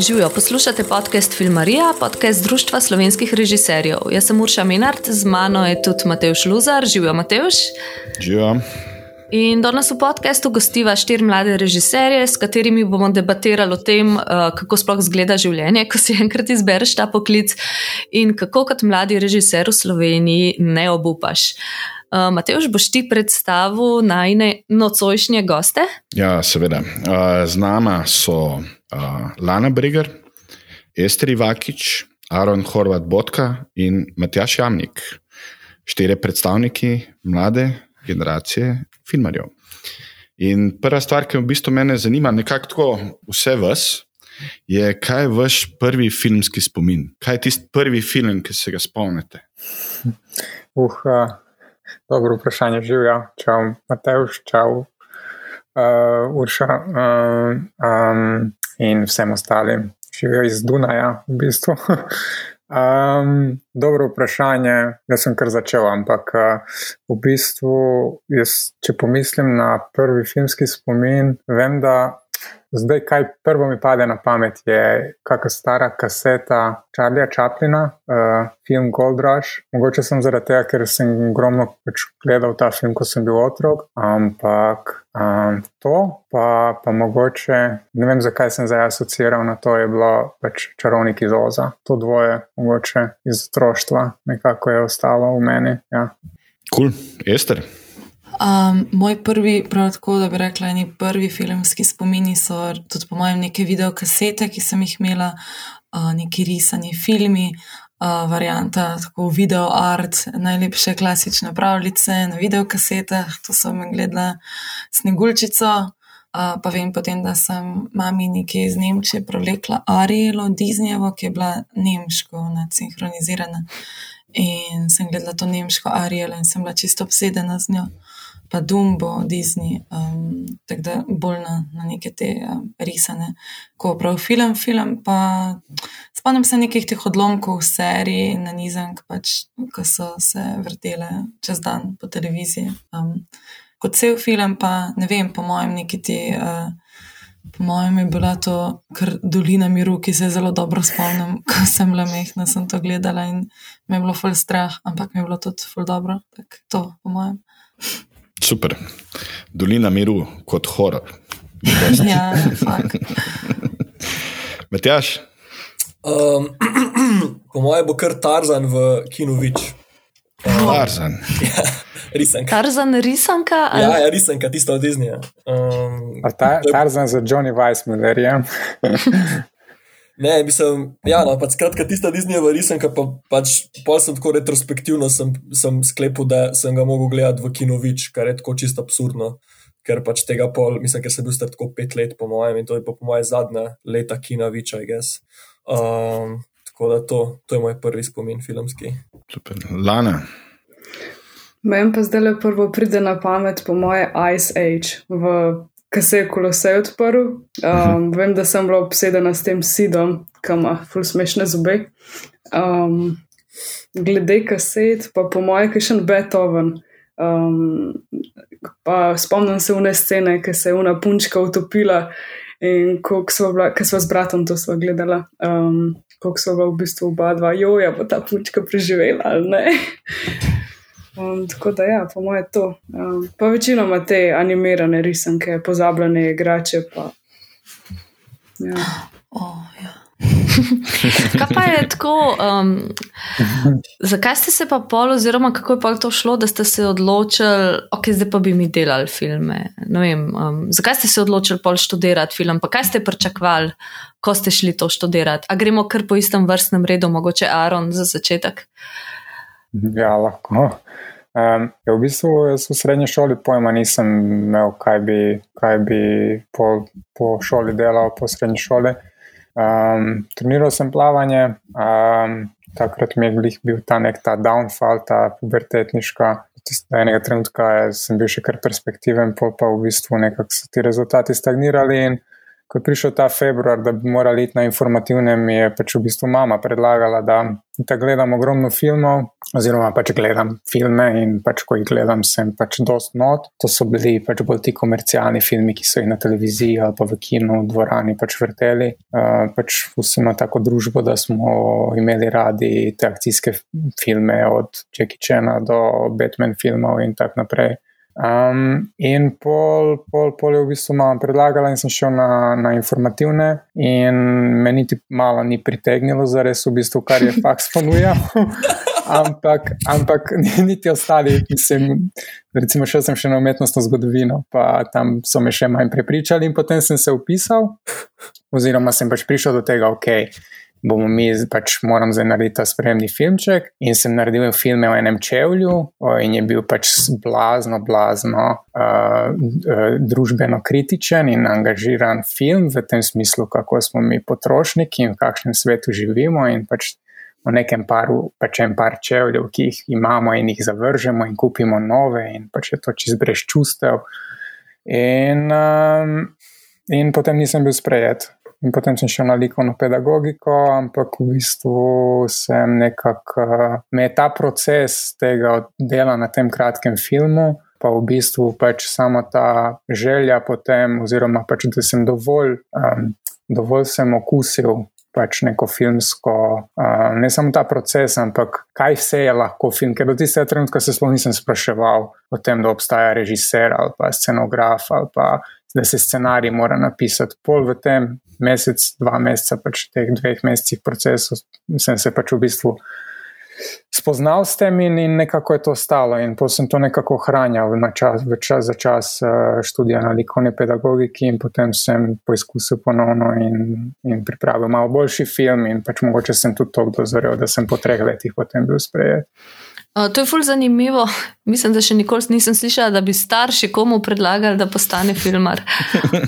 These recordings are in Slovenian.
Živijo, poslušate podcast Filmarija, podcast Društva slovenskih režiserjev. Jaz sem Urša Minard, z mano je tudi Mateoš Luzar. Živijo, Mateoš. Živijo. In danes v podkastu gostiva štiri mlade režiserje, s katerimi bomo debatirali o tem, eh, kako sploh izgleda življenje, ko si enkrat izbereš ta poklic in kako kot mladi režiser v Sloveniji ne obupaš. Uh, Mateoš, boš ti predstavil najne nocojšnje goste? Ja, seveda. Uh, z nama so uh, Lana Breger, Ester Ivakič, Aaron Horvat Botka in Matjaš Jamnik, štiri predstavniki mlade generacije filmarjev. In prva stvar, ki v bistvu mene zanima, nekako tako vse vas, je, kaj je vaš prvi filmski spomin? Kaj je tisti prvi film, ki se ga spomnite? Uh, uh, dobro vprašanje, živijo. Čau, Matejš, čau, uh, Urša. Uh, um, in vsem ostalim, živijo iz Dunaja, v bistvu. Um, dobro vprašanje, jaz sem kar začel, ampak uh, v bistvu, jaz, če pomislim na prvi filmski spomin, vem, da Zdaj, kaj prvo mi pade na pamet, je kakšna stara kaseta Charlie'a Chaplina, uh, film Gold Rush. Mogoče sem zaradi tega, ker sem ogromno pač gledal ta film, ko sem bil otrok, ampak um, to, pa, pa mogoče ne vem, zakaj sem zdaj asociiral na to, je bilo pač čarovnik iz Oza. To dvoje, mogoče iz otroštva, nekako je ostalo v meni. Ja. Kul, cool. Ester. Um, moj prvi, prav tako da bi rekla, eni prvi filmski spomini so tudi po mojem neke videokasete, ki sem jih imela, uh, neki risani filmi, uh, varianta, tako video art, najlepše klasične pravljice na videokasetah, to sem gledala Snegulčico. Uh, pa vem potem, da sem mami nekaj iz Nemčije prelekla Arielo Disneyjevo, ki je bila nemško sinhronizirana. In sem gledala to nemško Arielo in sem bila čisto obsedena z njo pa Dumbo, Disney, um, tako da bolj na, na neke te um, risane, ko prav film, film. Pa spomnim se nekih teh odlomkov v seriji na Nizank, pač, ko so se vrtele čez dan po televiziji. Um, kot cel film, pa ne vem, po mojem, neki ti. Uh, Po mojem je bila to dolina miru, ki se zelo dobro spomnim, ko sem bila mehna, sem to gledala in me je bilo ful strah, ampak mi je bilo tudi ful dobro. Tak, to, po mojem. Super. Dolina miru kot horor. ja. Matjaš? Um, po mojem bo kar Tarzan v Kinovič. Um, Tarzan. Ja, risanka. Tarzan, risanka? Ali? Ja, ja, risanka, tisto od Disneyja. Um, ta, tarzan za Johnny Weissmuller. Ne, mislim, ja, no, pač skratka, tista Disneyjeva risanka, pa pač pa sem tako retrospektivno sem, sem sklepal, da sem ga mogel gledati v Kinovič, kar je tako čisto absurdno, ker pač tega pol, mislim, ker sem bil star tako pet let po mojem in to je pa po moje zadnja leta Kinovič, I guess. Um, tako da to, to je moj prvi spomin filmski. Lana. Meni pa zdaj le prvo pride na pamet po moje Ice Age v ki se je kolosej odprl. Um, vem, da sem bila obsedena s tem sidom, ki ima ful smešne zobe. Um, glede kaset, pa po mojem, ki še en Beethoven. Um, pa spomnim se une scene, ki se je una punčka utopila in ko smo z bratom to sva gledala. Um, Kako so v bistvu oba dva, jo je pa ta punčka preživela, ali ne? Um, tako da, ja, po mojem, to. Um, pa večinoma te animirane risanke, pozabljene igrače. Pa, ja. Oh, ja. Kaj pa je tako? Um, zakaj ste se pa pol, oziroma kako je pa to šlo, da ste se odločili, ok, zdaj pa bi mi delali filme? Vem, um, zakaj ste se odločili pol študirati film, pa kaj ste pričakovali, ko ste šli to študirati? A gremo kar po istem vrstnem redu, mogoče Aaron za začetek? Ja, lahko. Um, ja, v bistvu v srednji šoli pojma nisem imel, kaj bi, kaj bi po, po šoli delal, po srednji šoli. Um, treniral sem plavanje, um, takrat mi je bil ta nek ta downfall, ta pubertetniška. Enega trenutka sem bil še kar perspektiven, pa v bistvu nekako so ti rezultati stagnirali. In ko je prišel ta februar, da bi morali iti na informativne, mi je pač v bistvu mama predlagala, da, da gledam ogromno filmov oziroma pač gledam filme in pač ko jih gledam, sem pač dost not. To so bili pač bolj ti komercialni filmi, ki so jih na televiziji ali pa v kinu, v dvorani pač vrteli. Uh, pač vsi imamo tako družbo, da smo imeli radi te akcijske filme od Jackie Chana do Batman filmov in tako naprej. Um, in pol, pol, pol je v bistvu malo predlagala, in sem šel na, na informativne, in me niti malo ni pritegnilo, za res v bistvu, kar je faks ponujal. ampak, ampak niti ostali, mislim, recimo, šel sem še na umetnostno zgodovino, pa tam so me še manj prepričali, in potem sem se upisal, oziroma sem pač prišel do tega, ok bomo mi pač moram zdaj narediti ta spremni filmček. In sem naredil film o enem čevlju, in je bil pač blazno, blazno uh, uh, družbeno kritičen in angažiran film v tem smislu, kako smo mi potrošniki in v kakšnem svetu živimo. In pač o nekem paru, pač en par čevljev, ki jih imamo in jih zavržemo in kupimo nove, in pač je to čez brez čustev. In, um, in potem nisem bil sprejet. In potem sem šel na likovno pedagogiko, ampak v bistvu sem nekako, me je ta proces tega dela na tem kratkem filmu, pa v bistvu pač sama ta želja potem, oziroma pač, da sem dovolj, um, dovolj sem okusil. Pač neko filmsko, uh, ne samo ta proces, ampak kaj vse je lahko film. Ker do tistega trenutka se sploh nisem spraševal o tem, da obstaja režiser ali pa scenograf ali pa da se scenarij mora napisati. Pol v tem mesec, dva meseca, pač teh dveh mesecih procesu, sem se pač v bistvu spoznal s tem in, in nekako je to stalo. In potem sem to nekako ohranjal na čas, čas za čas uh, študija na likovni pedagogiki, in potem sem poizkusil ponovno in, in pripravil malo boljši film. In pač mogoče sem tudi to dozorel, da sem po treh letih potem bil sprejet. Uh, to je fulj zanimivo. Mislim, da še nikoli nisem slišala, da bi starši komu predlagali, da postane filmar.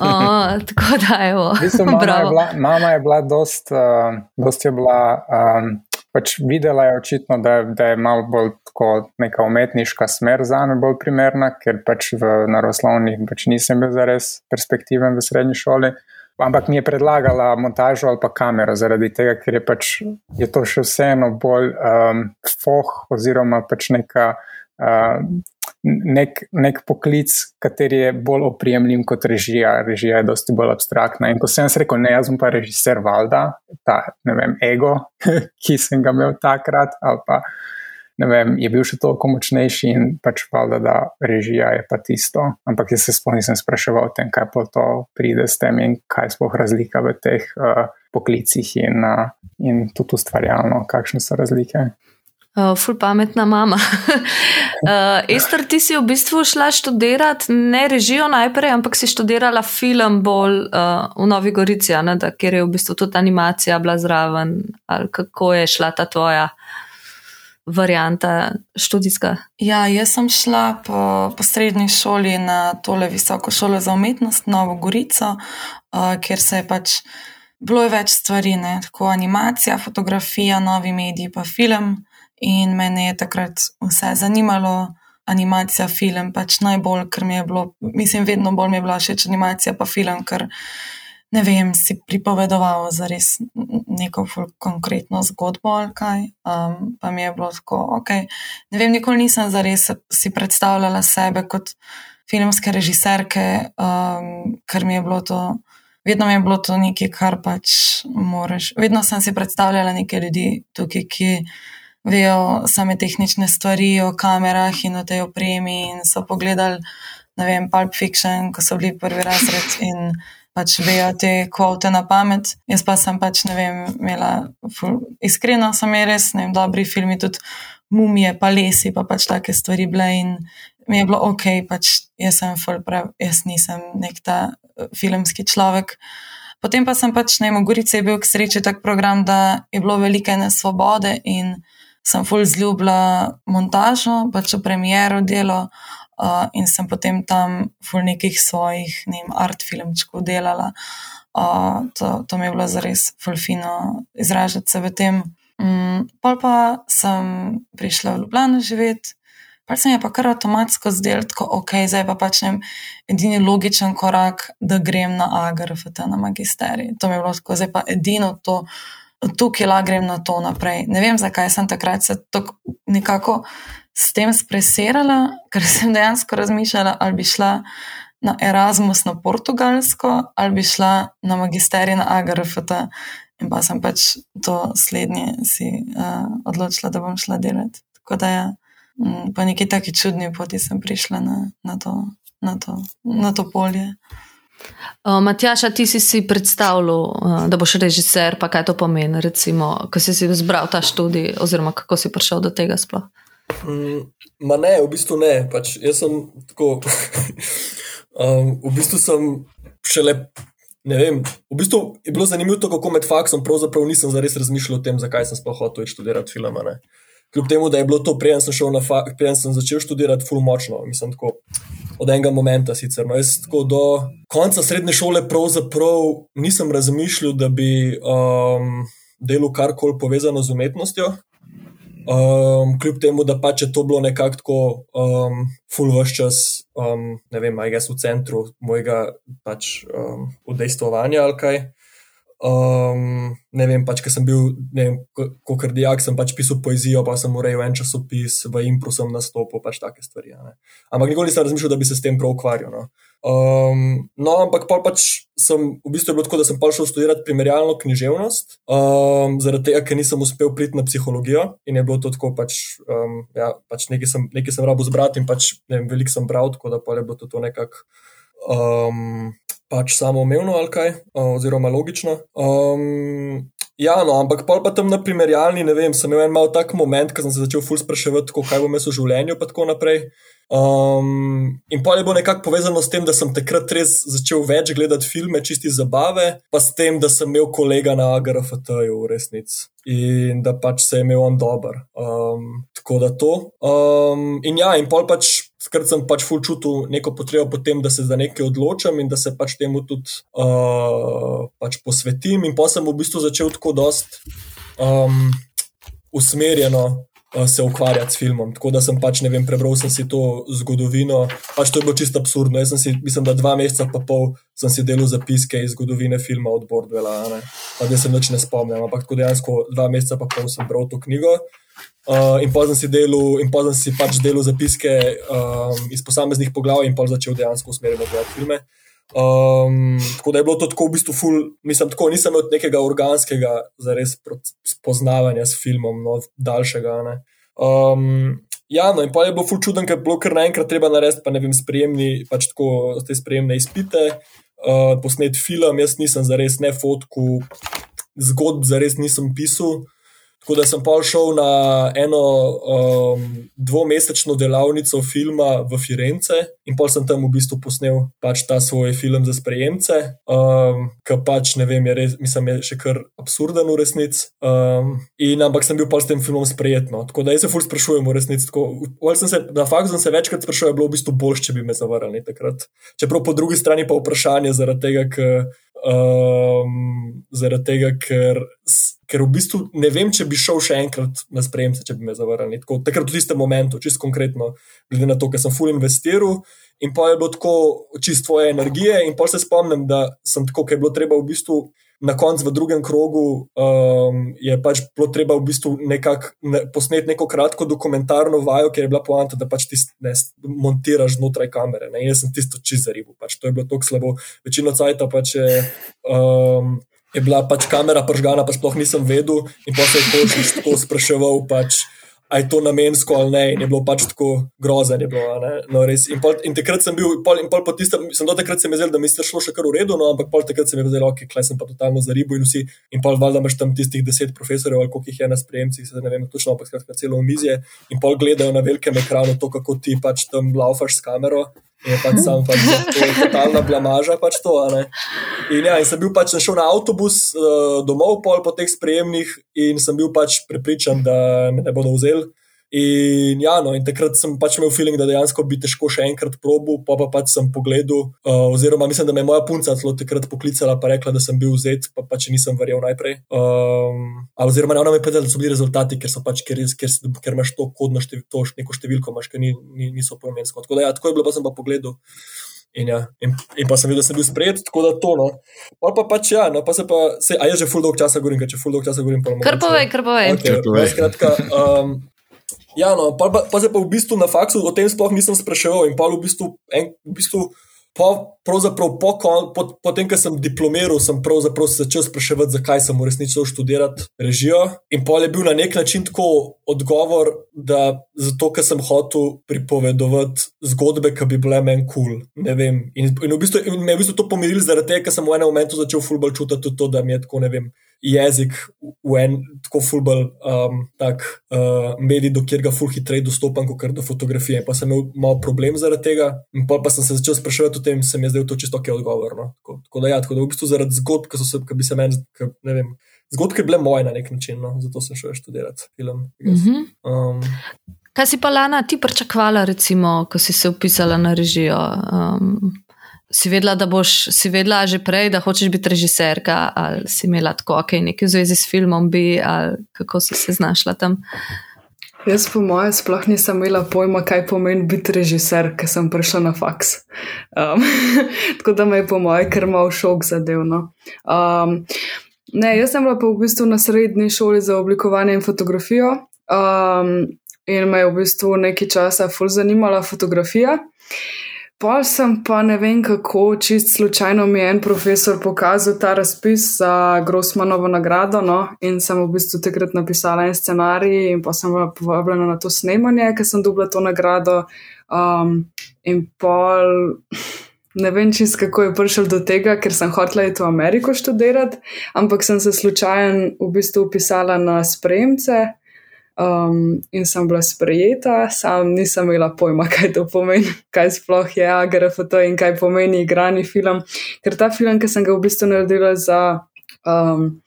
Uh, tako da je bilo. Mama, mama je bila dost, uh, dost je bila. Um, pač videla je očitno, da, da je malo bolj tako neka umetniška smer za me bolj primerna, ker pač v naravoslovnih pač nisem bil zares perspektiven v srednji šoli. Ampak mi je predlagala montažo ali pa kamero, zaradi tega, ker je pač je to še vseeno bolj um, foh oziroma pač neka. Uh, Nek, nek poklic, kateri je bolj oprijemljiv kot režija. Režija je dosti bolj abstraktna. In ko sem rekel, ne, jaz sem pa režiser Valda, ta vem, ego, ki sem ga imel takrat, ali pa ne vem, je bil še toliko močnejši in pač valjda, da režija je pa tisto. Ampak jaz se sploh nisem spraševal o tem, kaj pa to pride s tem in kaj sploh razlika v teh uh, poklicih in, uh, in tudi ustvarjalno, kakšne so razlike. Uh, ful pametna mama. uh, Ester, ti si v bistvu šla študirati ne režijo najprej, ampak si študirala film bolj uh, v Novi Gorici, ne, da, kjer je v bistvu tudi animacija bila zraven. Kako je šla ta tvoja varianta študijska? Ja, jaz sem šla po, po srednji šoli na tole visoko šolo za umetnost, Novo Gorico, uh, kjer se je pač bilo več stvari, ne? tako animacija, fotografija, novi mediji, pa film. In mene je takrat vse zanimalo, animacija, film, pač najbolj, ker mi je bilo, mislim, vedno bolj mi je bila všeč animacija, pa film, ker ne vem, si pripovedoval za res neko konkretno zgodbo ali kaj. Um, pa mi je bilo tako, ok. Ne vem, nikoli nisem za res si predstavljala sebe kot filmske režiserke, um, ker mi je bilo to. Vedno mi je bilo to nekaj, kar pač moraš. Vedno sem si predstavljala nekaj ljudi tukaj, ki vejo same tehnične stvari o kamerah in o tej opremi, in so pogledali, ne vem, Pulp Fiction, ko so bili prvi razred in pač vejo te kvote na pamet. Jaz pa sem pač ne vem, imela, ful, iskreno sem je res, ne vem, dobri filmi, tudi mumije, pa lesi, pa pač take stvari bile in mi je bilo ok, pač jaz sem ful, prav, jaz nisem nek ta eh, filmski človek. Potem pa sem pač, ne vem, v Gorici je bil k sreči tak program, da je bilo velike nesvobode in sem ful zljubila montažo, pač v premjeru delo uh, in sem potem tam v nekih svojih ne vem, art filmčkov delala. Uh, to, to mi je bilo zares fulfino izražati se v tem. Um, pol pa sem prišla v Ljubljano živeti. Pa se mi je pa kar avtomatsko zdelo, da je pa pač ne edini logičen korak, da grem na AGRFT, na magisterij. To mi je bilo tako, zdaj pa edino to tukaj la grem na to naprej. Ne vem, zakaj sem takrat se tako nekako s tem stresirala, ker sem dejansko razmišljala, ali bi šla na Erasmus na Portugalsko ali bi šla na magisterij na AGRFT. In pa sem pač to slednje si uh, odločila, da bom šla delati. Tako da je ja, po neki taki čudni poti sem prišla na, na, to, na, to, na to polje. Uh, Matjaša, ti si si predstavljal, uh, da boš režiser, pa kaj to pomeni, recimo, ko si si izbral ta študij, oziroma kako si prišel do tega sploh? Mm, ma ne, v bistvu ne. Pač jaz sem tako. um, v bistvu sem šele. Ne vem, v bistvu je bilo zanimivo, kako med faksom pravzaprav nisem zares razmišljal o tem, zakaj sem sploh hotel študirati film. Kljub temu, da je bilo to, preden sem, preden sem začel študirati, ful močno, mislim, tako od enega momenta sicer. No, jaz tako do konca srednje šole pravzaprav nisem razmišljal, da bi um, delal karkoli povezano z umetnostjo. Um, kljub temu, da pač je to bilo nekako tako, um, full vse čas, um, ne vem, aj jaz v centru mojega pač, um, udejstvovanja ali kaj. Um, ne vem, pač, ker sem bil, ne vem, kot kardijak, sem pač pisal poezijo, pa sem urejal en časopis, v Impru sem nastopil, pač take stvari. Ampak nikoli nisem razmišljal, da bi se s tem prav ukvarjal. No. Um, no, ampak pa pač sem v bistvu bilo tako, da sem pa šel študirati primerjalno književnost, um, zaradi tega, ker nisem uspel priti na psihologijo in je bilo to tako, pač, um, ja, pač nekaj sem, nekaj sem rabo zbrati in pač ne vem, veliko sem bral, tako da pa je bilo to, to nekako. Um, pač samoumevno ali kaj, oziroma logično. Um, ja, no, ampak pa tam na primerjalni, ne vem, sem imel en mal tak moment, ko sem se začel ful spraševati, kaj bo mes v življenju, pa tako naprej. Um, in pa je bilo nekako povezano s tem, da sem takrat res začel več gledati filme, čisti zabave, pa s tem, da sem imel kolega na AGRFT-ju v resnici in da pač se je imel on dober. Um, tako da to. Um, in ja, in pol pač. Skratka, sem pač ful čutil neko potrebo po tem, da se za nekaj odločam in da se pač temu tudi uh, pač posvetim. In pa sem v bistvu začel tako dost um, usmerjeno uh, se ukvarjati s filmom. Tako da sem pač, ne vem, prebral sem si to zgodovino. Pač to je bilo čisto absurdno. Jaz sem si, mislim, da dva meseca pa pol sem si delal zapiske iz zgodovine filma od Bordvela. Pa da se noč ne spomnim, ampak dejansko dva meseca pa pol sem bral to knjigo. Uh, in pozem si delal, in pozem si pač delal zapiske um, iz posameznih poglavij, in pa začel dejansko usmerjati gledati filme. Um, tako da je bilo to tako v bistvu ful, mislim, tako nisem imel nekega organskega, zares spoznavanja s filmom, no, daljšega. Um, ja, no, in pa je bilo ful čuden, ker je bilo kar naenkrat treba narediti, pa ne vem, sprejemni, pač tako te sprejemne izpite, uh, posnet film, jaz nisem zares ne fotku, zgodb zares nisem pisal. Tako da sem pa šel na eno um, dvomesečno delavnico filma v Firence in pa sem tam v bistvu posnel pač ta svoj film za sprejemce, um, ki pač ne vem, je res, mislim, je še kar absurden v resnici. Um, ampak sem bil pa s tem filmom sprejetno. Tako da jaz se ful sprašujem v resnici. Tako, se, na faktu sem se večkrat sprašoval, je bilo v bistvu boljše, če bi me zavrnili takrat. Čeprav po drugi strani pa vprašanje zaradi tega, ker. Um, zaradi tega, ker, ker v bistvu ne vem, če bi šel še enkrat na spremembe, če bi me zavrnili. Tako, takrat v tistem momentu, čisto konkretno, glede na to, ker sem full investiral in pa je bilo tako čisto tvoje energije. In pa se spomnim, da sem tako, ker je bilo treba v bistvu na koncu, v drugem krogu, um, je pač bilo treba v bistvu nekako ne, posneti neko kratko dokumentarno vajo, ker je bila poanta, da pač ti montiraš znotraj kamere. Ne? Jaz sem tisto čizaribu, pač to je bilo tako slabo. Večino cajta pač je. Um, Je bila pač kamera pržgana, pa sploh nisem vedel, in pa se je točno tako spraševal, pač, ali je to namensko ali ne. In je bilo pač tako grozno. No, in, in takrat sem bil, pol, in pol po tistem, sem do takrat se mi zdel, da mi je šlo še kar v redu, no, ampak pol takrat se mi je zdelo, ok, klej sem pa totalno za ribo in vsi. In pol valjda imaš tam tistih deset profesorjev, ali koliko jih je na sprejemcih, se ne vem točno, ampak skratka celo omizje. In pol gledajo na velikem ekranu to, kako ti pač tam laufaš s kamero. Je pač sam, pač to je totalna blamaža. Pač to, in, ja, in sem bil pač šel na avtobus uh, domov, pol po teh sprejemnih, in sem bil pač prepričan, da me ne bodo vzeli. In, ja, no, in takrat sem pač imel feeling, da dejansko bi težko še enkrat probil, pa pa pač sem pogledal, uh, oziroma mislim, da me je moja punca celo takrat poklicala in rekla, da sem bil vzet, pa pač nisem verjel najprej. Um, oziroma, ona mi je povedala, da so bili rezultati, ker, pač, ker, ker, ker imaš to kodno število, to neko številko, imaš, ki ni, ni, niso poimensko. Tako da, ja, tako je bilo, pa sem pa pogledal. In, ja, in, in pa sem videl, da sem bil sprejet, tako da to. No. Pa, pa pač ja, no, pa se pa, se, a je že full dog časa govorim, če full dog časa govorim. Kar povej, kar povej. Okay, skratka, um, ja, no, pa, pa, pa se pa v bistvu na faksu o tem sploh nisem spraševal in pa v bistvu, en, v bistvu Po, pravzaprav po, po, po tem, ko sem diplomiral, sem se začel spraševati, zakaj sem v resnici šel študirati režijo. In pol je bil na nek način tako odgovor, da zato, ker sem hotel pripovedovati zgodbe, ki bi bile meni kul. Cool. In, in v bistvu, in me je v bistvu to pomirilo, zaradi tega, ker sem v enem momentu začel fulbol čutiti tudi to, da mi je tako ne vem jezik v en tako fulbol um, tak, uh, medij, do kjer ga ful hitreje dostopam, kot do fotografije. Pa sem imel malo problem zaradi tega, in pa sem se začel spraševati o tem, se mi je zdel to čisto ok odgovor. No? Tako, tako da ja, tako da v bistvu zaradi zgodb, ki so se, ki bi se meni, ne vem. Zgodke bile moje na nek način, no? zato sem šel študirati film. Mhm. Um, Kaj si pa Lana ti pričakvala, recimo, ko si se upisala na režijo? Um, si vedela, da boš, si vedela že prej, da hočeš biti režiserka, ali si imela tako, ok, nekaj v zvezi s filmom, bi, ali kako si se znašla tam? Jaz, po mojem, sploh nisem imela pojma, kaj pomeni biti režiser, ker sem prišla na faks. Um, tako da me je, po mojem, kar mal šok zadevno. Um, ne, jaz sem bila pa v bistvu na srednji šoli za oblikovanje in fotografijo. Um, in me je v bistvu nekaj časa ful zanimala fotografija. Pol sem pa ne vem kako, čist slučajno mi je en profesor pokazal ta razpis za Grossmanovo nagrado. No? In sem v bistvu takrat napisala en scenarij, in pa sem bila povabljena na to snemanje, ker sem dobila to nagrado. Um, in pol. Ne vem, čist kako je prišel do tega, ker sem hotela iti v Ameriko študirati, ampak sem se slučajno v bistvu upisala na spremce um, in sem bila sprejeta, sam nisem imela pojma, kaj to pomeni, kaj sploh je AGRFT in kaj pomeni igrani film. Ker ta film, ki sem ga v bistvu naredila za um,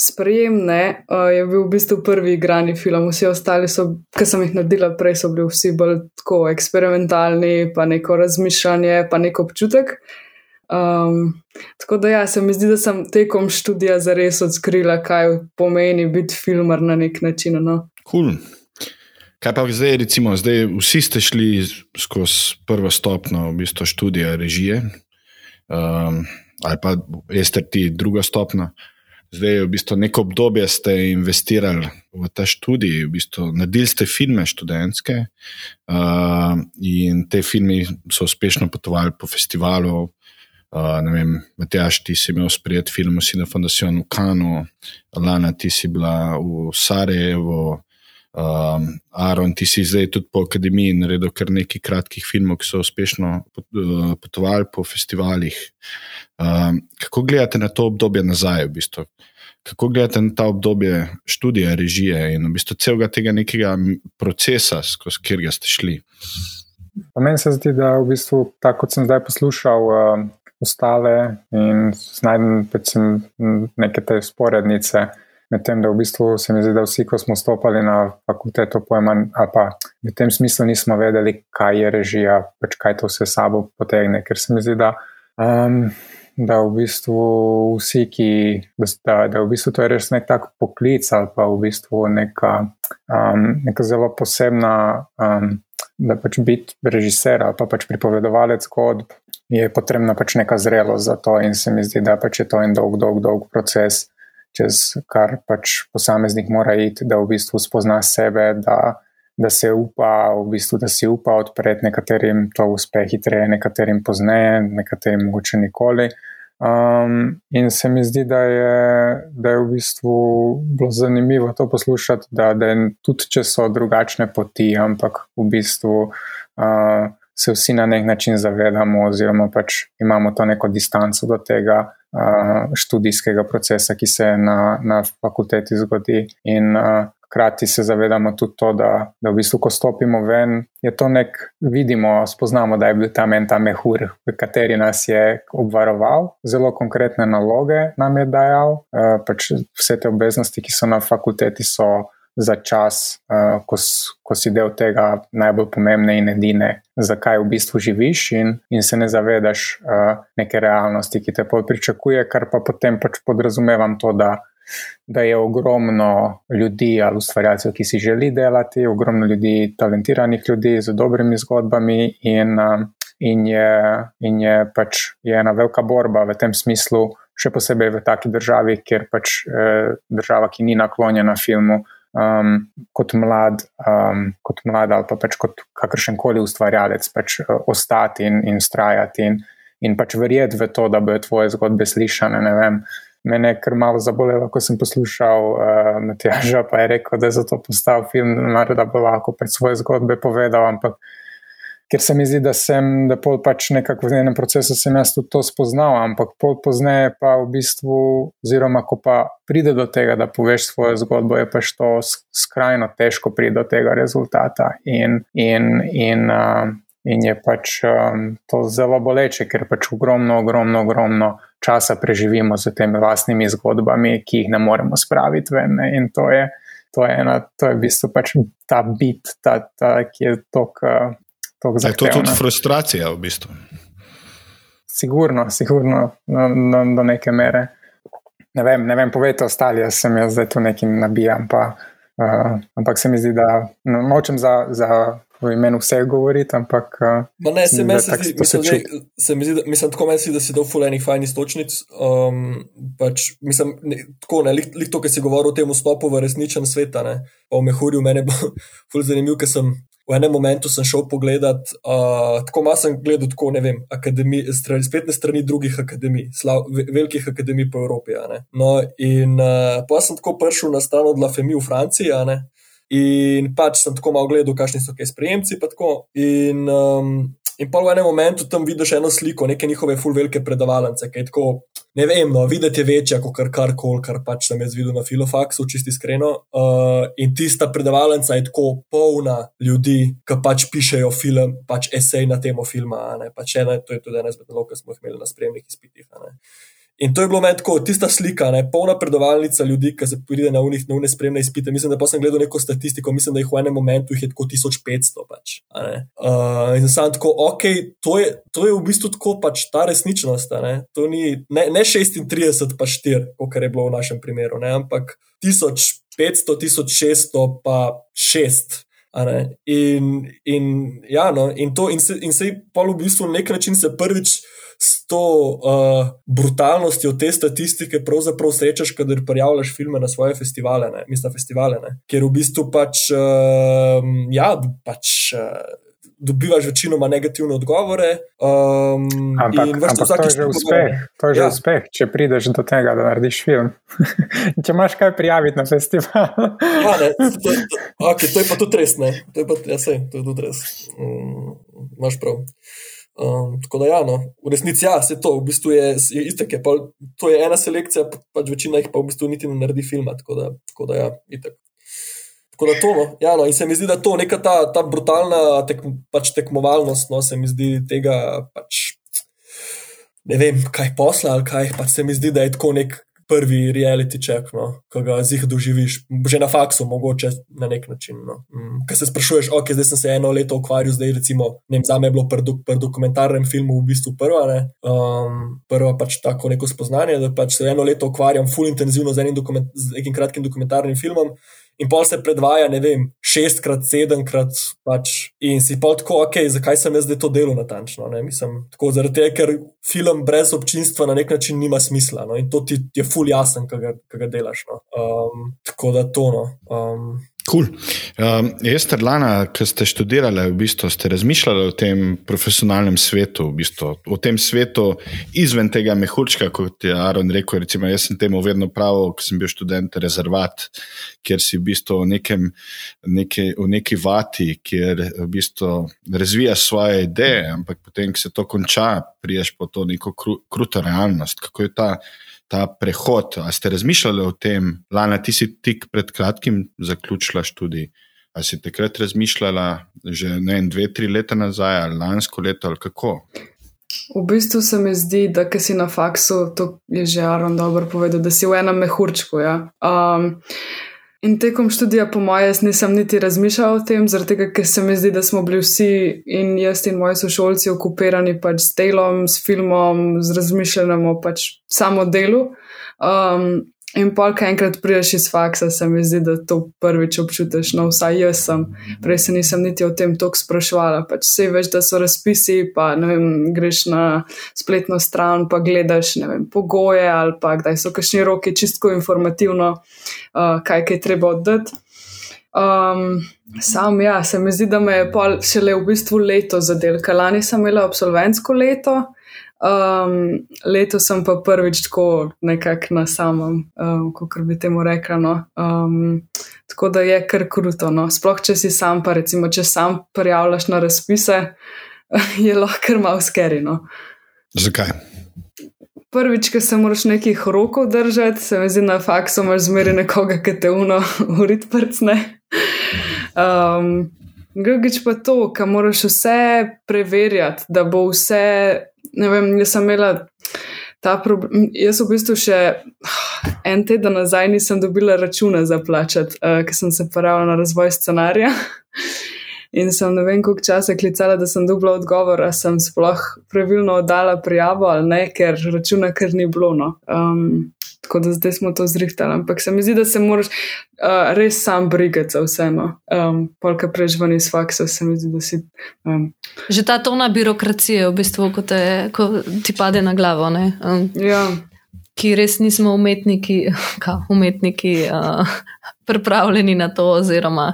sprejem, ne, uh, je bil v bistvu prvi igrani film. Vsi ostali, ki sem jih naredila prej, so bili vsi bolj tako eksperimentalni, pa neko razmišljanje, pa neko občutek. Um, tako da, ja, se mi zdi, da sem tekom študija zares odkrila, kaj pomeni biti filmar na nek način. No? Cool. Kaj pa zdaj, recimo, zdaj vsi ste šli skozi prvo stopno v bistvu študija režije, um, ali pa jeste ti druga stopna. Zdaj, v bistvu, neko obdobje ste investirali v ta študij, v bistvu, naredili ste filme študentske uh, in te filme so uspešno potovali po festivalu. Uh, vem, Matjaš, ti si imel sprejet film Sina Foundation v Kanu, Lana, ti si bila v Sarajevu, Um, Aaron, ti si zdaj tudi po akademiji naredil kar nekaj kratkih filmov, ki so uspešno uh, potovali po festivalih. Um, kako gledate na to obdobje nazaj? V bistvu? Kako gledate na ta obdobje študija, režije in v bistvu celega tega nekega procesa, skozi katerega ste šli? Meni se zdi, da v bistvu, tako kot sem zdaj poslušal uh, ostale in znajdem neke te sporednice. Medtem, da v bistvu se mi zdi, da vsi, ko smo stopili na fakulteto, pojma, ali pa v tem smislu nismo vedeli, kaj je režija, pač kaj to vse sabo potegne. Ker se mi zdi, da, um, da v bistvu vsi, ki, da, da v bistvu to je res nek tak poklic ali pa v bistvu neka, um, neka zelo posebna, um, da pač biti režiser ali pa pač pripovedovalec zgodb. Je potrebna pač neka zrelost za to, in se mi zdi, da pač je to en dolg, dolg, dolg proces, čez kar pač posameznik mora iti, da v bistvu spozna sebe, da, da se upa, v bistvu, da si upa odpreti, nekaterim to uspe hitreje, nekaterim pozneje, nekaterim mogoče nikoli. Um, in se mi zdi, da je, da je v bistvu bilo zanimivo to poslušati, da, da je tudi če so drugačne poti, ampak v bistvu uh, se vsi na nek način zavedamo, oziroma pač imamo to neko distanco do tega, študijskega procesa, ki se na, na fakulteti zgodi. In hkrati se zavedamo tudi to, da, da v bistvu, ko stopimo ven, je to nek, vidimo, spoznamo, da je bil tam en ta mehur, v kateri nas je obvaroval, zelo konkretne naloge nam je dajal, pač vse te obveznosti, ki so na fakulteti, so za čas, uh, ko, ko si del tega najbolj pomembne in edine, zakaj v bistvu živiš, in, in se ne zavedaš uh, neke realnosti, ki te pričakuje, kar pa potem pač podrazumevam to, da, da je ogromno ljudi ali ustvarjalcev, ki si želi delati, ogromno ljudi, talentiranih ljudi z dobrimi zgodbami in. Uh, in je, in je pač je ena velika borba v tem smislu, še posebej v taki državi, kjer pač eh, država, ki ni naklonjena filmu. Um, kot mlad, um, kot mlad ali pa pač kot kakršen koli ustvarjalec, pač uh, ostati in, in strajati in, in pač verjeti v to, da bodo tvoje zgodbe slišane. Mene je kar malo zabolelo, ko sem poslušal uh, Matjaža, pa je rekel, da je zato postal film, da bo lahko pač svoje zgodbe povedal, ampak ker se mi zdi, da sem, da pol pač nekako v enem procesu sem jaz tudi to spoznal, ampak pol pozneje pa v bistvu, oziroma ko pa pride do tega, da poveš svojo zgodbo, je pač to skrajno težko priti do tega rezultata in, in, in, uh, in je pač um, to zelo boleče, ker pač ogromno, ogromno, ogromno časa preživimo z temi vlastnimi zgodbami, ki jih ne moremo spraviti ven. Ne? In to je. To je, ena, to je v bistvu pač ta bit, ta, ta, ki je tako Je to tudi frustracija, v bistvu? Sigurno, sigurno, do, do, do neke mere. Ne vem, ne vem povejte ostali, jaz sem jaz zdaj tu nekim nabijam, pa, uh, ampak se mi zdi, da no, nočem za, za v imenu vseh govoriti, ampak. Uh, ne, se mi zdi, se mi zdi, da, mislim, tako meni, da si dal fulejnih fajn istočnic. Um, pač, mislim, ne, tako, ne, lik, lik to, kar si govoril o tem vstopu v resničen svet, pa v mehurju, meni bo fulj zanimiv, ker sem v enem momentu sem šel pogledat, uh, tako malo sem gledal, tako ne vem, strani, spletne strani drugih akademij, slav, velikih akademij po Evropi. No, in uh, pa sem tako prišel na stran od La Femi v Franciji. In pač sem tako malo gledal, kakšni so kaj sprejemci. In, um, in pa v enem momentu tam vidiš eno sliko, neke njihove full velike predavalnice, ki je tako, ne vem, no, videti je večja kot kar koli, kar pač sem jaz videl na filofaksu, čisti iskreno. Uh, in tista predavalnica je tako polna ljudi, ki pač pišejo film, pač esej na temo filma. Pač ena, to je tudi ena izmed nalog, ki smo jih imeli na spremnih izpitih. In to je bilo meni tako, tista slika, ne, polna predavalnica ljudi, ki se pride na unih, na unih spremne izpite. Mislim, da pa sem gledal neko statistiko, mislim, da jih v enem momentu je tako 1500. Pač, uh, in sem tako, ok, to je, to je v bistvu tako pač ta resničnost. Ne, ni, ne, ne 36, pa 4, kot je bilo v našem primeru, ne, ampak 1500, 1600, pa 6. In, in, ja, no, in, to, in, se, in se je pa v bistvu na nek način se prvič s to uh, brutalnostjo te statistike pravzaprav srečaš, kader prijavljaš filme na svoje festivale, ne, mislim, festivale, ne, ker v bistvu pač, uh, ja, pač. Uh, Dobivaš večinoma negativne odgovore. Um, ampak ampak to je že uspeh. To je že ja. uspeh, če prideš do tega, da narediš film. če imaš kaj prijaviti na festival. ja, ne, to, to, okay, to je pa tudi res. To je pa ja, sej, to je tudi res. Um, imaš prav. Um, tako da, ja, no, v resnici ja, se to v bistvu je, je itek. Je, pa, to je ena selekcija, pač večina jih pa v bistvu niti ne naredi filma. Tako da, tako da ja, itek. Tako da to, no, ja, no, in se mi zdi, da to neka ta, ta brutalna tek, pač tekmovalnost, no, se mi zdi tega pač. Ne vem, kaj posla ali kaj, pač se mi zdi, da je tako nek prvi reality check, no, ki ga zih doživiš, že na faksu, mogoče na nek način. No. Mm, Ker se sprašuješ, ok, zdaj sem se eno leto ukvarjal, zdaj recimo, ne vem, za me je bilo pri pr dokumentarnem filmu v bistvu prva, ne, um, prva pač tako neko spoznanje, da pač se eno leto ukvarjam full intenzivno z enim, dokument, z enim kratkim dokumentarnim filmom in pol se predvaja, ne vem, šestkrat, sedemkrat, pač, in si pa tako, ok, zakaj sem jaz zdaj to delo natančno. Mislim, tako, zaradi tega, ker film brez občinstva na nek način nima smisla no? in to ti je ful jasen, kaj ga, ga delaš. No? Um, tako da to. No? Um, Cool. Um, Ester Lana, ki ste študirali, v bistvu ste razmišljali o tem profesionalnem svetu, v bistvu, o tem svetu izven tega mehurčka, kot je Aaron rekel. Recimo, jaz sem temu vedno pravil, ko sem bil študent, rezervat, kjer si v bistvu v, nekem, neke, v neki vati, kjer v bistvu razvijaš svoje ideje, ampak potem, ko se to konča, priješ po to neko kru, kruto realnost. Kako je ta? Ta prehod. A ste razmišljali o tem, Lana, ti si tik pred kratkim zaključila študij? Ali si takrat razmišljala, že ne en, dve, tri leta nazaj, ali lansko leto, ali kako? V bistvu se mi zdi, da si na faksu, to je že Aron dobro povedal, da si v enem mehurčku. Ja. Um, In tekom študija, po mojem, nisem niti razmišljal o tem, zaradi tega, ker se mi zdi, da smo bili vsi in jaz in moji sošolci okupirani pač s delom, s filmom, z razmišljanjem o pač samo delu. Um, In pol, kaj enkrat priješ iz faksa, se mi zdi, da to prvič občutiš. No, vsaj jaz sem. Prej se nisem niti o tem toliko sprašvala. Pač vse veš, da so razpisi, pa vem, greš na spletno stran, pa gledaš vem, pogoje ali pa kdaj so kakšni roki, čistko informativno, uh, kaj je treba oddati. Um, sam, ja, se mi zdi, da me je pol šele v bistvu leto zadelka. Lani sem imela absolventsko leto. Um, leto sem pa prvič tako nekako na samem, um, kot bi temu rekla. No. Um, tako da je kar kruto. No. Sploh če si sam, pa recimo, če sam prijavljaš na razpise, je lahko kar malo skerino. Zakaj? Prvič, ko se moraš nekih rokov držati, se mi zdi na faksu, imaš zmeri nekoga, ki te uno urit prcne. Um, Drugič pa to, da moraš vse preverjati, da bo vse ne vem, jaz sem imela ta problem. Jaz v bistvu še en teden nazaj nisem dobila računa za plačati, uh, ker sem se pravila na razvoj scenarija. In sem ne vem, koliko časa klicala, da sem dobila odgovor, ali sem sploh pravilno oddala prijavo ali ne, ker računa kar ni bilo. No. Um, tako da zdaj smo to zrihtali. Ampak se mi zdi, da se moraš uh, res sam brigati za vseeno. Um, Polka prežvani iz faksa, se mi zdi, da si. Um, Že ta tona birokracije, v bistvu, ko, te, ko ti pade na glavo. Um, ja. Ki res nismo umetniki, ka, umetniki uh, pripravljeni na to, oziroma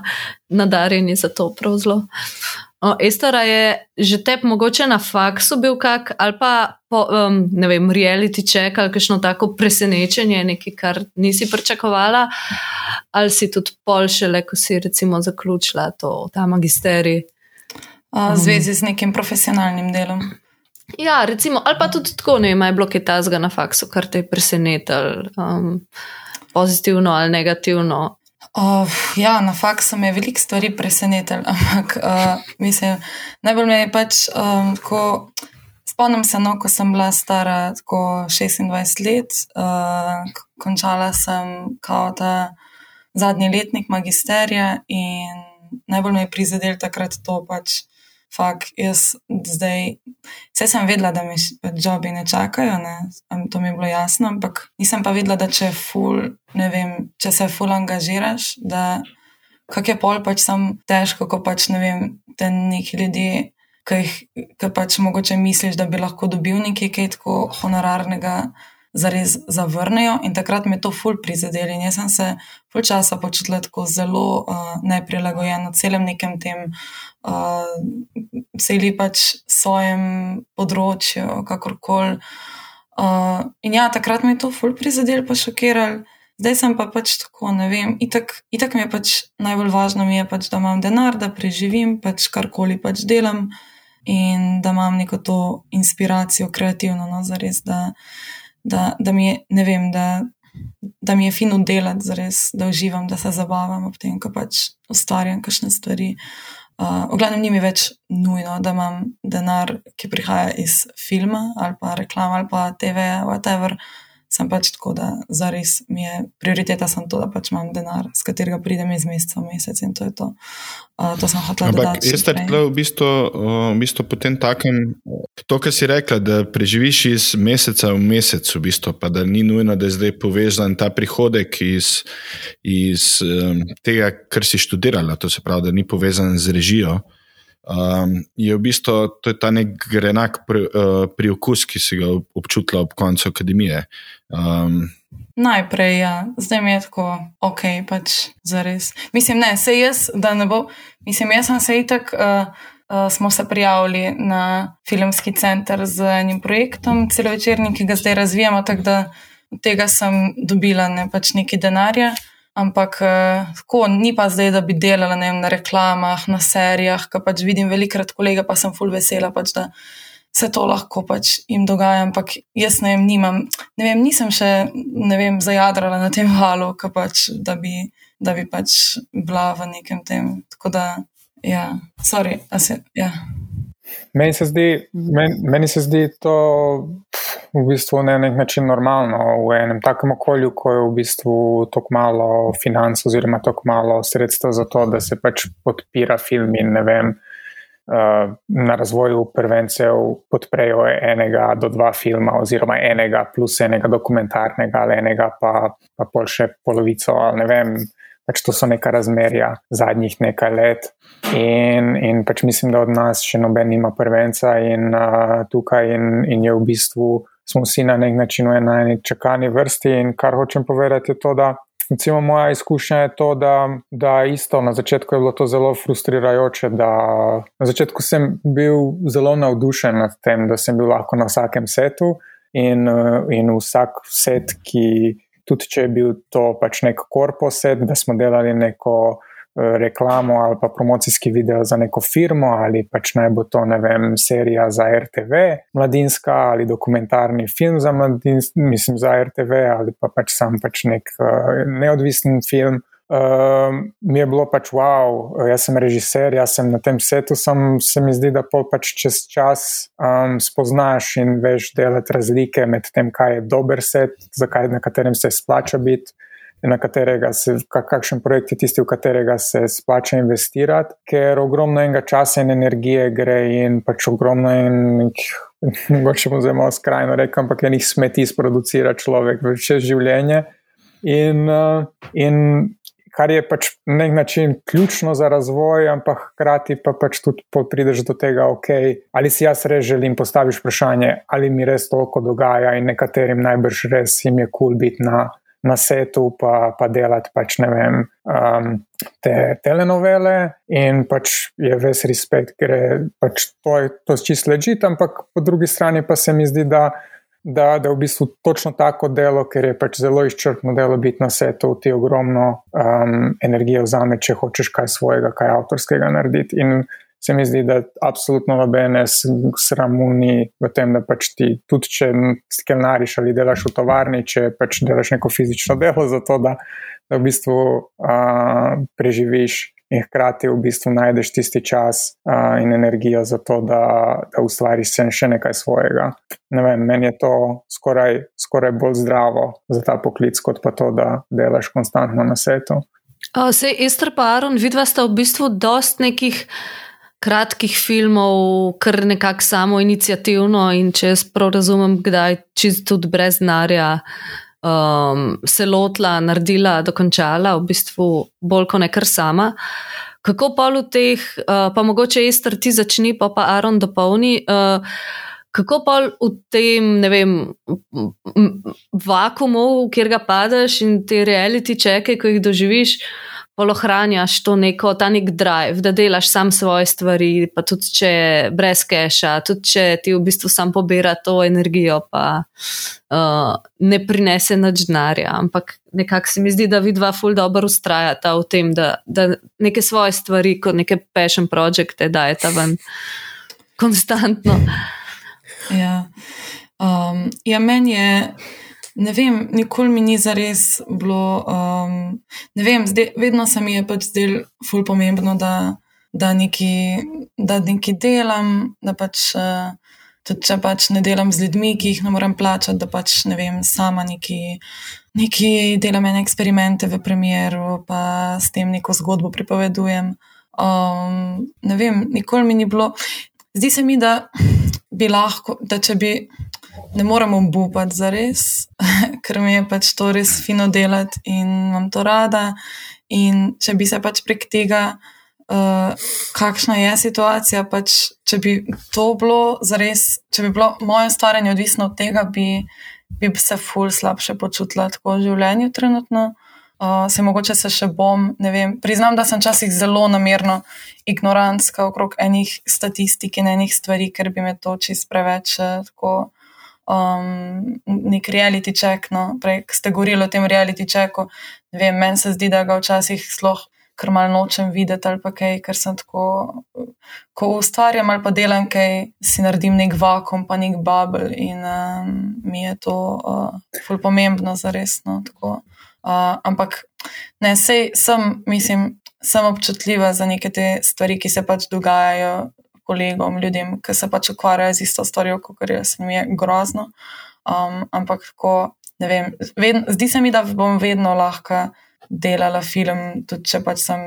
nadarjeni za to pravzlo. O, Estera je že te mogoče na faksu bil kak ali pa po, um, ne vem, reality check ali kakšno tako presenečenje, nekaj, kar nisi pričakovala, ali si tudi pol šele, ko si recimo zaključila to, ta magisterij. V zvezi z nekim profesionalnim delom. Ja, recimo, ali pa tudi tako, ne vem, je bilo kaj tazga na faksu, kar te je presenetilo, um, pozitivno ali negativno. Uh, ja, na faksu me je veliko stvari presenetilo, ampak uh, mislim, najbolj me je pač um, tako. Spomnim se, no, ko sem bila stara 26 let, uh, končala sem kot zadnji letnik magisterija in najbolj me je prizadel takrat to pač fakt, jaz zdaj, vse sem vedela, da mi jobi ne čakajo, ne? to mi je bilo jasno, ampak nisem pa vedela, da če, ful, vem, če se ful angažiraš, da kak je pol pač sam težko, ko pač ne vem, te neki ljudje. Kaj pač mogoče misliš, da bi lahko dobil nekaj, kaj tako honorarnega, zares zavrnejo, in takrat me to ful prizadeli. Jaz sem se ful časa počutila tako zelo uh, neprilagojeno celem nekem tem uh, celi pač svojem področju, kakorkoli. Uh, in ja, takrat me je to ful prizadel, pa šokiral. Zdaj sem pa pač tako, ne vem, itak, itak mi je pač najbolj važno, mi je pač, da imam denar, da preživim, pač karkoli pač delam in da imam neko to inspiracijo, kreativno, no, zares, da, da, da mi je, ne vem, da, da mi je fino delati, zares, da uživam, da se zabavam ob tem, ko pač ustvarjam kakšne stvari. Uh, Uh, v glavnem, ni mi več nujno, da imam denar, ki prihaja iz filma ali pa reklama ali pa TV, whatever. Sem pač tako, da za res mi je prioriteta samo to, da pač imam denar, s katerega pridem iz meseca v mesec in to je to. Uh, to sem hotel reči. Ampak jaz ste rekli v bistvu, v bistvu potem takem, to, kar si rekla, da preživiš iz meseca v mesec, v bistvu, pa da ni nujno, da je zdaj povezan ta prihodek iz, iz um, tega, kar si študirala, to se pravi, da ni povezan z režijo um, je v bistvu to je ta nek grenak pri, uh, priokus, ki si ga občutila ob koncu akademije. Um, Najprej, ja. zdaj mi je tako, ok, pač za res. Mislim, ne, se jaz, da ne bo, mislim, jaz sem se itak. Uh, Uh, smo se prijavili na filmski center z enim projektom, celovečerni, ki ga zdaj razvijamo, tako da od tega sem dobila ne, pač nekaj denarja. Ampak eh, tako, ni pa zdaj, da bi delala vem, na reklamah, na serijah, ki pač vidim velikrat kolega, pa sem full vesela, pač, da se to lahko pač jim dogaja. Ampak jaz ne vem, nimam, ne vem, nisem še vem, zajadrala na tem valu, pač, da, bi, da bi pač bila v nekem tem. Tako da, ja, sorry, se, ja. Meni se, meni, meni se zdi to v bistvu na nek način normalno v enem takem okolju, ko je v bistvu tako malo financ oziroma tako malo sredstev za to, da se pač podpira film in ne vem. uh, na razvoju prvencev podprejo enega do dva filma, oziroma enega plus enega dokumentarnega, ali enega pa, pa pol še polovico, ali ne vem. Pač to so neka razmerja zadnjih nekaj let, in, in pač mislim, da od nas še noben ima prvenca, in uh, tukaj in, in je v bistvu smo vsi na nek način v eni čakalni vrsti. In kar hočem povedati, je to, da recimo, moja izkušnja je to, da, da isto na začetku je bilo to zelo frustrirajoče. Na začetku sem bil zelo navdušen nad tem, da sem bil lahko na vsakem setu in, in vsak set, ki. Tudi če je bil to pač nek korposet, da smo delali neko reklamo ali pa promocijski video za neko firmo, ali pač naj bo to, ne vem, serija za RTV, mladinska ali dokumentarni film za mladinsko, mislim, za RTV, ali pa pač sam pač nek uh, neodvisen film. Uh, mi je bilo pač wow, jaz sem režiser, jaz sem na tem setu, sem, se mi zdi, da pol pač čez čas um, spoznaš in veš delati razlike med tem, kaj je dober set, zakaj na katerem se splača biti na katerega se, kakšen projekt je tisti, v katerega se splača investirati, ker ogromno enega časa in energije gre in pač ogromno in. Mogoče bom zelo skrajno rekel, ampak enih smeti sproducira človek vse življenje. In, uh, in kar je pač na nek način ključno za razvoj, ampak hkrati pa pač tudi prideš do tega, okay, ali si jaz res želim postaviti vprašanje, ali mi res toliko dogaja in nekaterim najbrž res jim je kul cool biti na na setu, pa, pa delati pač, vem, um, te telenovele. In pač je ves respekt, ker pač to je to čisto ležit, ampak po drugi strani pa se mi zdi, da. Da, da je v bistvu točno tako delo, ker je pač zelo izčrpno delo biti na svetu, ti ogromno um, energije vzame, če hočeš kaj svojega, kaj avtorskega narediti. In se mi zdi, da absolutno nobene sramu ni v tem, da pač ti tudi če skelnariš ali delaš v tovarni, če pač delaš neko fizično delo za to, da, da v bistvu uh, preživiš in hkrati v bistvu najdeš tisti čas uh, in energijo za to, da, da ustvariš še nekaj svojega. Ne vem, meni je to skoraj, skoraj bolj zdravo za ta poklic, kot pa to, da delaš konstantno na svetu. Uh, Sej, Ester pa Aron, vidva sta v bistvu dost nekih kratkih filmov, kar nekako samo inicijativno in če jaz prav razumem, kdaj čisto tudi brez denarja. Um, se lotila, naredila, dokončala, v bistvu bolj kot nekar sama. Kako pa v teh, uh, pa mogoče Ester ti začni, pa pa Aaron dopolni. Uh, kako pa v tem, ne vem, vakumu, kjer ga padeš in te reality čeke, ko jih doživiš, uh, ohranjaš to neko, ta nek drive, da delaš sam svoje stvari, pa tudi če je brez keša, tudi če ti v bistvu sam pobira to energijo, pa uh, ne prinese nič denarja. Ampak nekako se mi zdi, da vidva ful dobro ustrajata v tem, da, da neke svoje stvari, kot neke passion projekte, dajeta ven konstantno. Ja, um, ja meni je. Ne vem, nikoli mi ni zares bilo. Um, ne vem, zdaj, vedno se mi je pač zdelo ful pomembno, da, da, neki, da nekaj delam, da pač. Uh, Tudi če pač ne delam z ljudmi, ki jih ne morem plačati, da pač ne vem, sama neki, neki delam ene eksperimente v premjeru, pa s tem neko zgodbo pripovedujem. Um, ne vem, nikoli mi ni bilo. Zdi se mi, da bi lahko, da če bi ne moremo bupati za res, ker mi je pač to res fino delati in imam to rada. In če bi se pač prek tega, uh, kakšna je situacija, pač če bi to bilo za res, če bi bilo moje ustvarjanje odvisno od tega, bi, bi se ful slabše počutila tako v življenju trenutno. Uh, se mogoče se še bom, ne vem. Priznam, da sem včasih zelo namerno ignorantska okrog enih statistik in enih stvari, ker bi me to čist preveč uh, tako um, nek reality check. No. Prej ste govorili o tem reality checku. Meni se zdi, da ga včasih sploh kar mal nočem videti ali pa kaj, ker sem tako, ko ustvarjam ali pa delam kaj, si naredim nek vakum, pa nek bubble in um, mi je to uh, ful pomembno za resno. Uh, ampak ne, sej sem, mislim, sem občutljiva za neke te stvari, ki se pač dogajajo kolegom, ljudem, ki se pač ukvarjajo z isto stvarjo, kot je s njimi grozno. Um, ampak tako, ne vem, ved, zdi se mi, da bom vedno lahko delala film, tudi če pač sem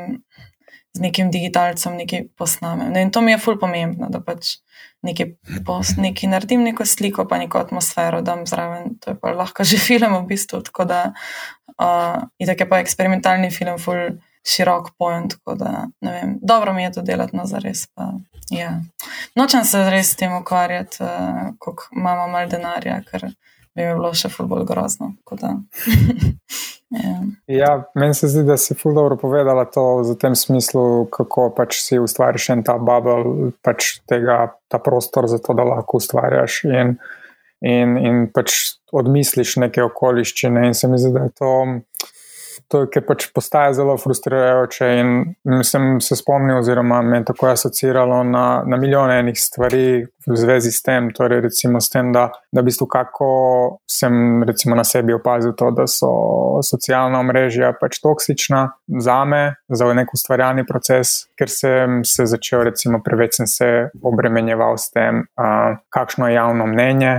z nekim digitalcem nekaj posnamem. Ne, in to mi je ful pomembno, da pač nekaj, pos, nekaj naredim, neko sliko, pa neko atmosfero dam zraven. To je pa lahko že film v bistvu. Tako da uh, je pa eksperimentalni film, ful širok pojem. Tako da ne vem, dobro mi je to delati, no zares. Pa, ja. Nočem se res s tem ukvarjati, uh, koliko imamo mal denarja, ker bi mi bilo še ful bolj grozno. Ja. ja, meni se zdi, da si ful dobro povedala to v tem smislu, kako pač si ustvariš en ta bubble, pač tega, ta prostor za to, da lahko ustvarjaš in, in, in pač odmisliš neke okoliščine. In se mi zdi, da je to to, ki pač postaje zelo frustrirajoče. In sem se spomnil, oziroma me je tako asociiralo na, na milijone enih stvari v zvezi s tem. Torej, recimo, s tem, da, da v bistvu kako sem recimo, na sebi opazil to, da so socialna omrežja pač toksična za me, za nek ustvarjalni proces, ker sem se začel, recimo, preveč sem se obremenjeval s tem, uh, kakšno je javno mnenje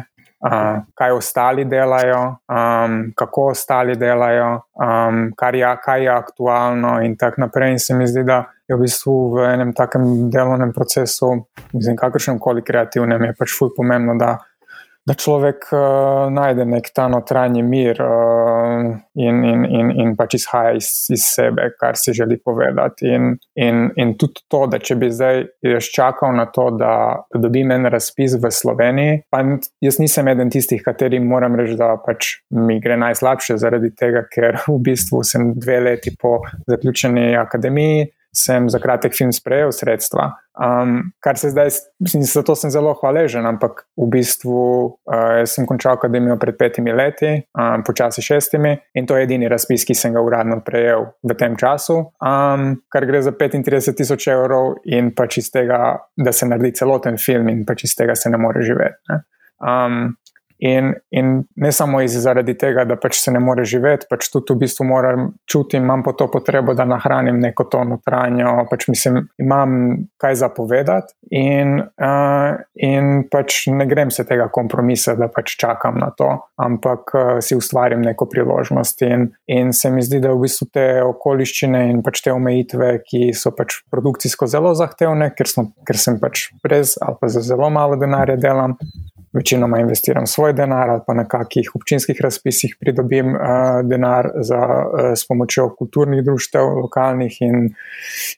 uh, kaj ostali delajo, um, kako ostali delajo, um, je, kaj je aktualno, in tako naprej. In se mi zdi, da je v bistvu v enem takem delovnem procesu, mislim, kakršnem koli kreativnem, je pač fulj pomembno, da da človek uh, najde nek ta notranji mir uh, in, in, in, in pač izhaja iz, iz sebe, kar si želi povedati. In, in, in tudi to, da če bi zdaj jaz čakal na to, da, da dobim en razpis v Sloveniji, pa jaz nisem eden tistih, katerim moram reči, da pač mi gre najslabše zaradi tega, ker v bistvu sem dve leti po zaključeni akademiji sem za kratek film sprejel sredstva. Um, kar se zdaj, za to sem zelo hvaležen, ampak v bistvu uh, sem končal akademijo pred petimi leti, um, počasi šestimi, in to je edini razpis, ki sem ga uradno prejel v tem času, um, kar gre za 35 tisoč evrov in pač iz tega, da se naredi celoten film, in pač iz tega se ne more živeti. Ne? Um, In, in ne samo zaradi tega, da pač se ne more živeti, pač tudi v bistvu moram čutiti, imam pa to potrebo, da nahranim neko to notranjo, pač mislim, imam kaj zapovedati in, uh, in pač ne grem se tega kompromisa, da pač čakam na to, ampak uh, si ustvarim neko priložnost. In, in se mi zdi, da v bistvu te okoliščine in pač te omejitve, ki so pač produkcijsko zelo zahtevne, ker, smo, ker sem pač brez ali pa za zelo malo denarja delam večinoma investiram svoj denar ali pa na kakih občinskih razpisih pridobim uh, denar za, uh, s pomočjo kulturnih društev, lokalnih in,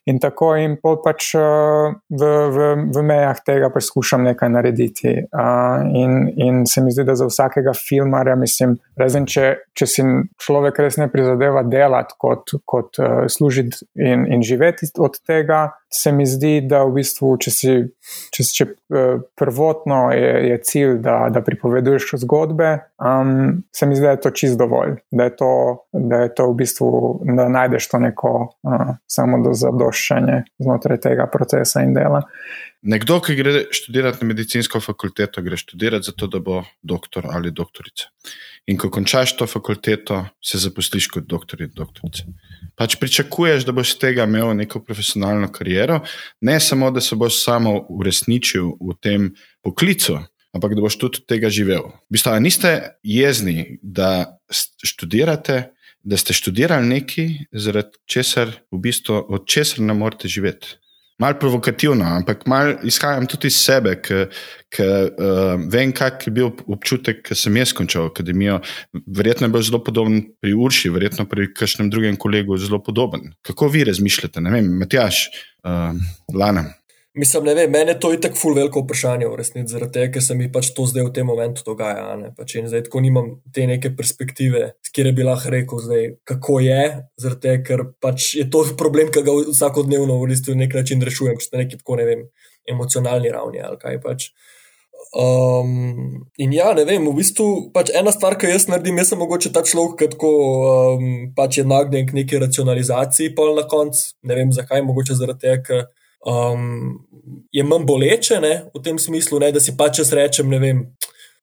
in tako. In pač uh, v, v, v mejah tega poskušam nekaj narediti. Uh, in, in se mi zdi, da za vsakega filmarja, mislim, razen če, če si človek res ne prizadeva delati kot, kot uh, služiti in, in živeti od tega se mi zdi, da v bistvu, če si če, če, eh, prvotno je, je cilj, da, da pripoveduješ zgodbe, um, se mi zdi, da je to čist dovolj, da je to, da je to v bistvu, da najdeš to neko uh, samo do zadoščanja znotraj tega procesa in dela. Nekdo, ki gre študirati na medicinsko fakulteto, gre študirati zato, da bo doktor ali doktorica. In ko končaš to fakulteto, se zaposliš kot doktor in doktorica. Pač pričakuješ, da boš iz tega imel neko profesionalno kariero, ne samo, da se boš samo uresničil v tem poklicu, ampak da boš tudi od tega živel. V bistvu, niste jezni, da študirate, da ste študirali nekaj, zaradi česar, v bistvu, od česar ne morete živeti malo provokativno, ampak malo izhajam tudi iz sebe, ker uh, vem, kak je bil občutek, ko sem jaz končal akademijo. Verjetno je bil zelo podoben pri Urši, verjetno pri kakšnem drugem kolegu zelo podoben. Kako vi razmišljate, ne vem, Matjaš, uh, Lana? Mislim, ne vem, meni je to itak ful veliko vprašanje v resnici, zaradi tega, ker se mi pač to zdaj v tem momentu dogaja. Pač in zdaj tako nimam te neke perspektive, kjer bi lahko rekel, zdaj, kako je, zaradi tega, ker pač je to problem, ki ga vsakodnevno v resnici na nek način rešujem, če na neki tako ne vem, emocionalni ravni ali kaj pač. Um, in ja, ne vem, v bistvu pač ena stvar, ki jaz naredim, sem mogoče ta človek, ki um, pač je nagnjen k neki racionalizaciji, pa na koncu ne vem zakaj, mogoče zaradi tega, ker um, je manj boleče ne, v tem smislu, ne, da si pač jaz rečem, ne vem.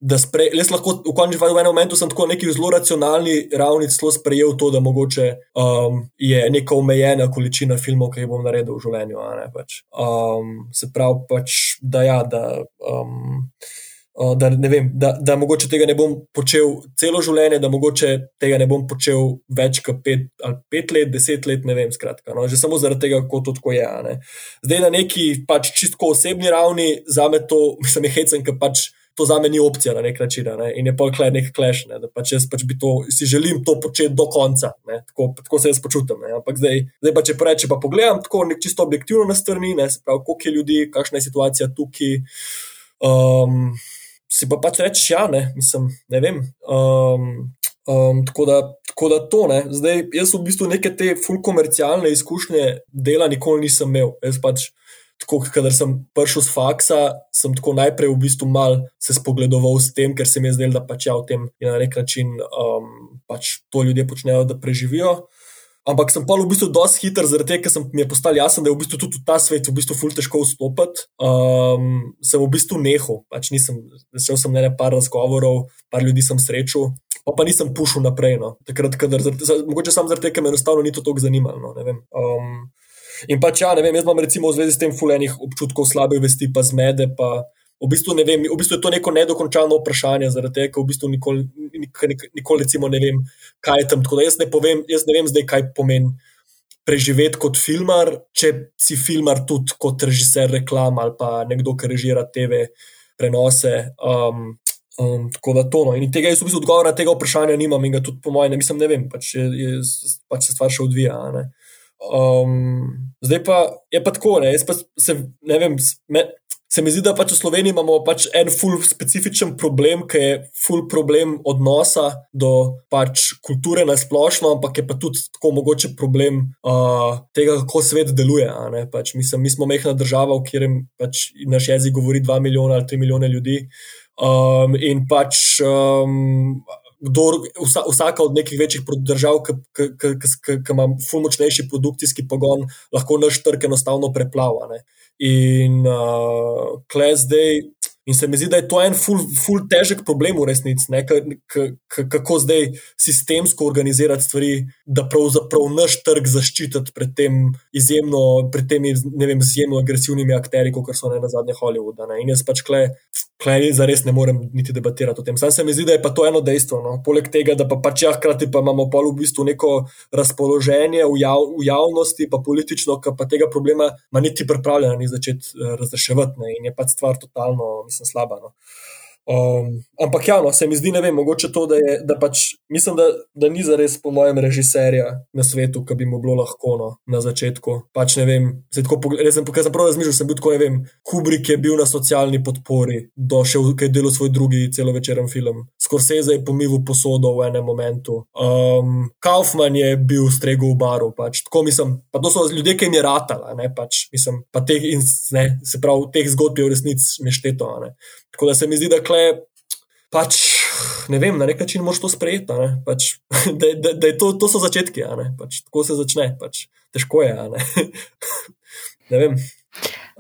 Spre, jaz lahko v končni fazi v enem momentu sem tako neki zelo racionalni ravni celo sprejel to, da mogoče um, je neka omejena količina filmov, ki jih bom naredil v življenju. Ne, pač. um, se pravi, pač, da ja, da. Um, da, vem, da, da mogoče tega ne bom počel celo življenje, da mogoče tega ne bom počel več kot pet, pet let, deset let, ne vem. Skratka, no, že samo zaradi tega, kako to tako je. Ne. Zdaj na neki pač čisto osebni ravni, za me to, mislim, je hecen, ker pač to za me ni opcija na nek način. Ne? In je pa kle nek kleš, ne? da pač jaz pač to, si želim to početi do konca, tako, tako se jaz počutim. Ne? Ampak zdaj, zdaj pa če preče, pa pogledam tako nek čisto objektivno na strani, ne? se pravi, koliko je ljudi, kakšna je situacija tukaj. Um, si pa pač rečeš, ja, ne, mislim, ne vem. Um, um, tako, da, tako da to ne. Zdaj, jaz v bistvu neke te fulkomercialne izkušnje dela nikoli nisem imel. Jaz pač tako, kadar sem prišel z faksa, sem tako najprej v bistvu mal se spogledoval s tem, ker se mi je zdelo, da pač ja, v tem je na nek način um, pač to ljudje počnejo, da preživijo. Ampak sem pa v bistvu dosti hiter, zaradi tega, ker mi je postal jasen, da je v bistvu tudi v ta svet v bistvu ful težko vstopiti. Um, sem v bistvu nehal, pač nisem, začel sem ne par razgovorov, par ljudi sem srečal, pa pa nisem pušil naprej. No. Takrat, kadar, mogoče samo zaradi tega, ker me enostavno ni to tako zanimalo. No, um, In pač, ja, ne vem, jaz imam recimo v zvezi s tem fulejnih občutkov slabe vesti, pa zmede. Pa v, bistvu vem, v bistvu je to neko nedokončano vprašanje, zaradi tega, ker v bistvu nikoli, nikoli, nikoli recimo, ne vem, kaj je tam. Tako da jaz ne, povem, jaz ne vem zdaj, kaj pomeni preživeti kot filmar, če si filmar tudi kot režiser reklam ali pa nekdo, ki režira TV prenose. Um, Um, tako da to. No. In tega jaz v bistvu odgovora na tega vprašanja nimam, in ga tudi po mojem, ne, mislim, ne vem, pač, je, je, pač se stvar še odvija. Um, zdaj pa je pa tako, ne, pa se, ne vem, me, se mi zdi, da pač v Sloveniji imamo pač en ful specifičen problem, ki je ful problem odnosa do pač kulture na splošno, ampak je pa tudi tako mogoče problem uh, tega, kako svet deluje. Pač, mislim, mi smo mehna država, v katerem pač naš jezik govori 2 milijona ali 3 milijone ljudi. Um, in pač um, kdor, vsa, vsaka od nekih večjih držav, ki ima ful močnejši produkcijski pogon, lahko naš trg enostavno preplava. Ne. In uh, klej zdaj. In se mi zdi, da je to en ful, ful težek problem v resnici, kako zdaj sistemsko organizirati stvari, da pravzaprav naš trg zaščititi pred, tem izjemno, pred temi vem, izjemno agresivnimi akteri, kot so ne na zadnje Hollywood. Ne. In jaz pač klej Klej, zares ne morem niti debatirati o tem. Sam se mi zdi, da je pa to eno dejstvo. No. Poleg tega, da pa pač ja, hkrati pa imamo pa v bistvu neko razpoloženje v, jav, v javnosti, pa politično, ki pa tega problema ima niti pripravljena ni začeti uh, razreševati. In je pač stvar totalno, mislim, slaba. No. Um, ampak ja, no, se mi zdi, ne vem, mogoče to, da je, da pač, mislim, da, da ni za res, po mojem, režiserja na svetu, ki bi mu bilo lahko no, na začetku. Pač ne vem, zdaj tako pogledam, sem, sem prav razmišljal, sem bil tako, ne vem, Kubrick je bil na socialni podpori, došel, ki je delal svoj drugi celovečeren film. Scorsese je pomivil posodo v enem momentu. Um, Kaufman je bil strego v baru, pač, tako mislim, pa to so ljudje, ki jim je ratala, ne, pač, mislim, pa teh, in, ne, se pravi, teh zgodb je v resnici nešteto. Ne. Tako da se mi zdi, da kle, pač, ne vem, na nek način moš to sprejeti. Pač, da da, da to, to so začetki, pač, tako se začne. Pač, težko je. Ne? ne vem.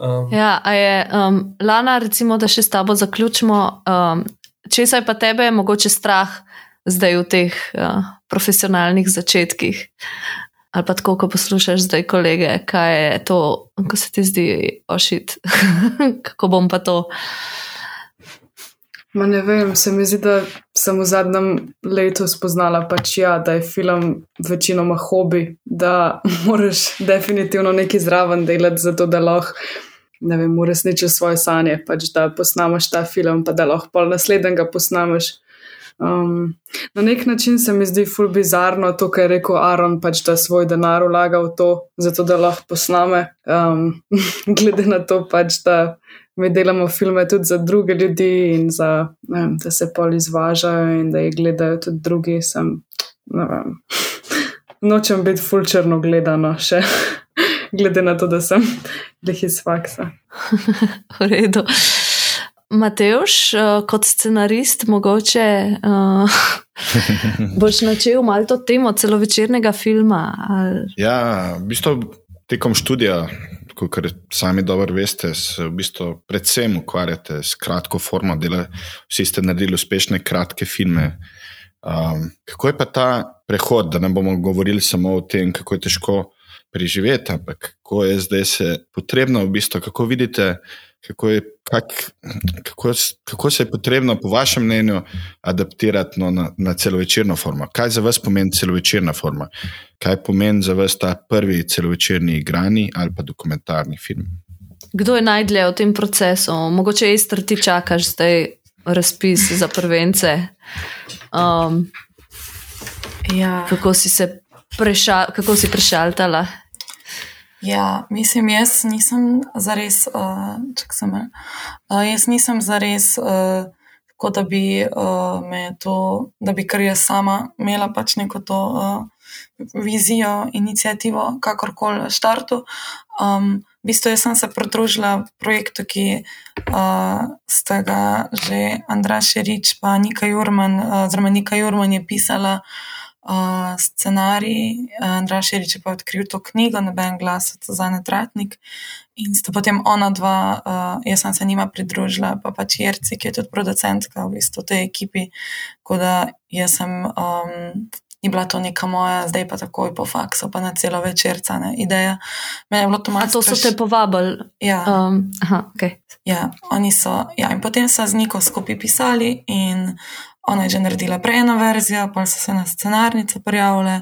Um. Ja, je, um, Lana, recimo, da še s tabo zaključimo. Um, če se je pa tebe mogoče strah zdaj v teh uh, profesionalnih začetkih? Ali pa tako, ko poslušaš zdaj kolege, kaj je to, ko se ti zdi ošit, kako bom pa to. Ma ne vem, se mi zdi, da sem v zadnjem letu spoznala, pač ja, da je film večinoma hobi, da moraš definitivno nekaj zraven delati, zato da lahko, ne vem, uresničiš svoje sanje, pač da posnameš ta film, pa da lahko pol naslednjega posnameš. Um, na nek način se mi zdi ful bizarno to, kar je rekel Aaron, pač da svoj denar vlaga v to, zato da lahko posname. Um, glede na to, pač, da mi delamo filme tudi za druge ljudi in za, vem, da se pol izvažajo in da jih gledajo tudi drugi. Sem, Nočem biti fulčerno gledano še, glede na to, da sem leh iz faksa. v redu. Mateoš, uh, kot scenarist, mogoče uh, boš načel malo to temo celovečernega filma. Ali... Ja, v bistvu tekom študija kot sami dobro veste, se v bistvu predvsem ukvarjate s kratko formo dela. Vsi ste naredili uspešne kratke filme. Um, kako je pa ta prehod, da ne bomo govorili samo o tem, kako je težko preživeti, ampak kako je zdaj se potrebno, v bistvu, kako vidite, kako, je, kak, kako, kako se je potrebno, po vašem mnenju, adaptirati no, na, na celovečerno formo. Kaj za vas pomeni celovečerna forma? Kaj pomeni za vas ta prvi celovečerni igrani ali pa dokumentarni film? Kdo je najdlje v tem procesu? Mogoče je isto, ti čakaš zdaj razpis za prvence. Um, ja. Kako si se prešal, kako si prešaltala? Ja, mislim, jaz nisem zares, uh, sem, uh, jaz nisem zares, uh, kot da bi uh, me to, da bi kar jaz sama imela pač neko to uh, vizijo, inicijativo, kakorkoli štartu. Um, v bistvu jaz sem se pridružila projektu, ki uh, sta ga že Andraš Rič pa Nika Jurman, uh, oziroma Nika Jurman je pisala uh, scenarij, Andraš Rič je pa odkril to knjigo, Neben glas, za netratnik. In sta potem ona dva, uh, jaz sem se njima pridružila, pa pač Jerci, ki je tudi producentka v bistvu tej ekipi. Tako da jaz sem, um, ni bila to neka moja, zdaj pa takoj po faksu, pa na celo večerca, ne, ideja. Mene je bilo to malo. To so te povabili? Ja. Um, aha, ok. Ja, oni so, ja, in potem so z Niko skupaj pisali in Ona je že naredila prej eno verzijo, pa so se na scenarnice prijavile,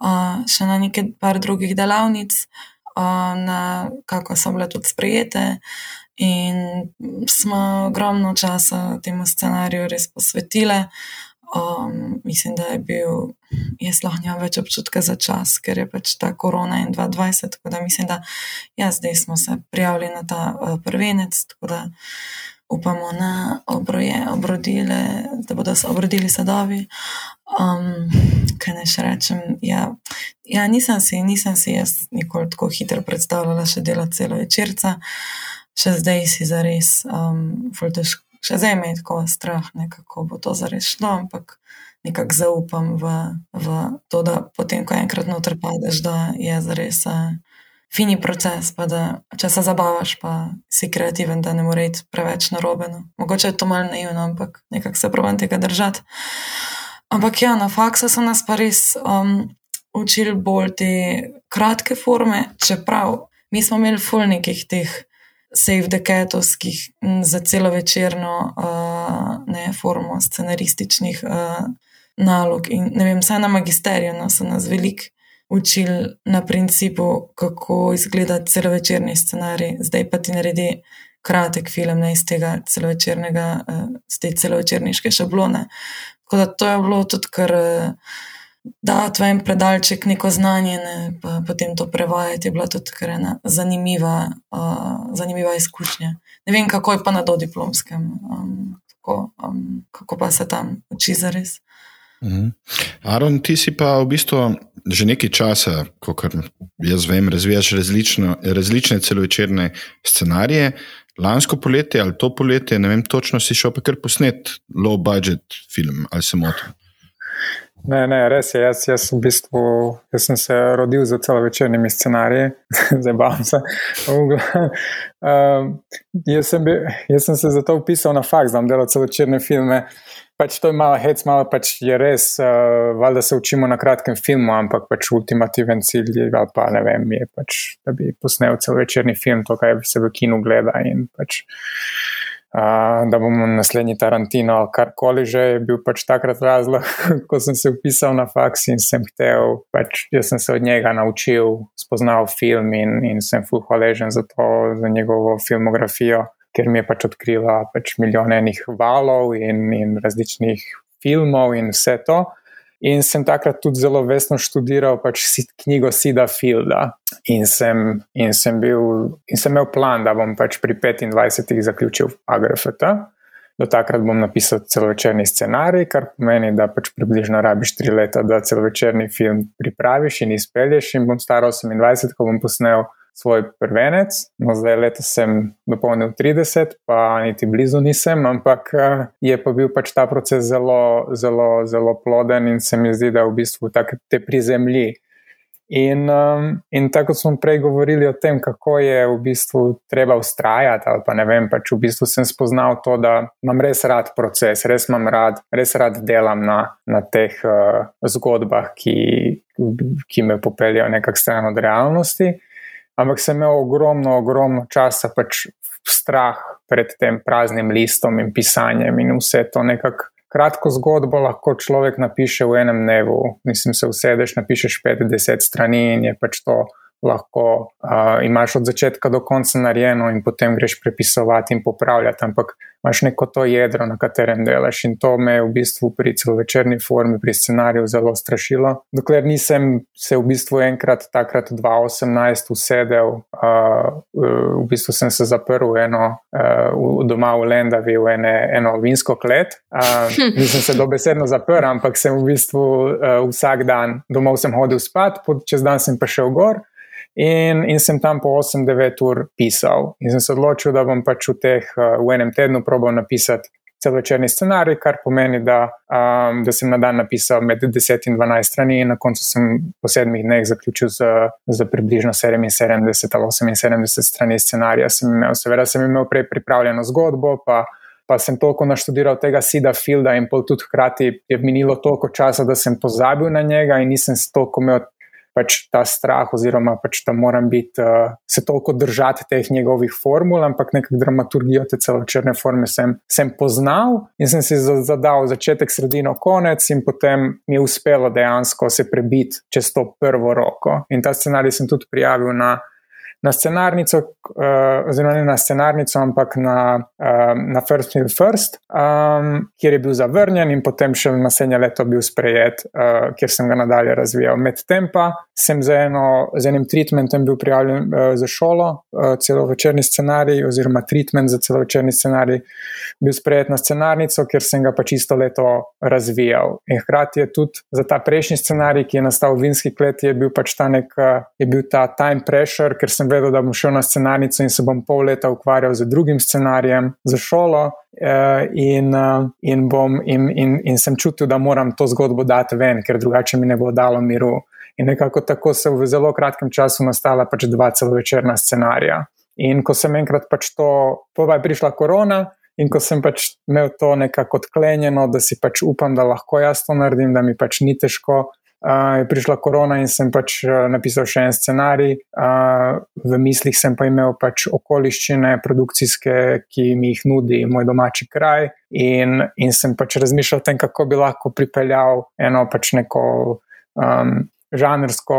uh, še na nekaj par drugih delavnic, uh, na kako so bile tudi sprejete. In smo ogromno časa temu scenariju res posvetili. Um, mislim, da je bil, jaz lahko nimam več občutka za čas, ker je pač ta korona in 2020. Tako da mislim, da ja, zdaj smo se prijavili na ta uh, prvenec. Tako da upamo na obroje, obrodile, da bodo se obrodili sadovi. Um, kaj naj še rečem? Ja, ja, nisem si, nisem si jaz nikoli tako hitro predstavljala še dela celo večerca, še zdaj si za res, um, še zdaj me je tako strah, ne, kako bo to zares šlo, ampak nekako zaupam v, v to, da potem, ko enkrat noter padeš, da je zares. Uh, fini proces, pa da če se zabavaš, pa si kreativen, da ne more iti preveč narobe. No. Mogoče je to malo naivno, ampak nekako se pravim tega držati. Ampak ja, na faksu so nas pa res um, učili bolj te kratke forme, čeprav mi smo imeli ful nekih teh. Save deketovskih za celo večerno uh, ne, formo scenarističnih uh, nalog. In ne vem, vsaj na magisteriju no, so nas veliko učili na principu, kako izgleda celovečerni scenarij, zdaj pa ti naredi kratek film ne, iz tega celovečernega, iz te celovečerniške šablone. Tako da to je bilo tudi kar. Uh, Da, to je en predalček, neko znanje, ne, pa potem to prevajati, je bila tudi ena zanimiva, uh, zanimiva izkušnja. Ne vem, kako je pa na dodiplomskem, um, kako, um, kako pa se tam uči za res. Mhm. Aron, ti si pa v bistvu že nekaj časa, kot jaz vem, razvijaš različno, različne celovečerne scenarije. Lansko poletje ali to poletje, ne vem točno, si šel pa kar posnet low budget film ali se motim. Ne, ne, res je. Jaz, jaz, v bistvu, jaz sem se rodil za celovečernimi scenariji, zabavam se. Um, jaz, sem bil, jaz sem se zato upisal na faks, da bom delal celovečerne filme pač to je malo hec, malo pač je res, uh, valjda se učimo na kratkem filmu, ampak pač ultimativen cilj je, pa ne vem, je pač, da bi posnel cel večerni film, to, kaj se v kinu gleda in pač. Uh, da bomo naslednji Tarantino ali karkoli že, je bil pač takrat razlog, ko sem se upisal na faks in sem hotel, pač jaz sem se od njega naučil, spoznal film in, in sem full hvaležen za to, za njegovo filmografijo ker mi je pač odkrila pač milijone enih valov in, in različnih filmov in vse to. In sem takrat tudi zelo vesno študiral pač knjigo Sida Fielda. In sem, in, sem bil, in sem imel plan, da bom pač pri 25-ih zaključil AGRFT. Do takrat bom napisal celovečerni scenarij, kar pomeni, da pač približno rabiš tri leta, da celovečerni film pripraviš in izpelješ. In bom star 28, ko bom posnel svoj prvenec. No, zdaj letos sem dopolnil 30, pa niti blizu nisem, ampak eh, je pa bil pač ta proces zelo, zelo, zelo ploden in se mi zdi, da v bistvu tako te prizemlji. In, um, in tako smo prej govorili o tem, kako je v bistvu treba ustrajati, ali pa ne vem, pač v bistvu sem spoznal to, da imam res rad proces, res imam rad, res rad delam na, na teh uh, zgodbah, ki, ki me popeljajo nekako stran od realnosti. Ampak sem imel ogromno, ogromno časa pač strah pred tem praznim listom in pisanjem in vse to nekako kratko zgodbo lahko človek napiše v enem dnevu. Mislim, se usedeš, napišeš 50 strani in je pač to lahko uh, imaš od začetka do konca narejeno, in potem greš prepisovati in popravljati, ampak imaš neko to jedro, na katerem delaš. In to me je v bistvu pri celovečerni formi, pri scenariju zelo strašilo. Dokler nisem se v bistvu enkrat, takrat 2018, usedel, uh, v bistvu sem se zaprl eno, uh, doma v Lendavi, v ene, eno vinsko klet. Uh, nisem se dobesedno zaprl, ampak sem v bistvu uh, vsak dan domov hodil spat, čez dan sem pa šel gor. In, in sem tam po 8-9 ur pisal. In sem se odločil, da bom pač v, teh, eh, v enem tednu probal napisati celovečerni scenarij, kar pomeni, da, um, da sem na dan napisal med 10 in 12 strani, in na koncu sem po sedmih dneh zaključil z, z približno 77 ali 78 strani scenarija. Sem imel, seveda sem imel prej pripravljeno zgodbo, pa, pa sem toliko naštudiral tega Sida Fielda in pol tudi hkrati je minilo toliko časa, da sem pozabil na njega in nisem toliko imel pač ta strah, oziroma pač da moram biti, uh, se toliko držati teh njegovih formul, ampak nekako dramaturgijo te celočrne forme sem, sem poznal in sem si zadal začetek, sredino, konec, in potem mi je uspelo dejansko se prebiti čez to prvo roko. In ta scenarij sem tudi prijavil na na scenarnico, uh, oziroma ne na scenarnico, ampak na, uh, na First Mill First, um, kjer je bil zavrnjen in potem še naslednje leto bil sprejet, uh, kjer sem ga nadalje razvijal. Medtem pa sem z, eno, z enim treatmentom bil prijavljen uh, za šolo, uh, celo večerni scenarij, oziroma treatment za celo večerni scenarij, bil sprejet na scenarnico, kjer sem ga pač isto leto razvijal. In hkrati je tudi za ta prejšnji scenarij, ki je nastal v Vinski kleti, je bil pač ta nek, je bil ta time pressure, ker sem vedel, da bom šel na scenarnico in se bom pol leta ukvarjal z drugim scenarijem, za šolo. Uh, in, uh, in, bom, in, in, in sem čutil, da moram to zgodbo dati ven, ker drugače mi ne bo dalo miru. In nekako tako so v zelo kratkem času nastala pač dva celovečerna scenarija. In ko sem enkrat pač to, pa je prišla korona, in ko sem pač imel to nekako odklenjeno, da si pač upam, da lahko jaz to naredim, da mi pač ni težko, uh, je prišla korona in sem pač napisal še en scenarij. Uh, v mislih sem pa imel pač okoliščine produkcijske, ki mi jih nudi moj domači kraj, in, in sem pač razmišljal o tem, kako bi lahko pripeljal eno pač neko. Um, Žanrsko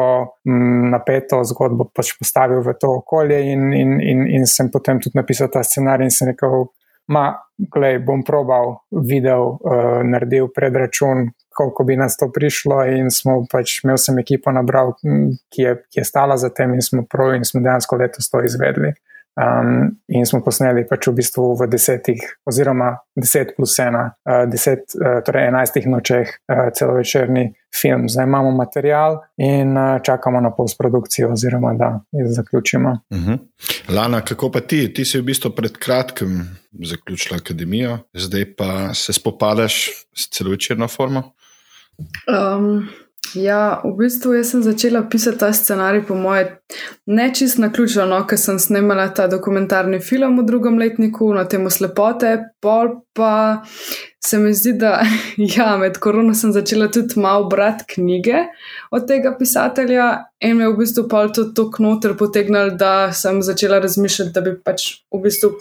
napeto zgodbo pač postavil v to okolje, in, in, in, in sem potem tudi napisal ta scenarij, in sem rekel, ma, glej, bom probal, videl, uh, naredil predračun, koliko bi nas to prišlo, in smo pač, imel sem ekipo nabral, ki je, ki je stala za tem, in smo prav, in smo dejansko letos to izvedli. Um, in smo posneli pač v bistvu v desetih, oziroma deset plus ena, uh, deset, uh, torej enajstih nočeh, uh, celovečerni film. Zdaj imamo material in uh, čakamo na postprodukcijo, oziroma da jih zaključimo. Uh mhm. -huh. Lana, kako pa ti? Ti si v bistvu pred kratkim zaključila akademijo, zdaj pa se spopadaš s celovečerno formo. Um, Ja, v bistvu sem začela pisati ta scenarij, po moje, ne čist na ključno, no, ker sem snemala ta dokumentarni film v drugem letniku na temo slepote, pol pa se mi zdi, da ja, med korono sem začela tudi malo brati knjige od tega pisatelja in me v bistvu pol to tok noter potegnil, da sem začela razmišljati, da bi pač v bistvu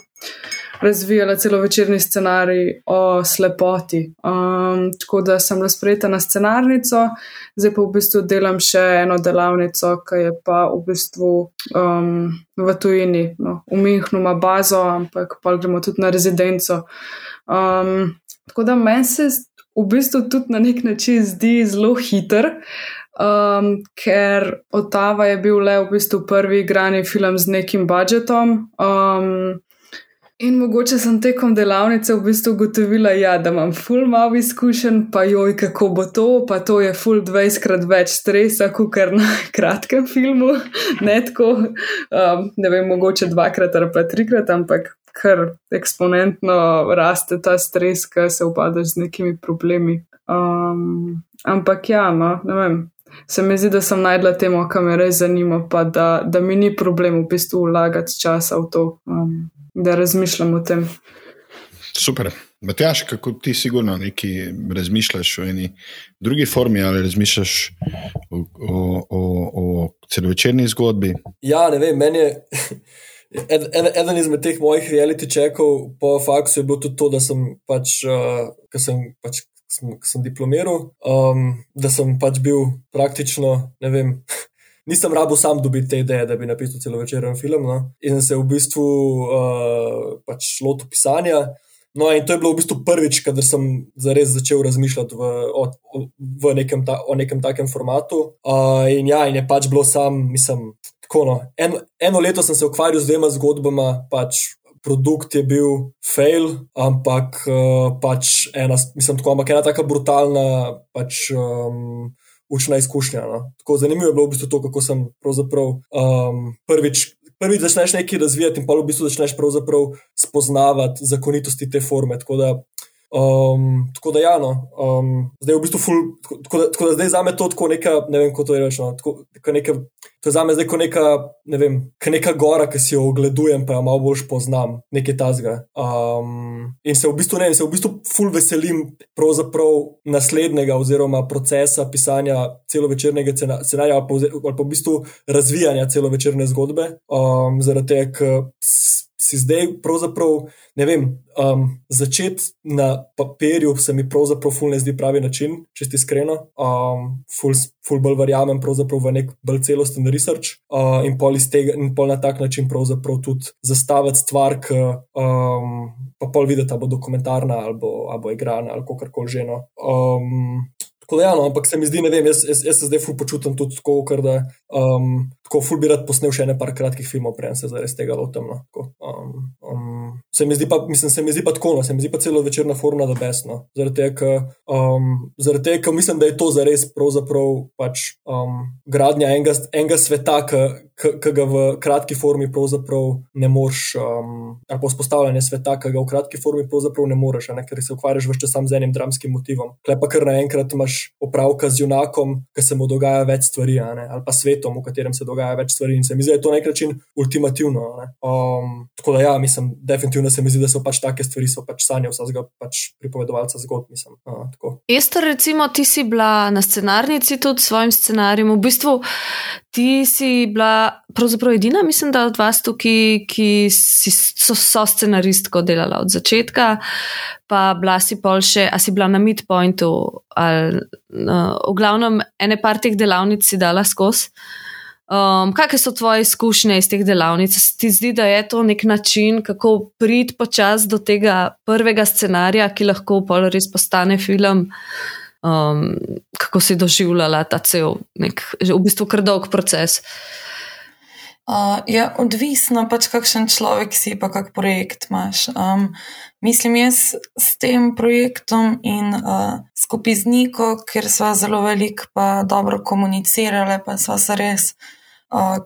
razvijala celo večerni scenarij o slepoti. Um, tako da sem bila sprejeta na scenarnico, zdaj pa v bistvu delam še eno delavnico, ki je pa v bistvu um, v tujini. No, v Münchnu ima bazo, ampak pa gremo tudi na rezidenco. Um, tako da meni se v bistvu tudi na nek način zdi zelo hiter. Um, ker Otava je bil le v bistvu prvi igrani film z nekim budžetom. Um, In mogoče sem tekom delavnice v bistvu ugotovila, ja, da imam full malo izkušenj, pa joj, kako bo to, pa to je full 20 krat več stresa, kot kar na kratkem filmu. Ne tako, um, ne vem, mogoče dvakrat ali pa trikrat, ampak kar eksponentno raste ta stres, ker se upadaš z nekimi problemi. Um, ampak ja, no, ne vem. se mi zdi, da sem najdla temo, kar me res zanima, pa da, da mi ni problem v bistvu vlagati časa v to, um, da razmišljam o tem. Super. Matjaš, kako ti sigurno nekaj razmišljaš o eni drugi formi ali razmišljaš o, o, o, o celovečerni zgodbi? Ja, ne vem, meni je. Ed, ed, eden izmed teh mojih reality čekov po faksu je bilo tudi to, da sem pač, uh, ko sem, pač, sem, sem diplomiral, um, da sem pač bil praktično, ne vem, nisem rabo sam dobiti te ideje, da bi napisal celovečeren film. No? In sem se v bistvu uh, pač lotil pisanja. No, in to je bilo v bistvu prvič, da sem zares začel razmišljati v, o, v nekem, ta, o nekem takem formatu. Uh, in ja, in je pač bilo sam, mislim, tako. No. En, eno leto sem se ukvarjal z dvema zgodbama, pač produkt je bil fail, ampak uh, pač ena, mislim, tako, ampak ena tako brutalna, pač. Um, Učna izkušnja. No. Tako zanimivo je bilo v bistvu to, kako sem um, prvič prvi začneš nekaj razvijati, in pa v bistvu začneš spoznavati zakonitosti te forme. Tako da, um, tako da ja, no, um, zdaj je v bistvu ful, tako, da, tako da zdaj za me to tako neka, ne vem, kako to je rečeno. To je za me zdaj kot neka, ne vem, neka gora, ki si jo ogledujem, pa jo malo bolj poznam, nekaj tasga. Um, in se v bistvu ne, se v bistvu ful veselim naslednjega oziroma procesa pisanja celovečernega scenarija ali, ali pa v bistvu razvijanja celovečerne zgodbe. Um, zaradi tega, ker si zdaj, pravzaprav, ne vem, um, začeti na papirju se mi pravzaprav ful ne zdi pravi način, če ti iskreno. Um, ful, ful bolj verjamem v nek bolj celosten research uh, in pol iz tega, in pol na tak način pravzaprav tudi zastaviti stvar, ki um, pa pol videti, da bo dokumentarna ali bo, ali bo igrana ali kako koli že. No. Um, Tako da, ja, no, ampak se mi zdi, ne vem, jaz, jaz, jaz se zdaj ful počutim tudi tako, da um, tako ful bi rad posnel še nekaj kratkih filmov, prej se zares tega lotem. No. Um, um, se mi zdi pa, mislim, se mi zdi pa tako, no, se mi zdi pa celo večerna forma da besno. Zaradi tega, um, zaradi tega, ker mislim, da je to zares pravzaprav pač um, gradnja enega, enega sveta, ki ga v kratki formi pravzaprav ne moreš, um, ali pa vzpostavljanje sveta, ki ga v kratki formi pravzaprav ne moreš, ne, ker se ukvarjaš več časa z enim dramskim motivom. Klepa kar naenkrat imaš opravka z junakom, ki se mu dogaja več stvari, ne, ali pa svetom, v katerem se dogaja več stvari. In se mi zdi, da je to na nek način ultimativno. Um, tako da, ja, mislim, definitivno se mi zdi, da so pač take stvari, so pač sanje vsega pač pripovedovalca zgodb. Mislim, uh, Ester, recimo, ti si bila na scenarnici tudi s svojim scenarijem. V bistvu ti si bila pravzaprav edina, mislim, da od vas tukaj, ki si so, so scenaristko delala od začetka pa bila si pol še, a si bila na midpointu, ali uh, v glavnem ene par teh delavnic si dala skozi. Um, kakšne so tvoje izkušnje iz teh delavnic? Se ti zdi, da je to nek način, kako priti počasi do tega prvega scenarija, ki lahko pol res postane film? Um, kako si doživljala ta cel, nek, v bistvu kar dolg proces? Uh, ja, odvisno pač, kakšen človek si, pa kak projekt imaš. Um, Mislim, jaz s tem projektom in uh, skupaj z Niko, ker smo zelo veliko pa dobro komunicirali, pa smo se res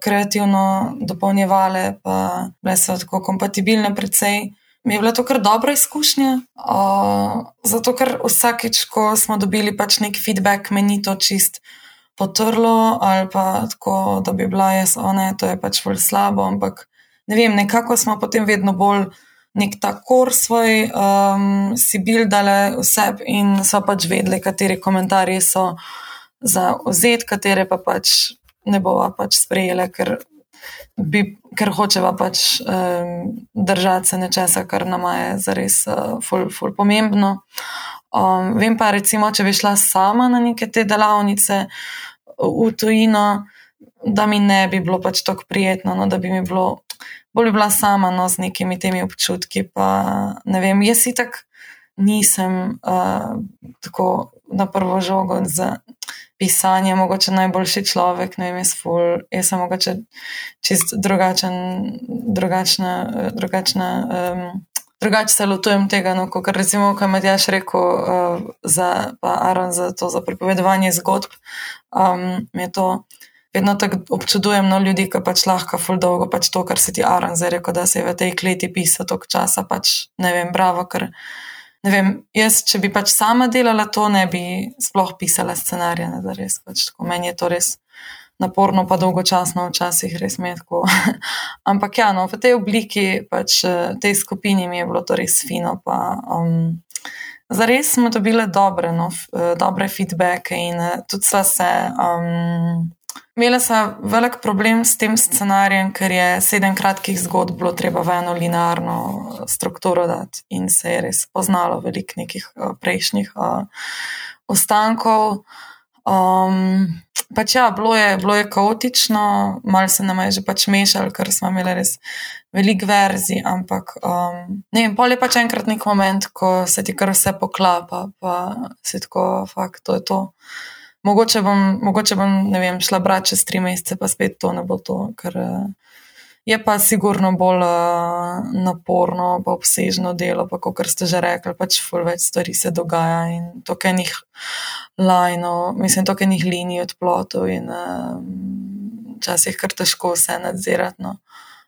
kreativno dopolnjevali, pa bile so tako kompatibilne, predvsej. Mi je bila to kar dobra izkušnja, uh, zato ker vsakeč, ko smo dobili pač nek feedback, meni to čist potrlo, ali pa tako, da bi bila jaz, one, to je pač bolj slabo, ampak ne vem, nekako smo potem vedno bolj nek ta kor svoj um, si bil dale vse in so pač vedeli, kateri komentarji so za vzet, katere pa pač ne bova pač sprejele, ker, bi, ker hočeva pač um, držati se nečesa, kar nama je zares uh, ful, ful pomembno. Um, vem pa recimo, če bi šla sama na neke te delavnice v tujino, da mi ne bi bilo pač tako prijetno, no, da bi mi bilo bolj bila sama no, z nekimi temi občutki. Pa, ne vem, jaz si tako nisem uh, tako na prvo žogo za pisanje, mogoče najboljši človek. Vem, jaz, ful, jaz sem mogoče čist drugačen, drugačna. drugačna um, Drugače se lotujem tega, no, kot recimo, kaj Matjaš rekel, uh, za, pa Aron za to, za pripovedovanje zgodb. Um, je to, vedno tako občudujem no, ljudi, ki pač lahko ful dolgo pač to, kar se ti Aran zdaj rekel, da se je v tej kleti pisal toliko časa, pač ne vem, bravo, ker ne vem, jaz, če bi pač sama delala to, ne bi sploh pisala scenarija, da res pač tako. Meni je to res naporno, pa dolgočasno, včasih res metko. Ampak ja, no, v tej obliki, pač tej skupini mi je bilo to res fino. Pa, um, Zares smo dobili dobre, no, dobre feedbacke in tudi so se. Um, Imela sem velik problem s tem scenarijem, ker je sedem kratkih zgodb bilo treba v eno linearno strukturo dati in se je res poznalo veliko nekih uh, prejšnjih uh, ostankov. Um, pač ja, bilo je, bilo je kaotično, malo se nam je že pač mešalo, ker smo imeli res veliko verzij, ampak um, ne vem, pol je pač enkrat nek moment, ko se ti kar vse poklapa, pa se tako, fakt, to je to mogoče bom, mogoče bom vem, šla brati čez tri mesece, pa spet to ne bo to, ker eh, je pa sigurno bolj uh, naporno, pa obsežno delo, pa kot ste že rekli, pač ful več stvari se dogaja in to, kaj njih lajno, mislim, to, kaj njih linij od plotov in uh, včasih kar težko vse nadzirati. No.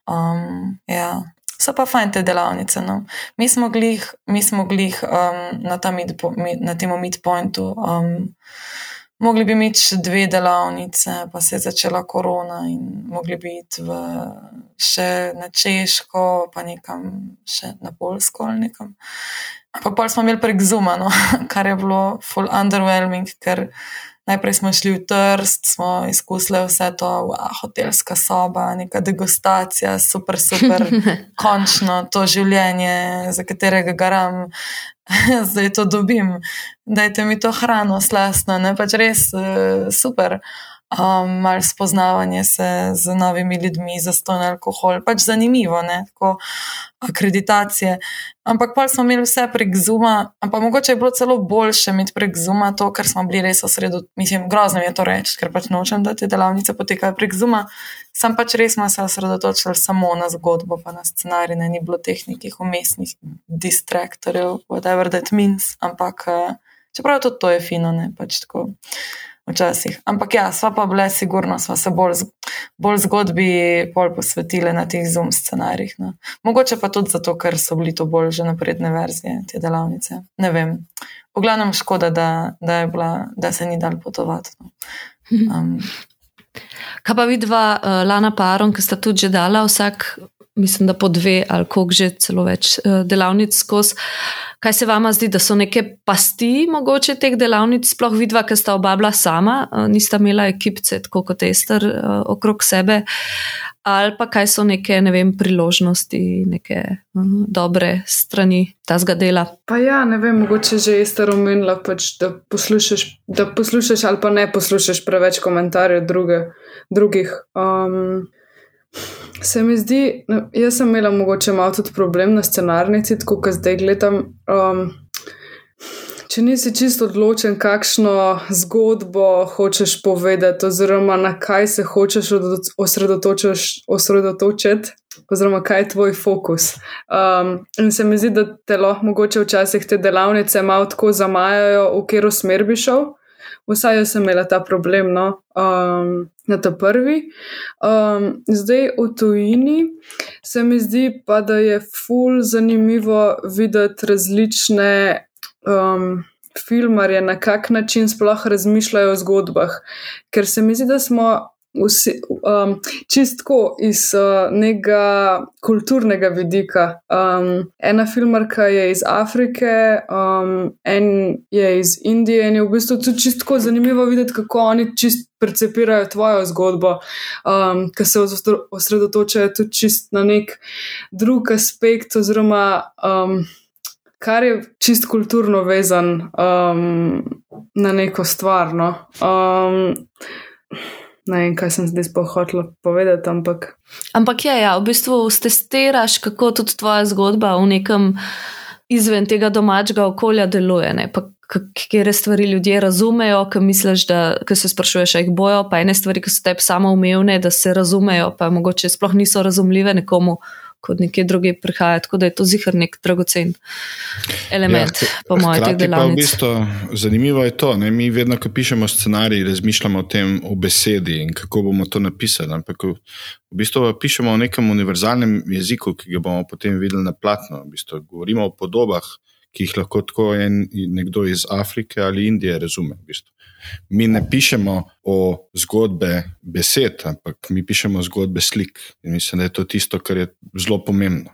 Um, ja. So pa fajn te delavnice. No. Mi smo glih, mi smo glih um, na, mid, na tem midpointu. Um, Mogli bi imeti še dve delavnice, pa se je začela korona in mogli bi iti v, še na Češko, pa nekam še na Polsko ali nekam. Pa pol smo imeli prek Zuma, no, kar je bilo full underwhelming, ker najprej smo šli v Trst, smo izkusili vse to, wow, hotelska soba, neka degustacija, super, super, končno to življenje, za katerega garam, zdaj to dobim, dajte mi to hrano, slasno, ne pač res uh, super. Um, Mal spoznavanje se z novimi ljudmi, za stojno alkohol, pač zanimivo, ne? tako akreditacije. Ampak pa smo imeli vse prek Zuma, ampak mogoče je bilo celo boljše imeti prek Zuma to, ker smo bili res osredotočeni. Mislim, grozno je to reči, ker pač nočem, da te delavnice potekajo prek Zuma. Sam pač res smo se osredotočili samo na zgodbo, pa na scenarij, ne ni bilo teh nekih umestnih distraktorjev, whatever that means. Ampak eh, čeprav tudi to je fino, ne pač tako včasih. Ampak ja, sva pa bile, sigurno smo se bolj, bolj zgodbi bolj posvetili na teh zoom scenarijih. No. Mogoče pa tudi zato, ker so bili to bolj že napredne verzije te delavnice. Ne vem. V glavnem škoda, da, da, bila, da se ni dal potovati. No. Um. Kaj pa vidva, uh, Lana Paron, ki sta tudi že dala vsak, mislim, da po dve ali koliko že celo več uh, delavnic skozi. Kaj se vama zdi, da so neke pasti mogoče teh delavnic, sploh vidva, ker sta oba bila sama, eh, nista imela ekipce, tako kot Ester, eh, okrog sebe, ali pa kaj so neke ne vem, priložnosti, neke uh, dobre strani tazga dela. Pa ja, ne vem, mogoče že Ester omenila, pač, da, poslušaš, da poslušaš ali pa ne poslušaš preveč komentarjev druge, drugih. Um, Se mi zdi, no, jaz sem imela mogoče malo tudi problem na scenarnici, tako kot zdaj gledam. Um, če nisi čisto odločen, kakšno zgodbo hočeš povedati, oziroma na kaj se hočeš osredotočiti, oziroma kaj je tvoj fokus. Um, in se mi zdi, da te lahko včasih te delavnice malo tako zamajajo, v katero smer bi šel. Vsaj jaz sem imela ta problem no, um, na ta prvi. Um, zdaj v tujini se mi zdi pa, da je ful zanimivo videti različne um, filmarje, na kak način sploh razmišljajo o zgodbah. Ker se mi zdi, da smo vsi, um, čistko iz uh, nekega kulturnega vidika. Um, ena filmarka je iz Afrike, um, en je iz Indije in je v bistvu tudi čistko zanimivo videti, kako oni čist percepirajo tvojo zgodbo, um, ki se osredotočajo tudi čist na nek drug aspekt oziroma. Um, Kar je čist kulturno vezan um, na neko stvar. No. Um, ne vem, kaj sem zdaj spohodila povedati. Ampak, ampak je, ja, v bistvu testiraš, kako tudi tvoja zgodba v nekem izven tega domačega okolja deluje. Ne? Pa kje stvari ljudje razumejo, ki misliš, da se sprašuješ, jih bojo, pa ene stvari, ki so tebi samo umevne, da se razumejo, pa mogoče sploh niso razumljive nekomu kot nekje druge prihaja. Tako da je to zihar nek dragocen element, ja, po mojem, teh delavnic. V bistvu, zanimivo je to, da mi vedno, ko pišemo scenarij, razmišljamo o tem v besedi in kako bomo to napisali. Ampak v bistvu pišemo v nekem univerzalnem jeziku, ki ga bomo potem videli na platno. V bistvu, govorimo o podobah. ki jih lahko tako en, nekdo iz Afrike ali Indije razume. V bistvu. Mi ne pišemo o zgodbe besed, ampak mi pišemo zgodbe slik. In mislim, da je to tisto, kar je zelo pomembno.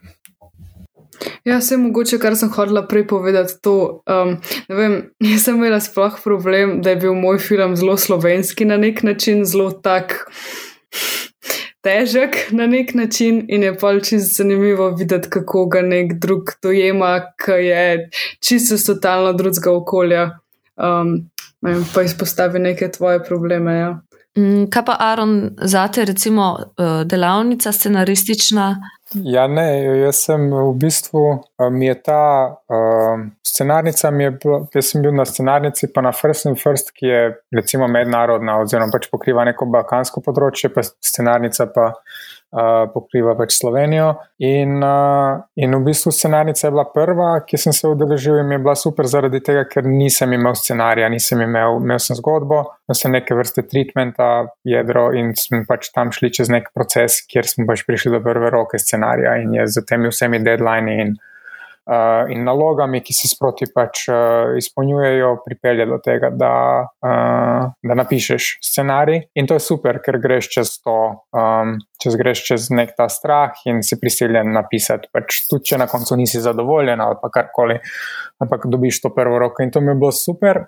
Ja, vse mogoče, kar sem hodila prej povedati. To, um, vem, jaz sem imela sploh problem, da je bil moj film zelo slovenski na nek način, zelo tak težek na nek način in je pa čisto zanimivo videti, kako ga nek drug dojema, ki je čisto totalno drugega okolja. Um, pa izpostavi neke tvoje probleme. Ja. Mm, kaj pa, Aaron, zate, recimo, uh, delavnica scenaristična, Ja, ne, jaz sem v bistvu, mi je ta uh, scenarnica, mi je bila, jaz sem bil na scenarnici, pa na First and First, ki je recimo mednarodna, oziroma pač pokriva neko balkansko področje, pa scenarnica pa pokriva več Slovenijo. In, uh, in v bistvu scenarnica je bila prva, ki sem se udeležil in mi je bila super zaradi tega, ker nisem imel scenarija, nisem imel, imel sem zgodbo, imel sem neke vrste treatmenta, jedro in smo pač tam šli čez nek proces, kjer smo pač prišli do prve roke scenarija in je z temi vsemi deadline in uh, in nalogami, ki se sproti pač uh, izpolnjujejo, pripelje do tega, da, uh, da napišeš scenarij. In to je super, ker greš čez to, um, če greš čez nek ta strah in si prisiljen napisati. Pač tudi, če na koncu nisi zadovoljen ali pa karkoli, ampak dobiš to prvo roko. In to mi je bilo super.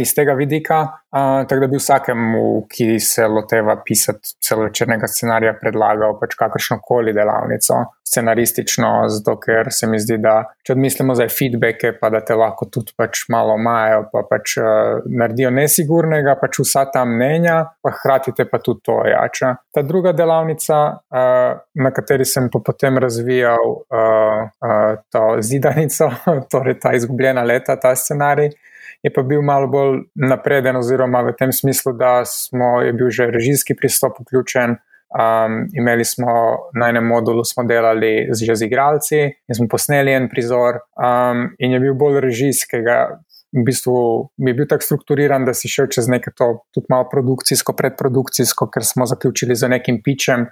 Iz tega vidika, uh, tako da bi vsakemu, ki se loteva pisati celovečernega scenarija, predlagal pač kakršno koli delavnico, scenaristično, zato ker se mi zdi, da če odmislimo za feedbacke, pa da te lahko tudi pač malo majo, pa pač uh, naredijo nesigurnega, pač vsa ta mnenja, pa hkrati te pa tudi to ojača. Ta druga delavnica, uh, na kateri sem pa potem razvijal uh, uh, to zidanico, torej ta izgubljena leta, ta scenarij. Je pa bil malo bolj napreden, oziroma v tem smislu, da smo, je bil že režijski pristop vključen, Um, imeli smo na enem modulu, smo delali z, z igralci in smo posneli en prizor, um, in je bil bolj režijskega. V bistvu je bil tako strukturiran, da si šel čez nekaj to, tudi malo produkcijsko, predprodukcijsko, ker smo zaključili z nekim pičem,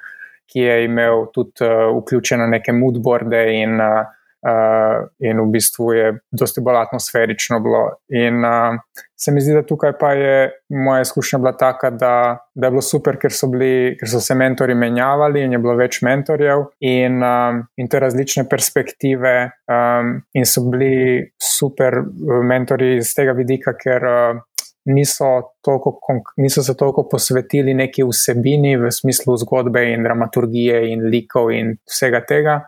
ki je imel tudi uh, vključene neke moodboarde in uh, uh, in v bistvu je dosti bolj atmosferično bilo. In uh, se mi zdi, da tukaj pa je moja izkušnja bila taka, da, da je bilo super, ker so, bili, ker so se mentori menjavali in je bilo več mentorjev in, um, in te različne perspektive, um, in so bili super mentori iz tega vidika, ker. Uh, Niso, toliko, niso se toliko posvetili neki vsebini v smislu zgodbe in dramaturgije in likov in vsega tega,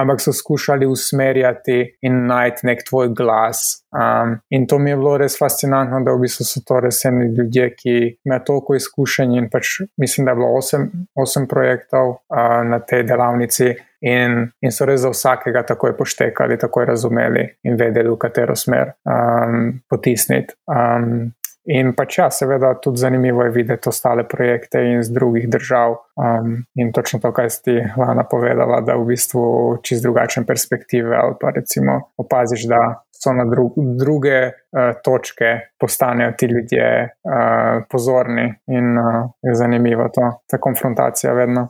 ampak so skušali usmerjati in najti nek tvoj glas. Um, in to mi je bilo res fascinantno, da v bistvu so to res eni ljudje, ki imajo toliko izkušenj. In pač mislim, da je bilo osem, osem projektov uh, na tej delavnici. In, in so res za vsakega takoj poštekali, takoj razumeli in vedeli, v katero smer um, potisniti. Um, In pač ja, seveda tudi zanimivo je videti ostale projekte iz drugih držav. Um, in točno to, kar si ti Lana povedala, da v bistvu čist drugačne perspektive ali pa recimo opaziš, da so na dru druge uh, točke postanejo ti ljudje uh, pozorni in uh, je zanimivo to, ta konfrontacija vedno.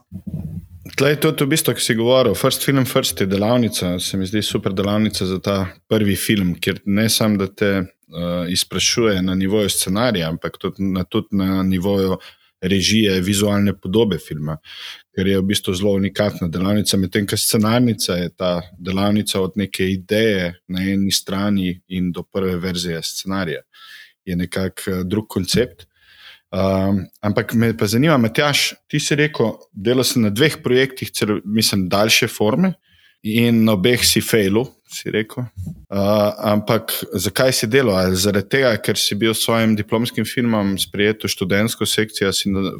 Tlej, to je v bistvu, ki si govoril, First Film, First je delavnica, se mi zdi super delavnica za ta prvi film, ker ne samo, da te uh, izprašuje na nivoju scenarija, ampak tudi na, tudi na nivoju režije, vizualne podobe filma, ker je v bistvu zelo unikatna delavnica. Medtem ko scenarnica je ta delavnica od neke ideje na eni strani in do prve verzije scenarija, je nekako uh, drug koncept. Um, ampak me pa zanima, Matjaš, ti si rekel, delo se na dveh projektih, celo, mislim, daljše forme in obeh si failu, si rekel. Uh, ampak zakaj si delal? Zaradi tega, ker si bil s svojim diplomskim filmom sprejet v študentsko sekcijo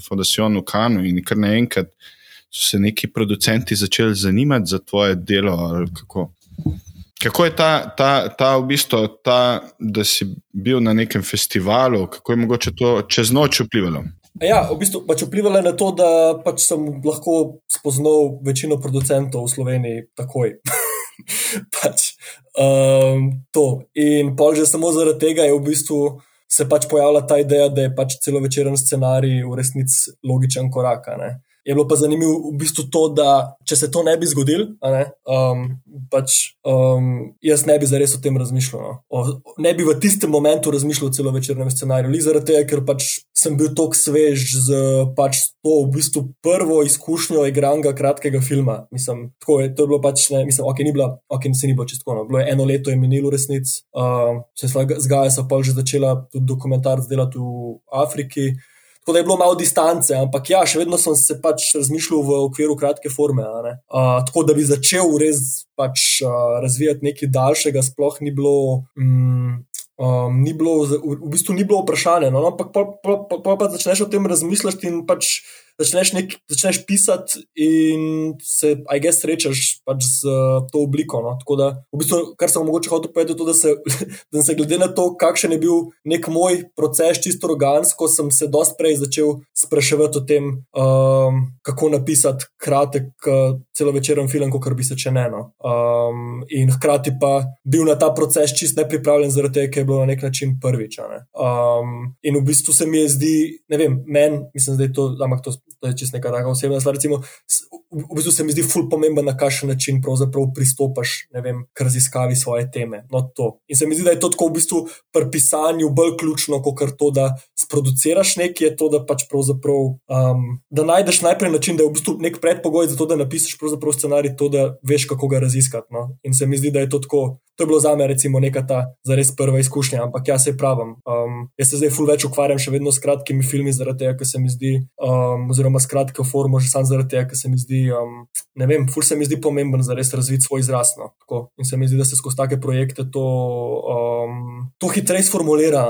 Fundacion v Kanu in kar naenkrat so se neki producenti začeli zanimati za tvoje delo. Kako? kako je ta, ta, ta v bistvu, ta, da si bil na nekem festivalu, kako je mogoče to čez noč vplivalo? Ja, v bistvu pač vplivalo je na to, da pač sem lahko spoznal večino producentov v Sloveniji takoj. pač, um, to. In pa že samo zaradi tega je v bistvu se pač pojavila ta ideja, da je pač celovečeren scenarij v resnici logičen korak. Ne? Je bilo pa zanimivo v bistvu to, da če se to ne bi zgodilo, ne, um, pač um, jaz ne bi zares o tem razmišljal. No. O, ne bi v tistem momentu razmišljal o celo večernem scenariju, ali zaradi tega, ker pač sem bil tako svež z pač to v bistvu prvo izkušnjo igranga kratkega filma. Mislim, tako je, to je bilo pač, ne, mislim, ok, ni bilo, ok, se ni bilo čisto. No. Bilo je eno leto, je minilo resnic, uh, se je zgajala, so pa že začela tudi dokumentarc delati v Afriki. Tako da je bilo malo distance, ampak ja, še vedno sem se pač razmišljal v okviru kratke forme. Uh, tako da bi začel res pač, uh, razvijati nekaj daljšega, sploh ni bilo. Um, Um, ni bilo, v bistvu ni bilo vprašanje, no, ampak pa, pa, pa, pa, pa začneš o tem razmišljati in pač začneš, nek, začneš pisati, in se, aj gess, srečaš pač z uh, to obliko. No? Tako da, v bistvu, kar sem mogoče hotel povedati, je to, da se, da se glede na to, kakšen je bil nek moj proces, čisto organsko, sem se dosti prej začel spraševati o tem, um, kako napisati kratek, uh, celovečeren film, kot bi se če ne. No? Um, in hkrati pa bil na ta proces čist nepripravljen, zaradi tega, ker je bilo na nek način prvič. Ne? Um, in v bistvu se mi je zdi, ne vem, meni, mislim, da je to, ampak to to je čisto neka taka osebna stvar. Recimo, v bistvu se mi zdi ful pomemben, na kakšen način pristopiš k raziskavi svoje teme. No, In se mi zdi, da je to tako v bistvu pri pisanju bolj ključno, kot to, da sproduciraš nekaj, je to, da pač um, da najdeš najprej način, da je v bistvu nek predpogoj za to, da napišeš scenarij, to, da veš, kako ga raziskati. No? In se mi zdi, da je to tako. To je bilo za me, recimo, neka ta zares prva izkušnja, ampak jaz se pravim. Um, jaz se zdaj ful več ukvarjam še vedno s kratkimi filmi, zaradi tega, ker se mi zdi, um, oziroma s kratko formo, že sam zaradi tega, ker se mi zdi, um, ne vem, ful se mi zdi pomemben za res razviti svoj izraz. No, In se mi zdi, da se skozi take projekte to, um, to hitreje sformulira.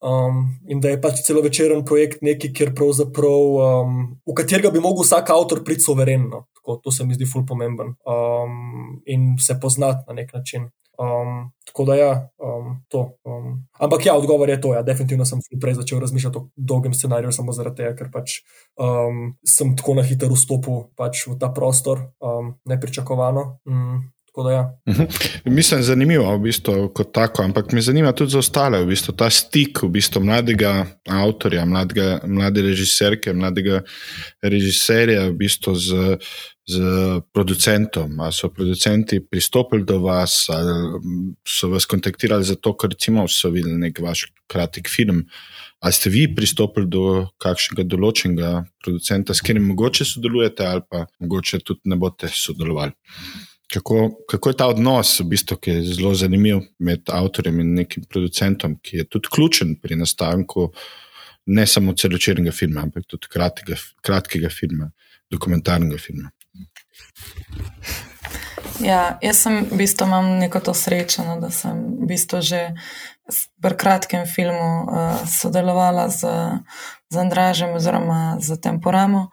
Um, in da je pač celo večeren projekt nekaj, kjer pravzaprav, um, v katerega bi lahko vsak avtor priti soverenno. Tako, to se mi zdi ful pomemben um, in se poznati na nek način. Um, tako da, ja, um, to. Um. Ampak ja, odgovor je to. Ja, definitivno sem prej začel razmišljati o dolgem scenariju, samo zaradi tega, ker pač, um, sem tako na hitro vstopil pač v ta prostor, um, nepričakovano. Um, Ja. Mhm. Mislim, zanimivo, v bistvu, kot tako, ampak me zanima tudi za ostale, v bistvu, ta stik v bistvu, mladega avtorja, mladega, mlade režiserke, mladega režiserja v bistvu, z, z producentom. Ali so producenti pristopili do vas, ali so vas kontaktirali zato, ker so videli nek vaš kratek film. Ali ste vi pristopili do kakšnega določenega producenta, s katerim mogoče sodelujete, ali pa mogoče tudi ne boste sodelovali? Kako, kako je ta odnos, v bistvu, ki je zelo zanimiv med avtorjem in nekim producentom, ki je tudi ključen pri nastanku ne samo celočernega filma, ampak tudi kratkega, kratkega filma, dokumentarnega filma. Ja, jaz sem v bistvu imam neko to srečo, no, da sem v bistvu že v kratkem filmu uh, sodelovala z, z Andražem oziroma z Temporamo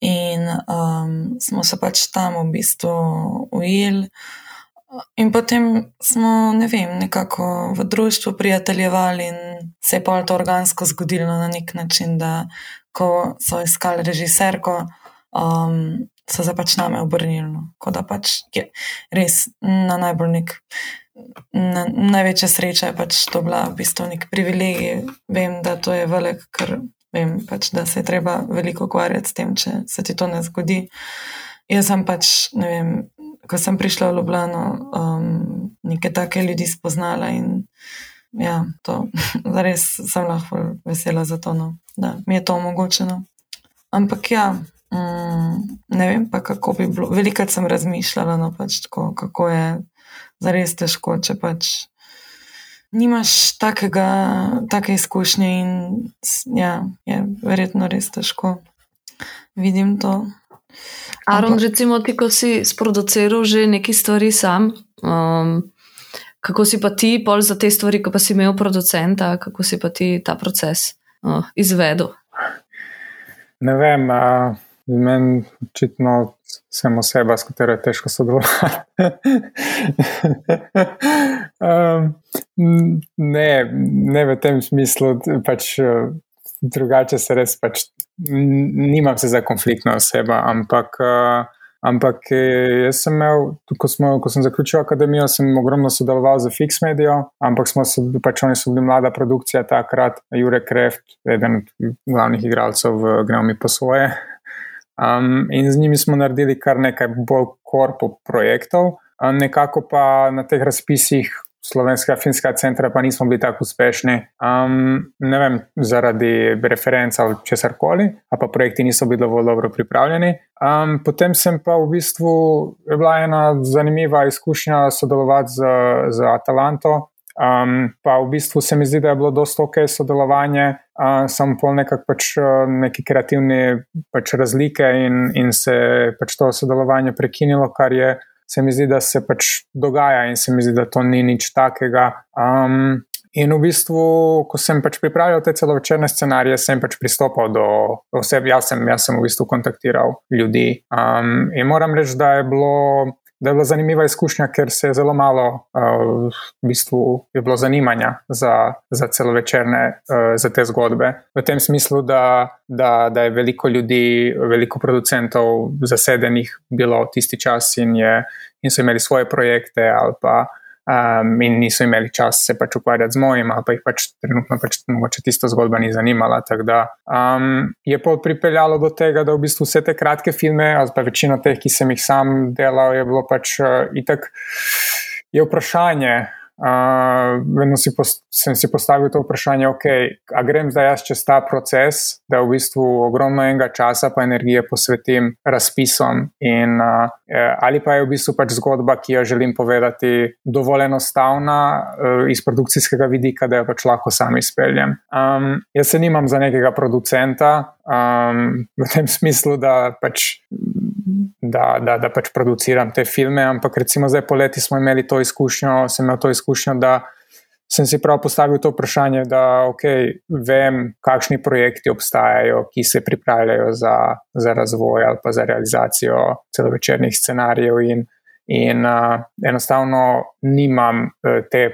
in um, smo se pač tam v bistvu ujeli. In potem smo, ne vem, nekako v družbi prijateljevali, in se je pa to organsko zgodilo na nek način, da ko so iskali režiserko, um, so se pač name obrnili. No. Kot da pač je res na najbolj nek. Na, največja sreča je pač to bila v bistvu nek privilegij. Vem, da to je velik, ker vem pač, da se je treba veliko ukvarjati s tem, če se ti to ne zgodi. Jaz sem pač, ne vem, ko sem prišla v Ljubljano, um, nekaj take ljudi spoznala in ja, to res sem lahko vesela za to, no, da mi je to omogočeno. Ampak ja. Mm, ne vem pa, kako bi bilo. Velikrat sem razmišljala, no, pač tako, kako je zares težko, če pač nimaš takega, take izkušnje in ja, je verjetno res težko. Vidim to. Aron, recimo, ti, ko si sproduciral že neki stvari sam, um, kako si pa ti pol za te stvari, ko pa si imel producenta, kako si pa ti ta proces uh, izvedel? Ne vem. Uh... Meni očitno sem oseba, s katero je težko sodelovati. um, ne, ne v tem smislu, pač drugače se res pač nimam se za konfliktno osebo, ampak. Uh, Ampak jaz sem imel, ko, smo, ko sem zaključil akademijo, sem ogromno sodeloval z Fix Media, ampak smo se, pač oni so bili mlada produkcija takrat, Jurek Kreft, eden od glavnih igralcev v Gnome po svoje. Um, in z njimi smo naredili kar nekaj bolj korpo projektov, nekako pa na teh razpisih Slovenskega filmskega centra pa nismo bili tako uspešni, um, ne vem, zaradi referenc ali česar koli, pa projekti niso bili dovolj dobro pripravljeni. Um, potem sem pa v bistvu bila ena zanimiva izkušnja sodelovati z, z Atalanto. Um, pa v bistvu se mi zdi, da je bilo dosto ok sodelovanje, uh, samo pol nekako pač neki kreativni pač razlike in, in se je pač to sodelovanje prekinilo, kar je se mi zdi, da se pač dogaja in se mi zdi, da to ni nič takega. Um, in v bistvu, ko sem pač pripravljal te celovečerne scenarije, sem pač pristopil do oseb, jaz sem, jaz sem v bistvu kontaktiral ljudi. Um, in moram reči, da je bilo da je bila zanimiva izkušnja, ker se je zelo malo uh, v bistvu je bilo zanimanja za, za celovečerne, uh, za te zgodbe. V tem smislu, da, da, da je veliko ljudi, veliko producentov zasedenih bilo v tisti čas in, je, in so imeli svoje projekte ali pa um, in niso imeli čas se pač ukvarjati z mojim, ali pa jih pač trenutno pač mogoče tista zgodba ni zanimala. Da, um, je pa pripeljalo do tega, da v bistvu vse te kratke filme, ali pa večino teh, ki sem jih sam delal, je bilo pač uh, itak. Je vprašanje, Uh, vedno si post, sem si postavil to vprašanje, okay, ali grem zdaj jaz čez ta proces, da v bistvu ogromno enega časa pa energije posvetim razpisom, in, uh, ali pa je v bistvu pač zgodba, ki jo želim povedati, dovolj enostavna uh, iz produkcijskega vidika, da jo pač lahko sam izpeljem. Um, jaz se nimam za nekega producenta um, v tem smislu, da pač da, da, da pač produciram te filme. Ampak recimo zdaj poleti smo imeli to izkušnjo, sem imel to izkušnjo, da sem si prav postavil to vprašanje, da okay, vem, kakšni projekti obstajajo, ki se pripravljajo za, za razvoj ali pa za realizacijo celovečernih scenarijev. In, uh, enostavno nimam, uh, te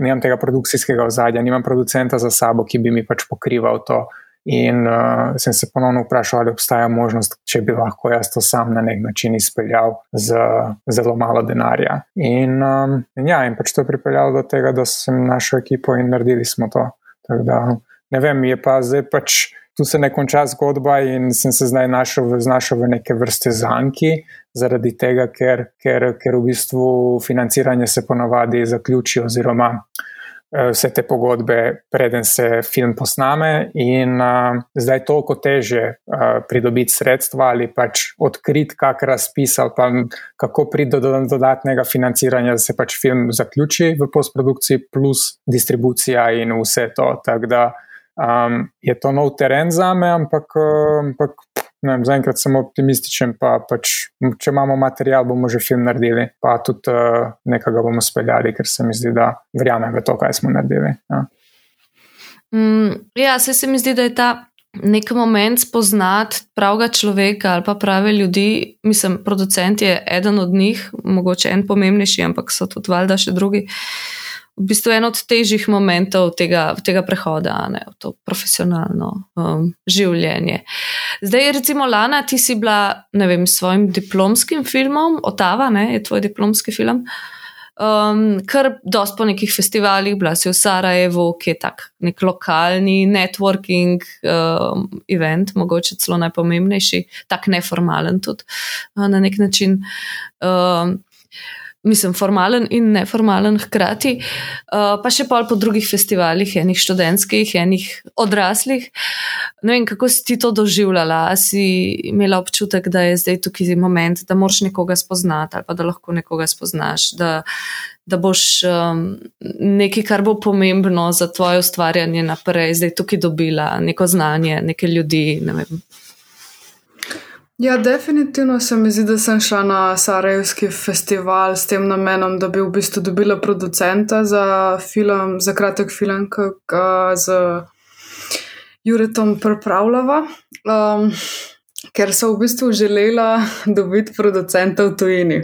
nimam tega produkcijskega ozadja, nimam producenta za sabo, ki bi mi pač pokrival to. In uh, sem se ponovno vprašal, ali obstaja možnost, če bi lahko jaz to sam na nek način izpeljal z zelo malo denarja. In, um, in ja, in pač to je pripeljalo do tega, da sem našel ekipo in naredili smo to. Da, ne vem, je pa zdaj pač. Tu se ne konča zgodba, in sem se zdaj znašel v, v neke vrste zanki, zaradi tega, ker, ker, ker v bistvu financiranje se ponavadi zaključi, oziroma Eh, vse te pogodbe, preden se film posname, in uh, zdaj je toliko teže uh, pridobiti sredstva ali pač odkriti, kak razpis ali pa kako priti do dodatnega financiranja, da se pač film zaključi v postprodukciji, plus distribucija in vse to. Tako da um, je to nov teren za me, ampak, ampak vem, zaenkrat sem optimističen, pa pač, če imamo material, bomo že film naredili, pa tudi uh, nekaj bomo speljali, ker se mi zdi, da verjamem v to, kaj smo naredili. Ja, mm, ja se, se mi zdi, da je ta. Nek moment spoznati pravega človeka ali pa prave ljudi, mislim, producent je eden od njih, mogoče en pomembnejši, ampak so tudi valjda še drugi. Uh, v bistvu en od težjih momentov tega, tega prehoda ne, v to profesionalno um, življenje. Zdaj, recimo, Lana, ti si bila vem, s svojim diplomskim filmom, Otava, ne, je tvoj diplomski film. Um, kar dosti po nekih festivalih, bila si v Sarajevu, ki je tak nek lokalni networking um, event, mogoče celo najpomembnejši, tak neformalen tudi uh, na nek način. Um, mislim, formalen in neformalen hkrati, uh, pa še pol po drugih festivalih, enih študentskih, enih odraslih. Ne vem, kako si ti to doživljala, ali si imela občutek, da je zdaj tukaj moment, da moraš nekoga spoznati ali pa da lahko nekoga spoznaš. Da, Da boš um, nekaj, kar bo pomembno za tvoje ustvarjanje naprej, zdaj tukaj dobila neko znanje, nekaj ljudi. Ne Ja, definitivno se mi zdi, da sem šla na Sarajevski festival s tem namenom, da bi v bistvu dobila producenta za film, za kratek film, ki ga z Juretom pripravljava. Um, ker so v bistvu želela dobiti producenta v tujini.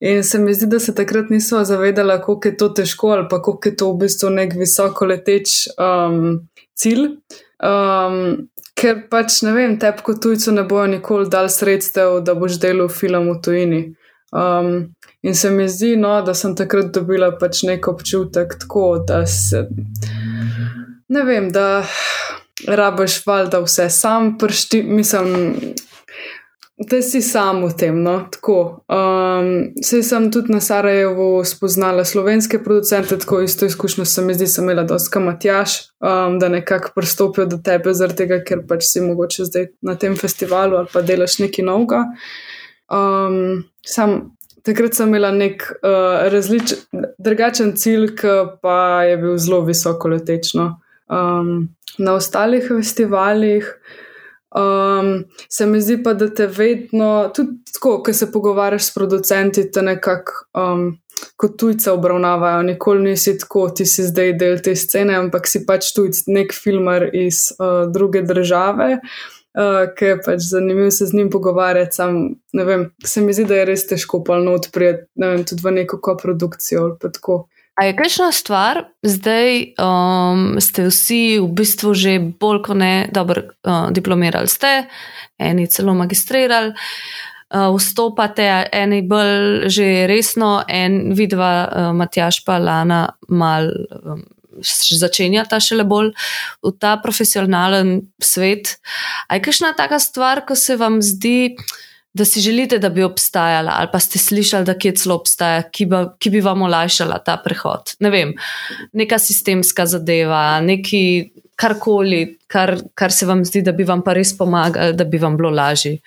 In se mi zdi, da se takrat niso zavedala, kako je to težko ali pa kako je to v bistvu nek visoko leteč um, cilj. Um, ker pač ne vem, tebi kot tujcu ne bojo nikoli dal sredstev, da boš delal film v tujini. Um, in se mi zdi, no, da sem takrat dobila pač nek občutek tako, da se. Ne vem, da rabiš valjda vse sam pršti, mislim, da si sam v tem. No? Um, Sej sem tudi na Sarajevu spoznala slovenske producente, tako isto izkušnjo se mi zdi, sem imela dosta matjaš, um, da nekako pristopijo do tebe, zaradi tega, ker pač si mogoče zdaj na tem festivalu ali pa delaš nekaj novega. Um, sam takrat sem imela nek uh, različen, drugačen cilj, ki pa je bil zelo visoko letečno. Um, na ostalih festivalih um, se mi zdi pa, da te vedno, tudi tako, ko se pogovarjaš s producenti, te nekako um, kot tujce obravnavajo. Nikoli nisi tako, ti si zdaj del te scene, ampak si pač tujc, nek filmer iz uh, druge države uh, ki je pač zanimivo se z njim pogovarjati. Sam, vem, se mi zdi, da je res težko polno odpreti tudi v neko koprodukcijo. A je kakšna stvar, zdaj um, ste vsi v bistvu že bolj kot ne dobro uh, diplomirali, ste eni celo magistrirali, uh, vstopate, eni bolj že resno, en vidva, uh, Matjaš pa Lana, mal um, začenjata šele bolj v ta profesionalen svet. A je kakšna taka stvar, ko se vam zdi, da si želite, da bi obstajala, ali pa ste slišali, da kje celo obstaja, ki, ba, ki bi vam olajšala ta prehod? Ne vem, neka sistemska zadeva, neki karkoli, kar, kar se vam zdi, da bi vam pa res pomagali, da bi vam bilo lažje.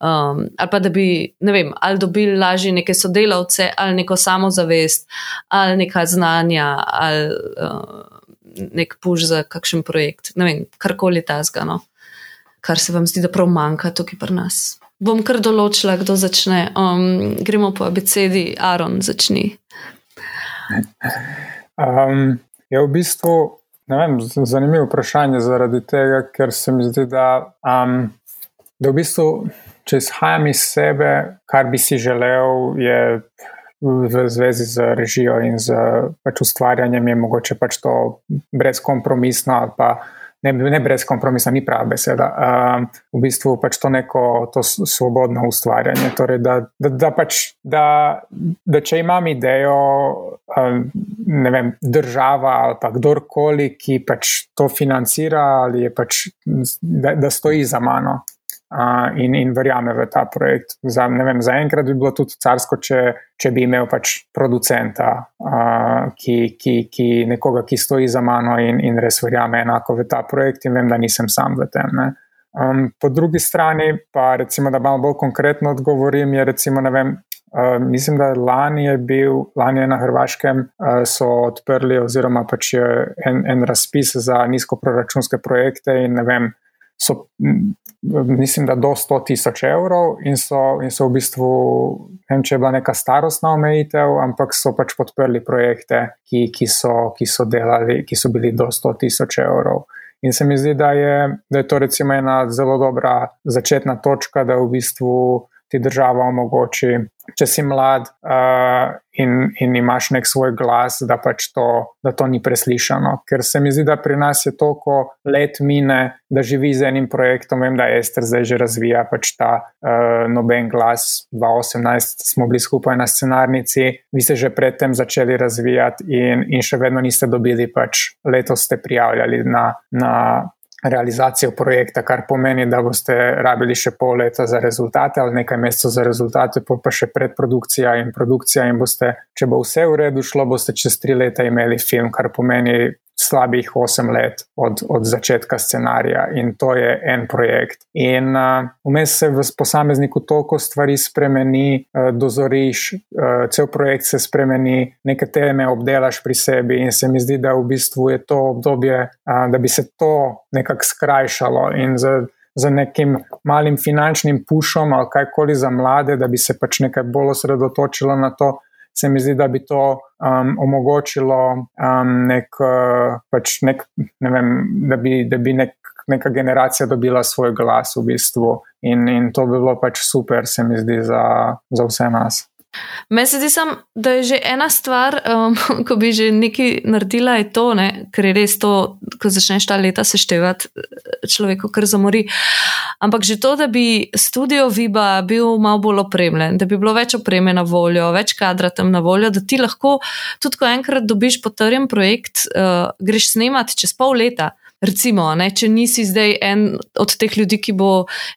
Um, ali pa da bi, ne vem, ali dobili lažje neke sodelavce, ali neko samozavest, ali neka znanja, ali uh, nek puž za kakšen projekt. Ne vem, karkoli ta zgano, kar se vam zdi, da prav manjka tukaj pri nas. Bom kar določila, kdo začne. Um, gremo po abecedi, Aaron, začni. Um, je v bistvu Vem, zanimivo vprašanje zaradi tega, ker se mi zdi, da, um, da v bistvu, če izhajam iz sebe, kar bi si želel, je v zvezi z režijo in z pač ustvarjanjem, je mogoče pač to brezkompromisno ali pa ne, ne brez kompromisa, ni prava beseda. Um, v bistvu pač to neko to svobodno ustvarjanje. Torej, da, da, da, pač, da, da če imam idejo, um, ne vem, država ali pa kdorkoli, ki pač to financira ali je pač, da, da stoji za mano uh, in, in verjame v ta projekt. Za, vem, za enkrat bi bilo tudi carsko, če, če bi imel pač producenta, uh, ki, ki, ki nekoga, ki stoji za mano in, in res verjame enako v ta projekt in vem, da nisem sam v tem. Um, po drugi strani pa, recimo, da malo bolj konkretno odgovorim, je recimo, ne vem. Uh, mislim, da lani je bil, lani je na Hrvaškem, uh, so odprli, oziroma pač je en, en razpis za nizkoproračunske projekte, in ne vem, so, mislim, da do 100 tisoč evrov in so, in so v bistvu, ne vem, če je bila neka starostna omejitev, ampak so pač podprli projekte, ki, ki, so, ki so delali, ki so bili do 100 tisoč evrov. In se mi zdi, da je, da je to recimo ena zelo dobra začetna točka, da v bistvu ti država omogoči, če si mlad uh, in, in imaš nek svoj glas, da pač to, da to ni preslišano. Ker se mi zdi, da pri nas je toliko let mine, da živi z enim projektom. Vem, da Ester zdaj že razvija pač ta uh, noben glas. 2018 smo bili skupaj na scenarnici, vi ste že predtem začeli razvijati, in, in še vedno niste dobili, pač letos ste prijavljali na. na realizacijo projekta, kar pomeni, da boste rabili še pol leta za rezultate ali nekaj mesecev za rezultate, pa, še predprodukcija in produkcija. In boste, če bo vse v redu šlo, boste čez tri leta imeli film, kar pomeni slabih 8 let od, od začetka scenarija in to je en projekt. In uh, vmes se v posamezniku toliko stvari spremeni, uh, dozoriš, uh, cel projekt se spremeni, neke teme obdelaš pri sebi in se mi zdi, da v bistvu je to obdobje, uh, da bi se to nekako skrajšalo in za. Z nekim malim finančnim pušom ali kajkoli za mlade, da bi se pač nekaj bolj osredotočilo na to, se mi zdi, da bi to um, omogočilo, um, nek, uh, pač nek, ne vem, da bi, da bi nek, neka generacija dobila svoj glas v bistvu. In, in to bi bilo pač super, se mi zdi, za, za vse nas. Meni se zdi, sam, da je že ena stvar, um, ko bi že nekaj naredila, je to, ne? ker je res to, ko začneš ta leta seštevati, človeku kar zamori. Ampak že to, da bi studio Viba bil malo bolj opremljen, da bi bilo več opreme na voljo, več kadra tam na voljo, da ti lahko tudi, ko enkrat dobiš potrjen projekt, uh, greš snemati čez pol leta. Recimo, ne, če nisi zdaj en od teh ljudi, ki bo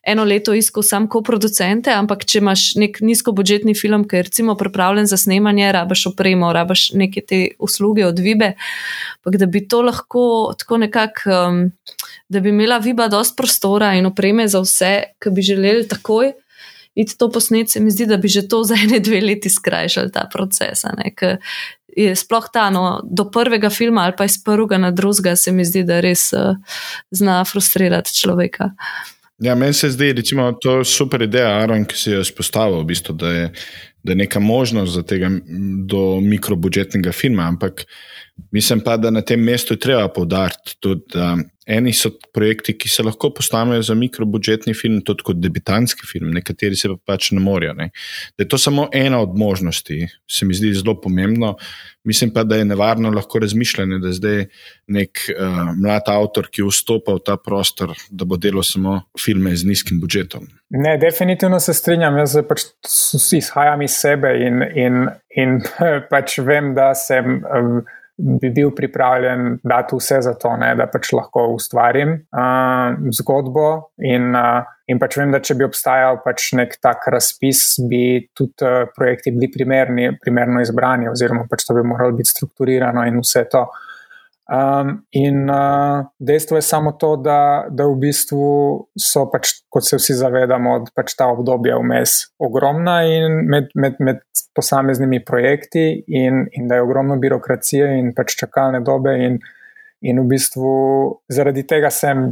eno leto iskal sam koproducente, ampak če imaš nek nizkobudžetni film, ki je recimo pripravljen za snemanje, rabaš opremo, rabaš neke te usluge od Vibe, pa da bi to lahko tako nekako, um, da bi imela Viba dost prostora in opreme za vse, ki bi želeli takoj. Iti to posnet, se mi zdi, da bi že to za ene dve leti skrajšali ta proces je sploh ta, no, do prvega filma ali pa iz prvega na drugega, se mi zdi, da res uh, zna frustrirati človeka. Ja, meni se zdi, je to super ideja, Aron, ki si jo izpostavil, v bistvu, da, je, da je neka možnost za tega do mikrobudžetnega filma. Ampak mislim pa, da na tem mestu je treba povdariti da eni so projekti, ki se lahko postavijo za mikrobudžetni film, tudi kot debitantski film, nekateri se pa pač ne morejo. Ne. Da je to samo ena od možnosti, se mi zdi zelo pomembno. Mislim pa, da je nevarno lahko razmišljanje, da zdaj nek uh, mlad avtor, ki vstopa v ta prostor, da bo delal samo filme z nizkim budžetom. Ne, definitivno se strinjam. Jaz pač izhajam iz sebe in, in, in pač vem, da sem. Um, bi bil pripravljen dati vse za to, ne, da pač lahko ustvarim uh, zgodbo. In, uh, in pač vem, da če bi obstajal pač nek tak razpis, bi tudi uh, projekti bili primerni, primerno izbrani, oziroma pač to bi moralo biti strukturirano in vse to. Um, in uh, dejstvo je samo to, da, da v bistvu so, pač, kot se vsi zavedamo, pač ta obdobja vmes ogromna in med, med, med posameznimi projekti, in, in da je ogromno birokracije in pač čakalne dobe. In, in v bistvu zaradi tega sem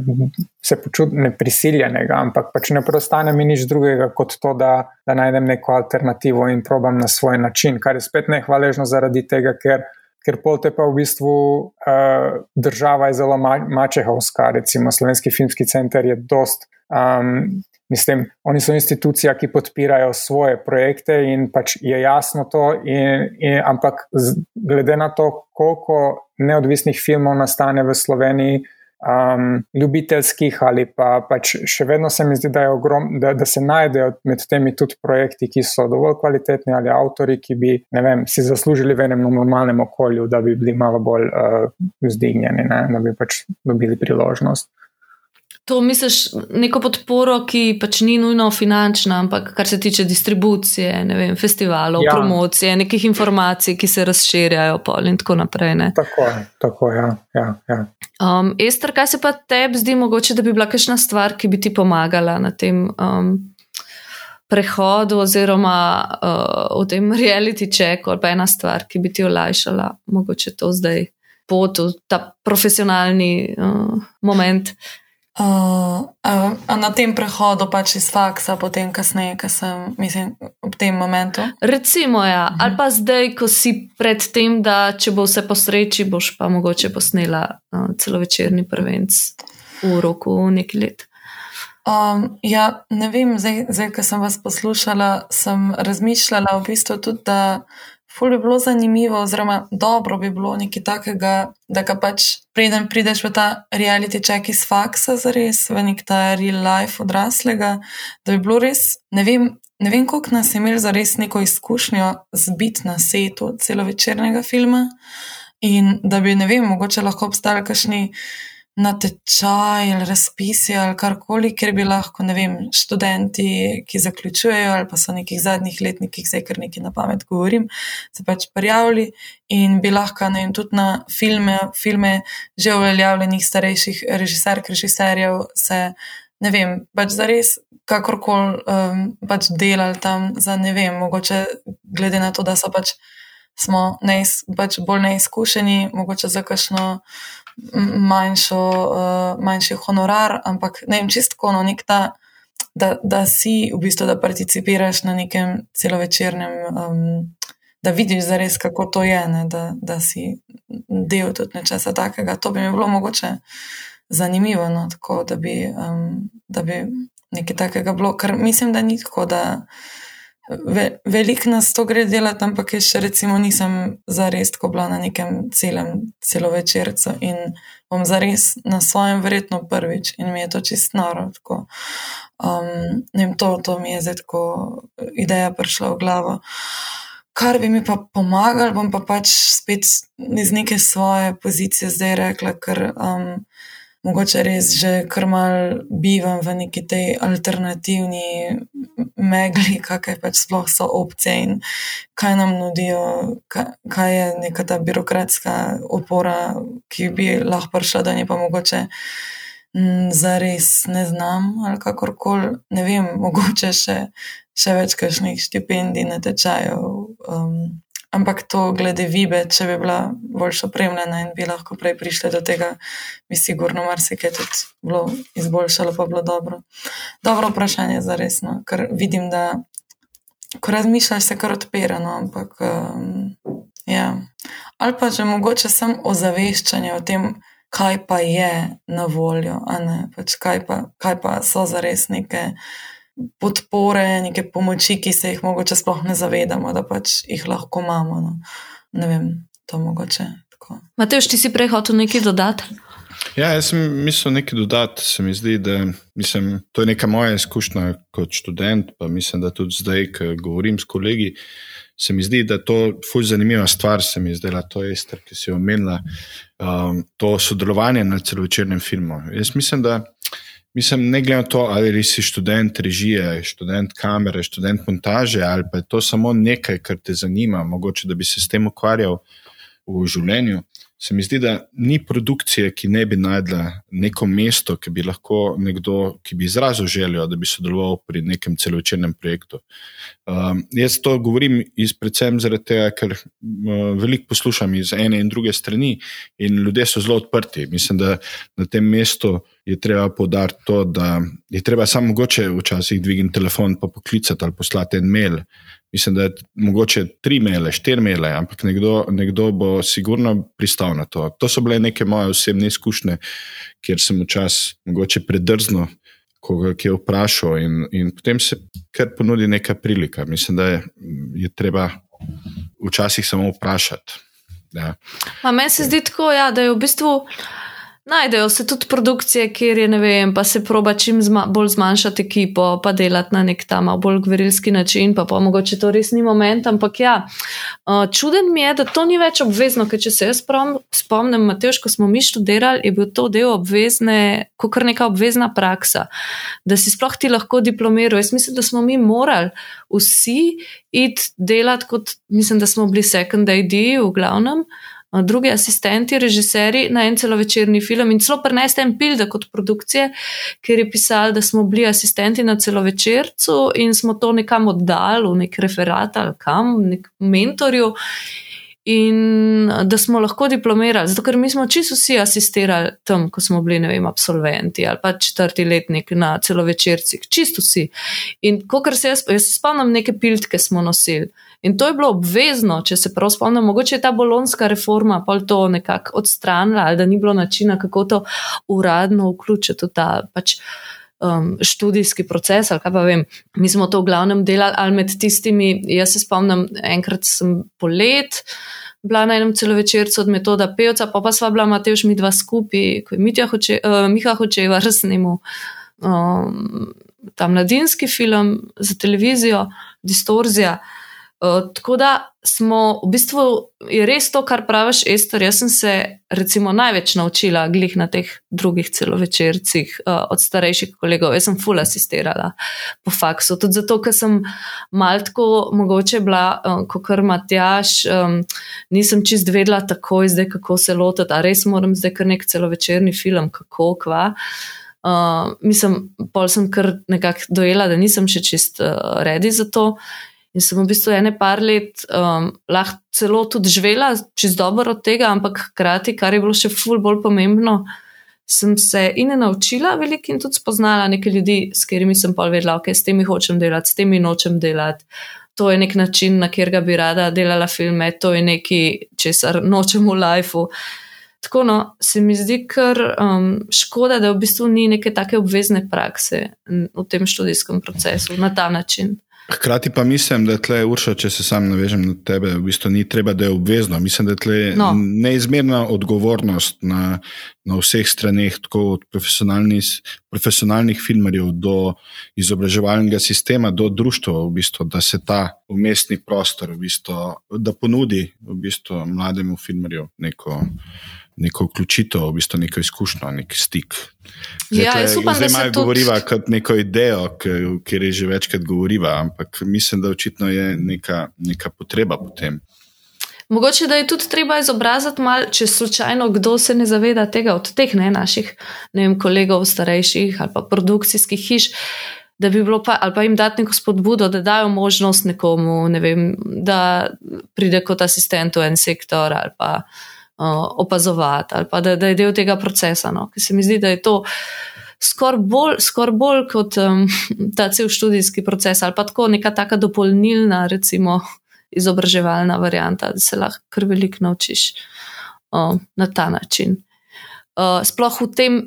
se počutil ne prisiljenega, ampak pač ne preostane mi nič drugega kot to, da, da najdem neko alternativo in probam na svoj način, kar je spet nehvaležno zaradi tega, ker ker polte pa v bistvu uh, država je zelo ma mačehovska, recimo Slovenski filmski center je dost. Um, Mislim, oni so institucija, ki podpirajo svoje projekte, in pač je jasno to. In, in, ampak, glede na to, koliko neodvisnih filmov nastane v Sloveniji, um, ljubiteljskih ali pa pač še vedno se mi zdi, da, ogrom, da, da se najdejo med temi tudi projekti, ki so dovolj kvalitetni ali avtori, ki bi vem, si zaslužili v enem normalnem okolju, da bi bili malo bolj uh, vzdignjeni, ne? da bi pač dobili priložnost. To misliš neko podporo, ki pač ni nujno finančna, ampak kar se tiče distribucije, vem, festivalov, ja. promocije, nekih informacij, ki se razširjajo, in tako naprej. Ne? Tako je, tako ja. ja, ja. Um, Ester, kaj se pa tebi zdi mogoče, da bi bila kakšna stvar, ki bi ti pomagala na tem um, prehodu, oziroma uh, v tem reality checku, ali pa ena stvar, ki bi ti olajšala, mogoče to zdaj pot v ta profesionalni uh, moment. Uh, a na tem prehodu pač iz faksa, potem kasneje, ko sem, mislim, v tem momentu. Recimo, ja. Uh mhm. -huh. ali pa zdaj, ko si pred tem, da če bo vse po sreči, boš pa mogoče posnela uh, celovečerni prvenc v roku nekaj let. Um, ja, ne vem, zdaj, zdaj, ko sem vas poslušala, sem razmišljala v bistvu tudi, da. Ful bi bilo zanimivo, oziroma dobro bi bilo nekaj takega, da ga pač preden prideš v ta reality check iz faksa, za res, v nek ta real life odraslega, da bi bilo res, ne vem, ne vem koliko nas je imel za res neko izkušnjo zbiti na setu celovečernega filma in da bi, ne vem, mogoče lahko obstali kakšni na tečaj ali razpisi ali karkoli, ker bi lahko, ne vem, študenti, ki zaključujejo ali pa so v nekih zadnjih letnikih, zdaj kar nekaj na pamet govorim, se pač prijavili in bi lahko, ne vem, tudi na filme, filme že uveljavljenih starejših režiserk, režiserjev se, ne vem, pač za res. Kakorkoli um, pač delali tam, za ne vem, mogoče glede na to, da so pač, neis, pač bolj neizkušeni, mogoče za kakšno manjšo, uh, manjši honorar, ampak ne vem, čistko, no, nek ta, da, da si v bistvu, da participiraš na nekem celovečernem, um, da vidiš zares, kako to je, ne, da, da si del tudi nečesa takega. To bi mi bilo mogoče zanimivo, no, tako da bi, um, bi nekaj takega bilo, ker mislim, da ni tako, da. Ve, Veliko nas to gre delati, ampak jaz še recimo nisem zares tako bila na nekem celem celovečercu in bom zares na svojem verjetno prvič in mi je to čist noro. Um, vem, to, to mi je zdaj tako ideja prišla v glavo. Kar bi mi pa pomagal, bom pa pač spet iz neke svoje pozicije zdaj rekla, ker um, mogoče res že kar mal bivam v neki tej alternativni megli, kakšne pač sploh so opcije in kaj nam nudijo, kaj je neka ta birokratska opora, ki bi lahko prišla, da je pa mogoče. Mm, za res ne znam, ali kakorkoli, ne vem, mogoče še, še več kakšnih štipendij na tečaju. Um, ampak to, glede vibe, če bi bila bolj opremljena in bi lahko prej prišla do tega, bi sigurno marsikaj tudi bilo izboljšalo, pa bilo dobro. Dobro vprašanje za resno, ker vidim, da ko razmišljaš, se kar odpira. No, ampak, um, ja. Ali pa že mogoče samo ozaveščanje o tem, kaj pa je na voljo, pač kaj, pa, kaj pa so za res neke podpore, neke pomoči, ki se jih mogoče sploh ne zavedamo, da pač jih lahko imamo. No. Ne vem, to mogoče. Matej, ti si prej hotel nekaj dodati? Ja, jaz sem mislil nekaj dodati. Se mi zdi, da mislim, to je neka moja izkušnja kot študent, pa mislim, da tudi zdaj, ko govorim s kolegi. Se mi zdi, da to je fulj zanimiva stvar, se mi zdela to Ester, ki si omenila, um, to sodelovanje na celovečernem filmu. Jaz mislim, da mislim, ne glede na to, ali si študent režije, študent kamere, študent montaže, ali pa je to samo nekaj, kar te zanima, mogoče da bi se s tem ukvarjal v življenju se mi zdi, da ni produkcije, ki ne bi najdla neko mesto, ki bi lahko nekdo, ki bi izrazil željo, da bi sodeloval pri nekem celovečernem projektu. Um, jaz to govorim iz, predvsem zaradi tega, ker uh, veliko poslušam iz ene in druge strani in ljudje so zelo odprti. Mislim, da na tem mestu je treba podariti to, da je treba samo mogoče včasih dvigniti telefon, pa poklicati ali poslati en mail mislim, da je mogoče tri mele, štiri mele, ampak nekdo, nekdo bo sigurno pristal na to. To so bile neke moje osebne izkušnje, kjer sem včasih mogoče predrzno koga je vprašal, in, in potem se kar ponudi neka prilika. Mislim, da je, je treba včasih samo vprašati. Ja. Meni se zdi tako, ja, da je v bistvu. Najdejo se tudi produkcije, kjer je ne vem, pa se proba čim zma, bolj zmanjšati ekipo, pa delati na nek tam bolj gverilski način, pa pa mogoče to res ni moment. Ampak ja, čuden mi je, da to ni več obvezno, ker če se jaz spomnim, Mateoš, ko smo mi študirali, je bil to del obvezne, kot kar neka obvezna praksa, da si sploh ti lahko diplomiral. Jaz mislim, da smo mi morali vsi iti delati kot, mislim, da smo bili second AD v glavnem drugi asistenti, režiserji na en celovečerni film in celo prenesti en pilde kot produkcije, ker je pisal, da smo bili asistenti na celovečercu in smo to nekam oddali, v nek referat ali kam, nek mentorju. In da smo lahko diplomirali, zato ker mi smo čisto vsi asistirali tam, ko smo bili, ne vem, absolventi ali pa četrti letnik na celovečercih, čisto vsi. In ko se jaz, jaz spomnim, neke piltke smo nosili. In to je bilo obvezno, če se prav spomnim, mogoče je ta bolonska reforma pa to nekako odstranila, ali da ni bilo načina, kako to uradno vključiti v ta pač. Um, študijski proces, ali kaj pa vem. Mi smo to v glavnem delali, ali med tistimi. Jaz se spomnim, enkrat sem polet bila na enem celovečercu od metoda Pevca, pa pa sva bila Mateoš mi dva skupaj, ko je hoče, uh, Miha Hočeva raznimal um, ta mladinski film za televizijo, Distorzija. Eh, tako da smo v bistvu, res to, kar praviš, Ester. Jaz sem se recimo največ naučila glih na teh drugih celovečercih uh, od starejših kolegov. Jaz sem full assistirala po faksu, tudi zato, ker sem maltko mogoče bila, uh, kot kar Matjaš, um, nisem čist vedela takoj zdaj, kako se lotiti, a res moram zdaj kar nek celovečerni film, kako, kva. Uh, mislim, pol sem kar nekako dojela, da nisem še čist uh, redi za to. In sem v bistvu ene par let um, lahko celo tudi živela čez dobro od tega, ampak hkrati, kar je bilo še ful bolj pomembno, sem se in naučila veliko in tudi spoznala nekaj ljudi, s katerimi sem pa vedela, ok, s temi hočem delati, s temi nočem delati. To je nek način, na katerega bi rada delala filme, to je nekaj, česar nočem v lifeu. Tako no, se mi zdi kar um, škoda, da v bistvu ni neke take obvezne prakse v tem študijskem procesu na ta način. Hkrati pa mislim, da tle, Urša, če se sam navežem na tebe, v bistvu ni treba, da je obvezno. Mislim, da je tle no. neizmerna odgovornost na, na vseh straneh, tako od profesionalnih, profesionalnih filmarjev do izobraževalnega sistema, do društva, v bistvu, da se ta umestni prostor v bistvu, ponudi v bistvu, mlademu filmarju neko neko vključitev, v bistvu neko izkušnjo, nek stik. Ja, jaz upam, da se tudi... govoriva kot neko idejo, ker je že večkrat govoriva, ampak mislim, da očitno je neka, neka potreba potem. Mogoče da je tudi treba izobraziti malo, če slučajno kdo se ne zaveda tega od teh ne, naših ne vem, kolegov, starejših ali pa produkcijskih hiš, da bi bilo pa ali pa jim dati neko spodbudo, da dajo možnost nekomu, ne vem, da pride kot asistent v en sektor ali pa uh, opazovati ali pa da, da je del tega procesa. No? Ker se mi zdi, da je to. Skoraj bolj, skor bolj kot um, ta cel študijski proces, ali pa tako neka taka dopolnilna, recimo, izobraževalna varianta, da se lahko kar veliko naučiš uh, na ta način. Uh, sploh v tem,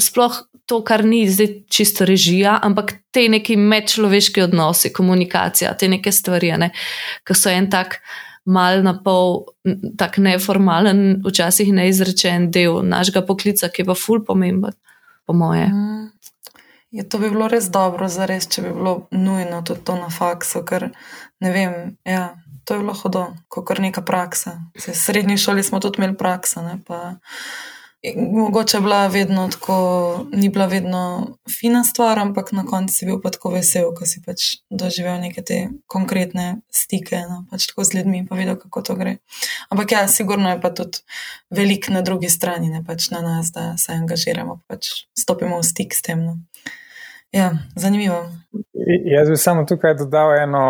sploh to, kar ni zdaj čisto režija, ampak te neki medčloveški odnosi, komunikacija, te neke stvari, ne, ki so en tak. Mal na pol, tako neformalen, včasih neizrečen del našega poklica, ki je pa ful pomemben, po moje. Mm. Je to bi bilo res dobro, res, če bi bilo nujno tudi to na faksu, ker ne vem. Ja, to je bilo hodo, kot neka praksa. V srednji šoli smo tudi imeli praksa. Ne, mogoče bila vedno tako, ni bila vedno fina stvar, ampak na koncu si bil pa tako vesel, ko si pač doživel neke te konkretne stike no, pač z ljudmi in videl, kako to gre. Ampak ja, sigurno je pa tudi velik na drugi strani, ne pač na nas, da se angažiramo, pač stopimo v stik s tem. No. Ja, zanimivo. Jaz bi samo tukaj dodal eno.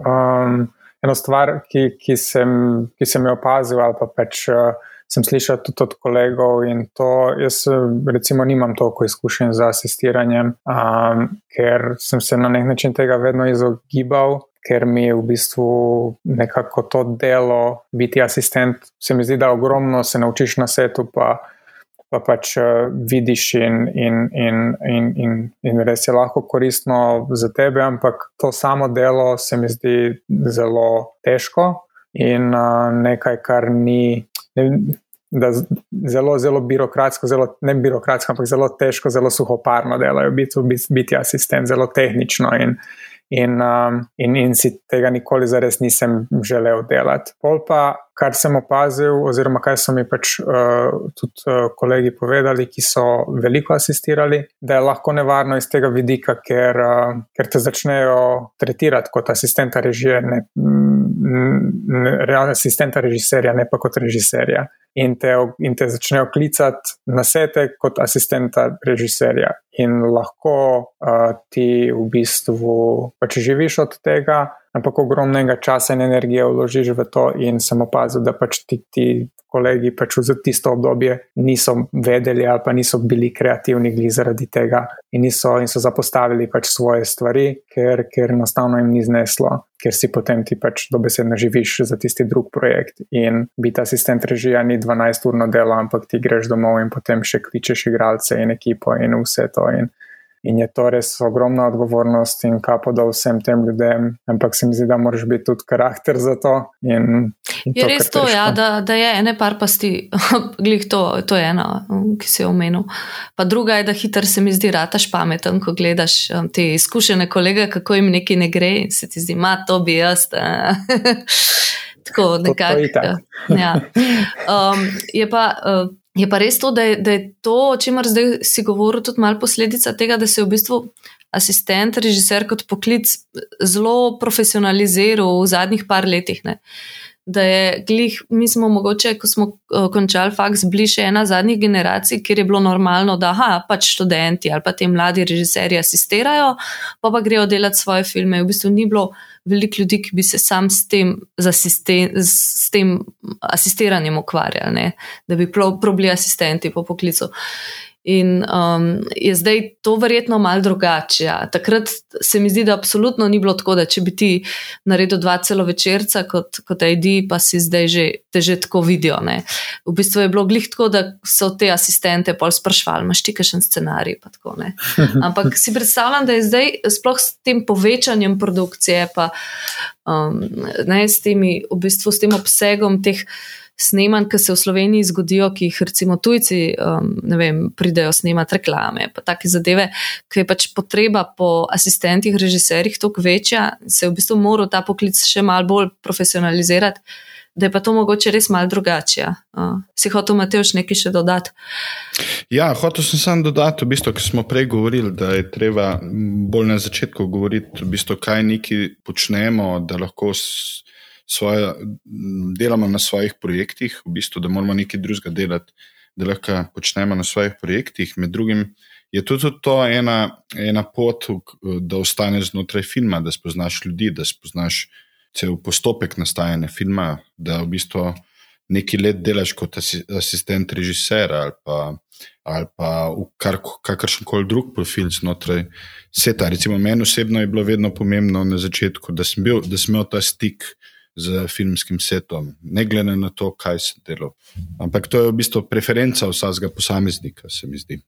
Um, eno stvar, ki, ki, sem, ki sem jo opazil, ali pa pač uh, sem slišal tudi od kolegov. In to jaz, recimo, nimam toliko izkušenj z asistiranjem, um, ker sem se na nek način tega vedno izogibal. Ker mi je v bistvu nekako to delo, biti asistent, se mi zdi, da ogromno se naučiš na svetu, pa pa pač uh, vidiš in, in, in, in, in, in res je lahko koristno za tebe, ampak to samo delo se mi zdi zelo težko in uh, nekaj, kar ni. Ne, Zelo, zelo birokratsko, zelo, ne birokratsko, ampak zelo težko, zelo suhoparno delajo, biti, biti asistent, zelo tehnično. In, in, um, in, in si tega nikoli zares nisem želel delati. Pol pa, kar sem opazil, oziroma kaj so mi pač uh, tudi uh, kolegi povedali, ki so veliko asistirali, da je lahko nevarno iz tega vidika, ker, uh, ker te začnejo tretirati kot asistenta režije, ne, ne, asistenta režiserja, ne pa kot režiserja. In te, in te začnejo klicati na sete kot asistenta režiserja. In lahko uh, ti v bistvu pač živiš od tega, ampak ogromnega časa in energije vložiš v to, in sem opazil, da pač ti, ti kolegi pač v tisto obdobje niso vedeli ali pa niso bili kreativni zaradi tega in, niso, in so zapostavili pač svoje stvari, ker, ker enostavno jim ni zneslo, ker si potem ti pač dobesedno živiš za tisti drug projekt. In biti asistent režija ni 12-urno delo, ampak ti greš domov in potem še kličeš igralce in ekipo in vse to. In In je to res ogromna odgovornost in kapo da vsem tem ljudem, ampak se mi zdi, da moraš biti tudi karakter za to. In, in je to, res to, ja, da, da je ene par pasti, glih to, to je ena, ki si jo omenil. Pa druga je, da hiter se mi zdi, rataš pameten, ko gledaš um, te izkušene kolege, kako jim nekaj ne gre in se ti zdi, ma to bi jaz. Tako nekako. Ja. Um, je pa. Uh, Je pa res to, da je, da je to, o čemer zdaj si govoril, tudi malo posledica tega, da se je v bistvu asistent, režiser kot poklic zelo profesionaliziral v zadnjih par letih. Ne. Da je glih, mi smo mogoče, ko smo uh, končali faks, bili še ena zadnjih generacij, kjer je bilo normalno, da aha, pač študenti ali pa ti mladi režiserji asistirajo, pa pa grejo delati svoje filme. V bistvu ni bilo veliko ljudi, ki bi se sam s tem, asisten, s tem asistiranjem ukvarjali, ne? da bi probili asistenti po poklicu. In um, je zdaj to verjetno malo drugače. Ja. Takrat se mi zdi, da absolutno ni bilo tako, da če bi ti naredil dva celo večerca kot, kot ID, pa si zdaj že te že tako vidijo. Ne. V bistvu je bilo glih tako, da so te asistente pol sprašvali, imaš ti kakšen scenarij. Tako, Ampak si predstavljam, da je zdaj sploh s tem povečanjem produkcije, pa um, ne, s, temi, v bistvu, s tem obsegom teh snemanj, ki se v Sloveniji zgodijo, ki jih recimo tujci, um, vem, pridejo snemati reklame, pa take zadeve, ki je pač potreba po asistentih, režiserjih toliko večja, se je v bistvu moral ta poklic še malo bolj profesionalizirati. da je pa to mogoče res malo drugače. Uh, si hotel, Mateoš, nekaj še dodati? Ja, hotel sem samo dodati, v bistvu, ker smo prej govorili, da je treba bolj na začetku govoriti, v bistvu, kaj neki počnemo, da lahko. Svoje, delamo na svojih projektih, v bistvu, da moramo nekaj drugega delati, da lahko počnemo na svojih projektih. Med drugim, uh, je tudi to ena, ena pot, da ostaneš znotraj filma, da spoznaš ljudi, da spoznaš cel postopek nastajanja filma, da v bistvu nekaj let delaš kot asistent režisera ali pa, ali pa v kar, kakršen koli drug profil znotraj sveta. Recimo, meni osebno je bilo vedno pomembno na začetku, da sem, bil, da sem imel ta stik z filmskim setom, ne glede na to, kaj se delo. Ampak to je v bistvu preferenca vsakega posameznika, se mi zdi.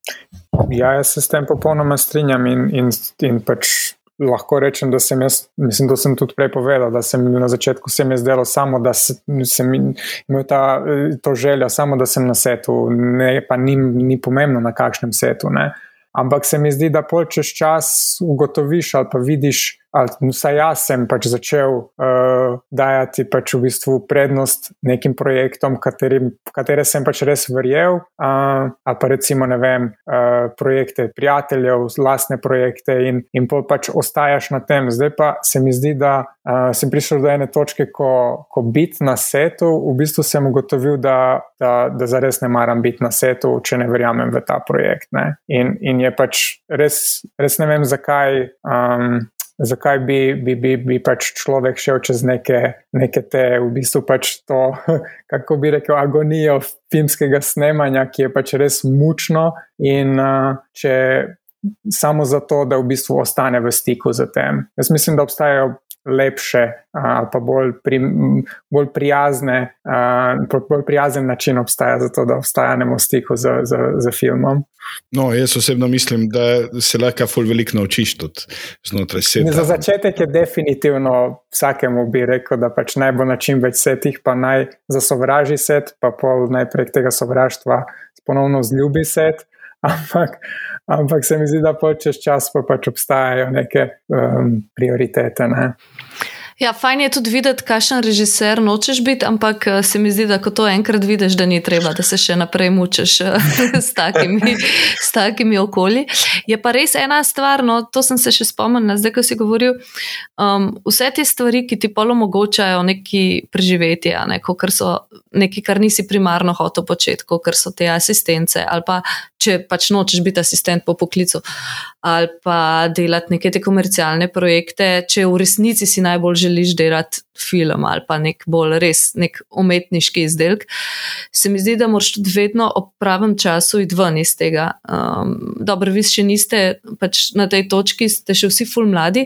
Ja, jaz se s tem popolnoma strinjam in, in, in pač lahko rečem, da sem jaz, mislim, da sem tudi prej povedal, da sem na začetku se mi zdelo samo, da se, sem imel ta, to željo, samo da sem na setu, ne, pa ni, ni pomembno na kakšnem setu. Ne. Ampak se mi zdi, da pol čez čas ugotoviš ali pa vidiš, vsaj jaz sem pač začel uh, dajati pač v bistvu prednost nekim projektom, katerim, katere sem pač res verjel, uh, ali pa recimo ne vem, uh, projekte prijateljev, lastne projekte in, in pol pač ostajaš na tem. Zdaj pa se mi zdi, da uh, sem prišel do ene točke, ko, ko biti na setu, v bistvu sem ugotovil, da, da, da zares ne maram biti na setu, če ne verjamem v ta projekt. In, in je pač res, res ne vem, zakaj. Um, zakaj bi, bi, bi, bi pač človek šel čez neke, neke te, v bistvu pač to, kako bi rekel, agonijo filmskega snemanja, ki je pač res mučno in uh, če. Samo zato, da v bistvu ostane v stiku z tem. Jaz mislim, da obstajajo lepše ali pa bolj, pri, bolj, prijazne, bolj prijazen način obstaja za to, da ostanemo v stiku z, z, z filmom. No, jaz osebno mislim, da se lahko ful veliko naučiš tudi znotraj sebe. Za začetek je definitivno vsakemu bi rekel, da pač naj bo na čim več setih, pa naj zasovraži set, pa pol najprej tega sovraštva ponovno zljubi set. Ampak, ampak se mi zdi, da čez čas pa pač obstajajo neke um, prioritete. Ne? Ja, fajn je tudi videti, kakšen režiser nočeš biti, ampak eh, se mi zdi, da ko to enkrat vidiš, da ni treba, da se še naprej mučeš eh, s takimi, s takimi okolji. Je pa res ena stvar, no, to sem se še spomnil, zdaj, ko si govoril, um, vse te stvari, ki ti polo omogočajo neki preživetje, ne, kar so nekaj, kar nisi primarno hotel početi, kot so te asistence ali pa če pač nočeš biti asistent po poklicu ali pa delati neke te komercialne projekte, če v resnici si najbolj želiš delati film ali pa nek bolj res nek umetniški izdelek, se mi zdi, da moraš tudi vedno ob pravem času iti ven iz tega. Um, dobro, vi še niste pač na tej točki, ste še vsi ful mladi,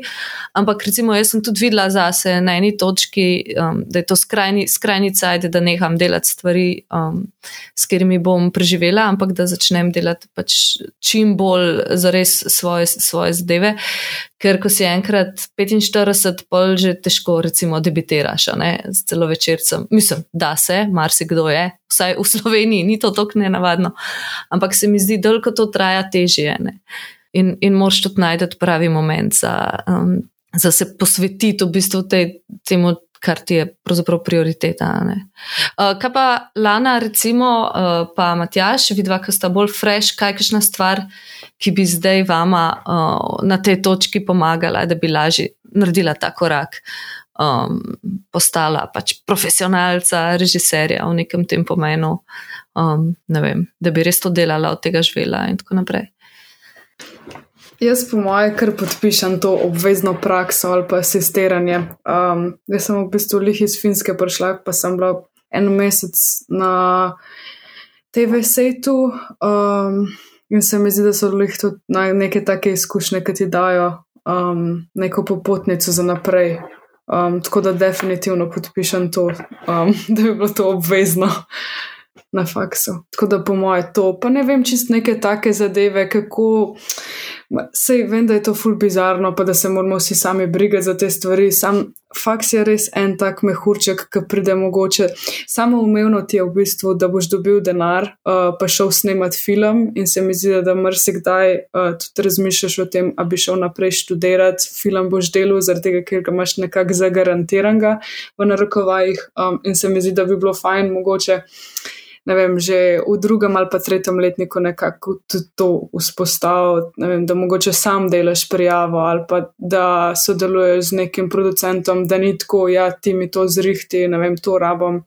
ampak recimo jaz sem tudi videla zase na eni točki, um, da je to skrajni, skrajni cajt, da neham delati stvari, um, s katerimi bom preživela, ampak da začnem delati pač čim bolj za res svoje, svoje zadeve. Ker ko si enkrat 45, pol že težko, recimo, debitiraš, ne, z celo večercem. Mislim, da se, marsikdo je, vsaj v Sloveniji, ni to tako nenavadno. Ampak se mi zdi, da to traja težje. Ne. In, in moraš tudi najti pravi moment za, um, za se posvetiti v bistvu tej, temu, kar ti je pravzaprav prioriteta. Uh, kaj pa Lana, recimo, uh, pa Matjaš, vidva, ki sta bolj fresh, kaj je kakšna stvar, ki bi zdaj vama uh, na tej točki pomagala, da bi lažje naredila ta korak, um, postala pač profesionalca, režiserja v nekem tem pomenu, um, ne vem, da bi res to delala, od tega živela in tako naprej. Jaz, po mojem, kar podpišem to obvezno prakso ali pa asistiranje. Um, jaz sem v bistvu lih iz Finske prišla, pa sem bila en mesec na TV-setu um, in se mi zdi, da so lih tudi neke take izkušnje, ki ti dajo um, neko popotnico za naprej. Um, tako da definitivno podpišem to, um, da bi bilo to obvezno na faksu. Tako da po mojem to, pa ne vem čist neke take zadeve, kako Sej vem, da je to ful bizarno, pa da se moramo vsi sami brigati za te stvari. Sam faks je res en tak mehurček, ki pride mogoče. Samo umevno ti je v bistvu, da boš dobil denar, uh, pa šel snemat film in se mi zdi, da marsikdaj uh, tudi razmišljaš o tem, a bi šel naprej študirati, film boš delal, zaradi tega, ker ga imaš nekako zagarantiranga v narekovajih um, in se mi zdi, da bi bilo fajn mogoče ne vem, že v drugem ali pa tretjem letniku nekako tudi to vzpostaviti, da mogoče sam delaš prijavo ali pa da sodeluješ z nekim producentom, da ni tako, ja, ti mi to zrihti, ne vem, to rabom.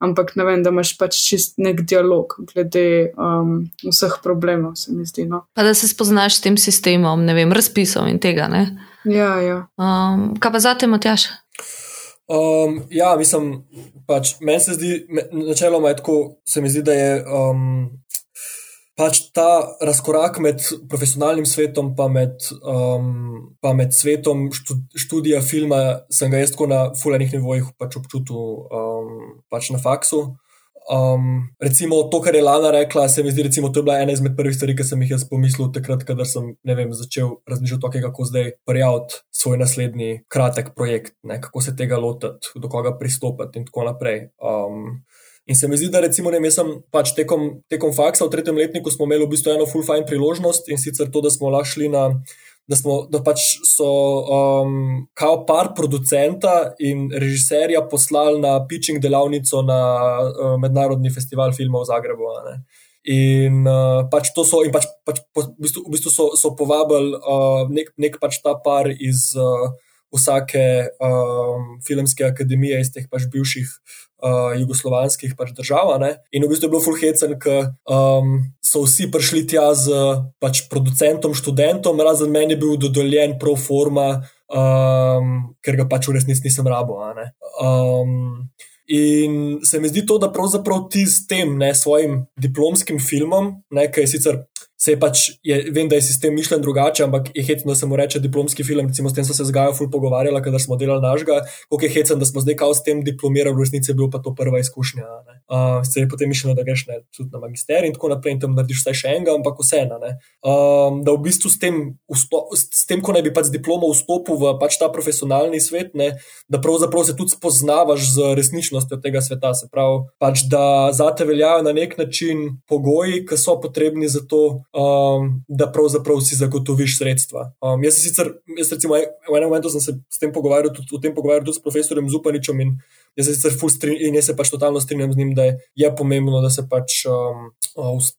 Ampak ne vem, da imaš pač čist nek dialog glede um, vseh problemov, se mi zdi. No. Pa da se spoznaš s tem sistemom, ne vem, razpisom in tega. Ne? Ja, ja. Um, kaj pa zate, Matjaš? Um, ja, mislim, pač meni se zdi, načeloma je tako, se mi zdi, da je um, pač ta razkorak med profesionalnim svetom in med, um, med svetom študija filma, sem ga jaz tako na fulajnih nivojih pač občutil um, pač na faksu. Um, recimo to, kar je Lana rekla, se mi zdi, da je bila ena izmed prvih stvari, ki sem jih jaz pomislil, takrat, ko sem vem, začel razmišljati o tem, kako zdaj prijaviti svoj naslednji kratek projekt, ne, kako se tega lotiti, do koga pristopiti in tako naprej. Um, in se mi zdi, da recimo, ne, sem pač tekom, tekom faksa v tretjem letniku smo imeli v bistvu eno full fine priložnost in sicer to, da smo lahko šli na da, smo, da pač so um, kao par producenta in režiserja poslali na pitching delavnico na uh, Mednarodni festival filmov v Zagrebu. In uh, pač to so, in pač, pač po, v bistvu, v bistvu so, so povabili uh, nek, nek pač ta par iz. Uh, vsake um, filmske akademije iz teh pač bivših uh, jugoslovanskih pač držav. Ne? In v bistvu je bilo fulhecen, ker um, so vsi prišli tja z pač producentom, študentom, razen meni je bil dodeljen pro forma, um, ker ga pač v resnici nisem rabo. Um, in se mi zdi to, da pravzaprav ti s tem, ne svojim diplomskim filmom, nekaj sicer se je pač, je, vem, da je sistem mišljen drugače, ampak je hecno, da se mu reče diplomski film. Recimo, s tem so se z Gajo ful pogovarjali, kadar smo delali našega, koliko je hecno, da smo zdaj kao s tem diplomirali, v resnici je bil pa to prva izkušnja. Uh, se je potem mišljeno, da greš ne, tudi na magister in tako naprej, in tam narediš vsaj še enega, ampak vseeno. Um, da v bistvu s tem, vsto, s tem, ko naj bi pač z diplomo vstopil v pač ta profesionalni svet, ne, da pravzaprav se tudi spoznavaš z resničnostjo tega sveta. Se pravi, pač, da za te veljajo na nek način pogoji, ki so potrebni za to um, da pravzaprav si zagotoviš sredstva. Um, jaz, sicer, jaz recimo, v enem momentu sem se s tem pogovarjal, tudi, o tem pogovarjal tudi s profesorjem Zupaničem in jaz se sicer strin, in jaz se pač totalno strinjam z njim, da je, je pomembno, da se pač um,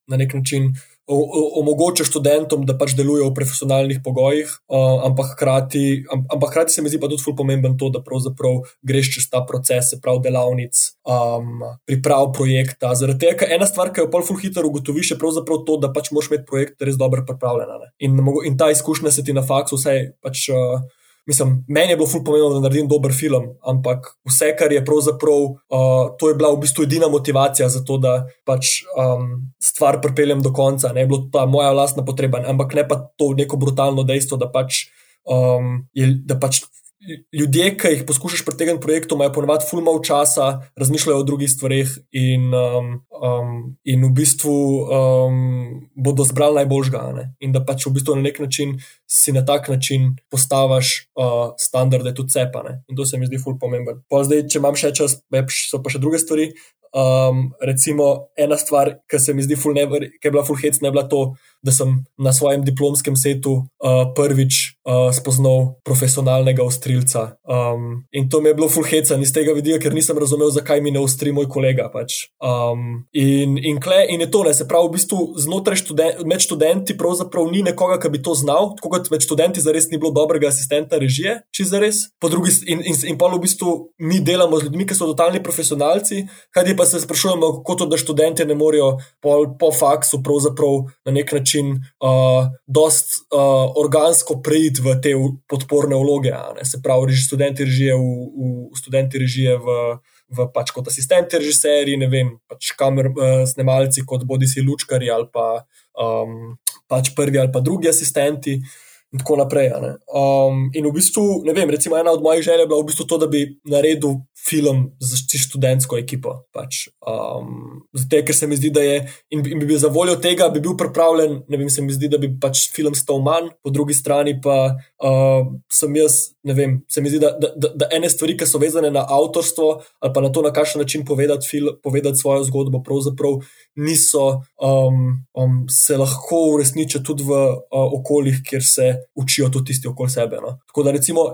na nek način omogoča študentom, da pač delujejo v profesionalnih pogojih, uh, ampak, hkrati, ampak hkrati se mi zdi pa tudi zelo pomemben to, da pravzaprav greš čez ta proces, se pravi delavnic, um, priprav projekta. Zaradi tega, ena stvar, ki jo pol full hitro ugotoviš, je pravzaprav to, da pač moraš imeti projekt res dobro pripravljen. In, in ta izkušnja se ti na faksu vsaj pač. Uh, Mislim, meni je bilo ful pomembno, da naredim dober film, ampak vse, kar je pravzaprav, uh, to je bila v bistvu edina motivacija za to, da pač um, stvar pripeljem do konca. Ne je bilo ta moja lastna potreba, ampak ne pa to neko brutalno dejstvo, da pač, um, je, da pač ljudje, ki jih poskušaš pritegniti projektu, imajo ponovadi ful malo časa, razmišljajo o drugih stvareh in, um, um, in v bistvu um, bodo zbrali najboljžga. In da pač v bistvu na nek način si na tak način postaviš uh, standarde tudi cepane. In to se mi zdi ful pomemben. Pa zdaj, če imam še čas, so pa še druge stvari. Um, recimo, ena stvar, ki se mi zdi, never, ki je bila fulhec, ne bila to, da sem na svojem diplomskem setu uh, prvič uh, spoznal profesionalnega ostrilca. Um, in to mi je bilo fulhec iz tega vidika, ker nisem razumel, zakaj mi ne ostri moj kolega. Pač. Um, in, in, kle, in je to, ne, se pravi, v bistvu znotraj študen, med študenti pravzaprav ni nekoga, ki bi to znal, tako kot med študenti zares ni bilo dobrega asistenta režije, če zares. Drugi, in in, in pa v bistvu mi delamo z ljudmi, ki so totalni profesionalci, kaj pa se sprašujemo, kako to, da študenti ne morejo po, po faksu na nek način uh, dost uh, organsko preiti v te podporne vloge. Se pravi, reži, študenti režije v, v študenti režije v. V pač kot asistenti, režiserji, ne vem, pač kamer, uh, snemalci, kot bodi si lučkari ali pa um, pač prvi ali pa drugi asistenti. In tako naprej. Um, in v bistvu, ne vem, recimo ena od mojih želja je bila v bistvu to, da bi naredil film za študentsko ekipo. Pač. Um, zato, ker se mi zdi, da je in, in bi bil za voljo tega, bi bil pripravljen, ne vem, se mi zdi, da bi pač film stal manj, po drugi strani pa uh, sem jaz, ne vem, se mi zdi, da, da, da, da ene stvari, ki so vezane na avtorstvo ali pa na to, na kakšen način povedati, film, povedati svojo zgodbo, pravzaprav niso, um, um, se lahko uresničijo tudi v uh, okoljih, kjer se učijo tudi tisti okoli sebe. No. Tako da, recimo,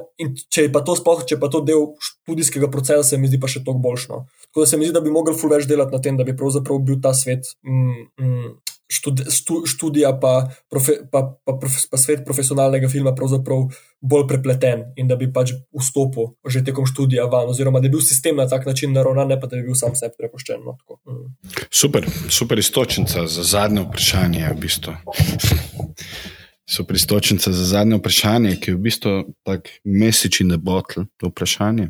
če je pa to sploh, če pa to del študijskega procesa, se mi zdi pa še toliko boljšno. Tako da se mi zdi, da bi mogli ful več delati na tem, da bi pravzaprav bil ta svet. Mm, mm, Študija, pa, profe, pa, pa, pa svet profesionalnega filma, pravzaprav bolj prepleten in da bi pač vstopil že tekom študija van, oziroma da bi bil sistem na tak način naravnan, ne pa da bi bil sam sebi prepuščen. No, mm. Super, super istočnica za zadnje vprašanje. V bistvu. Super istočnica za zadnje vprašanje, ki je v bistvu tako message in bottle, to vprašanje.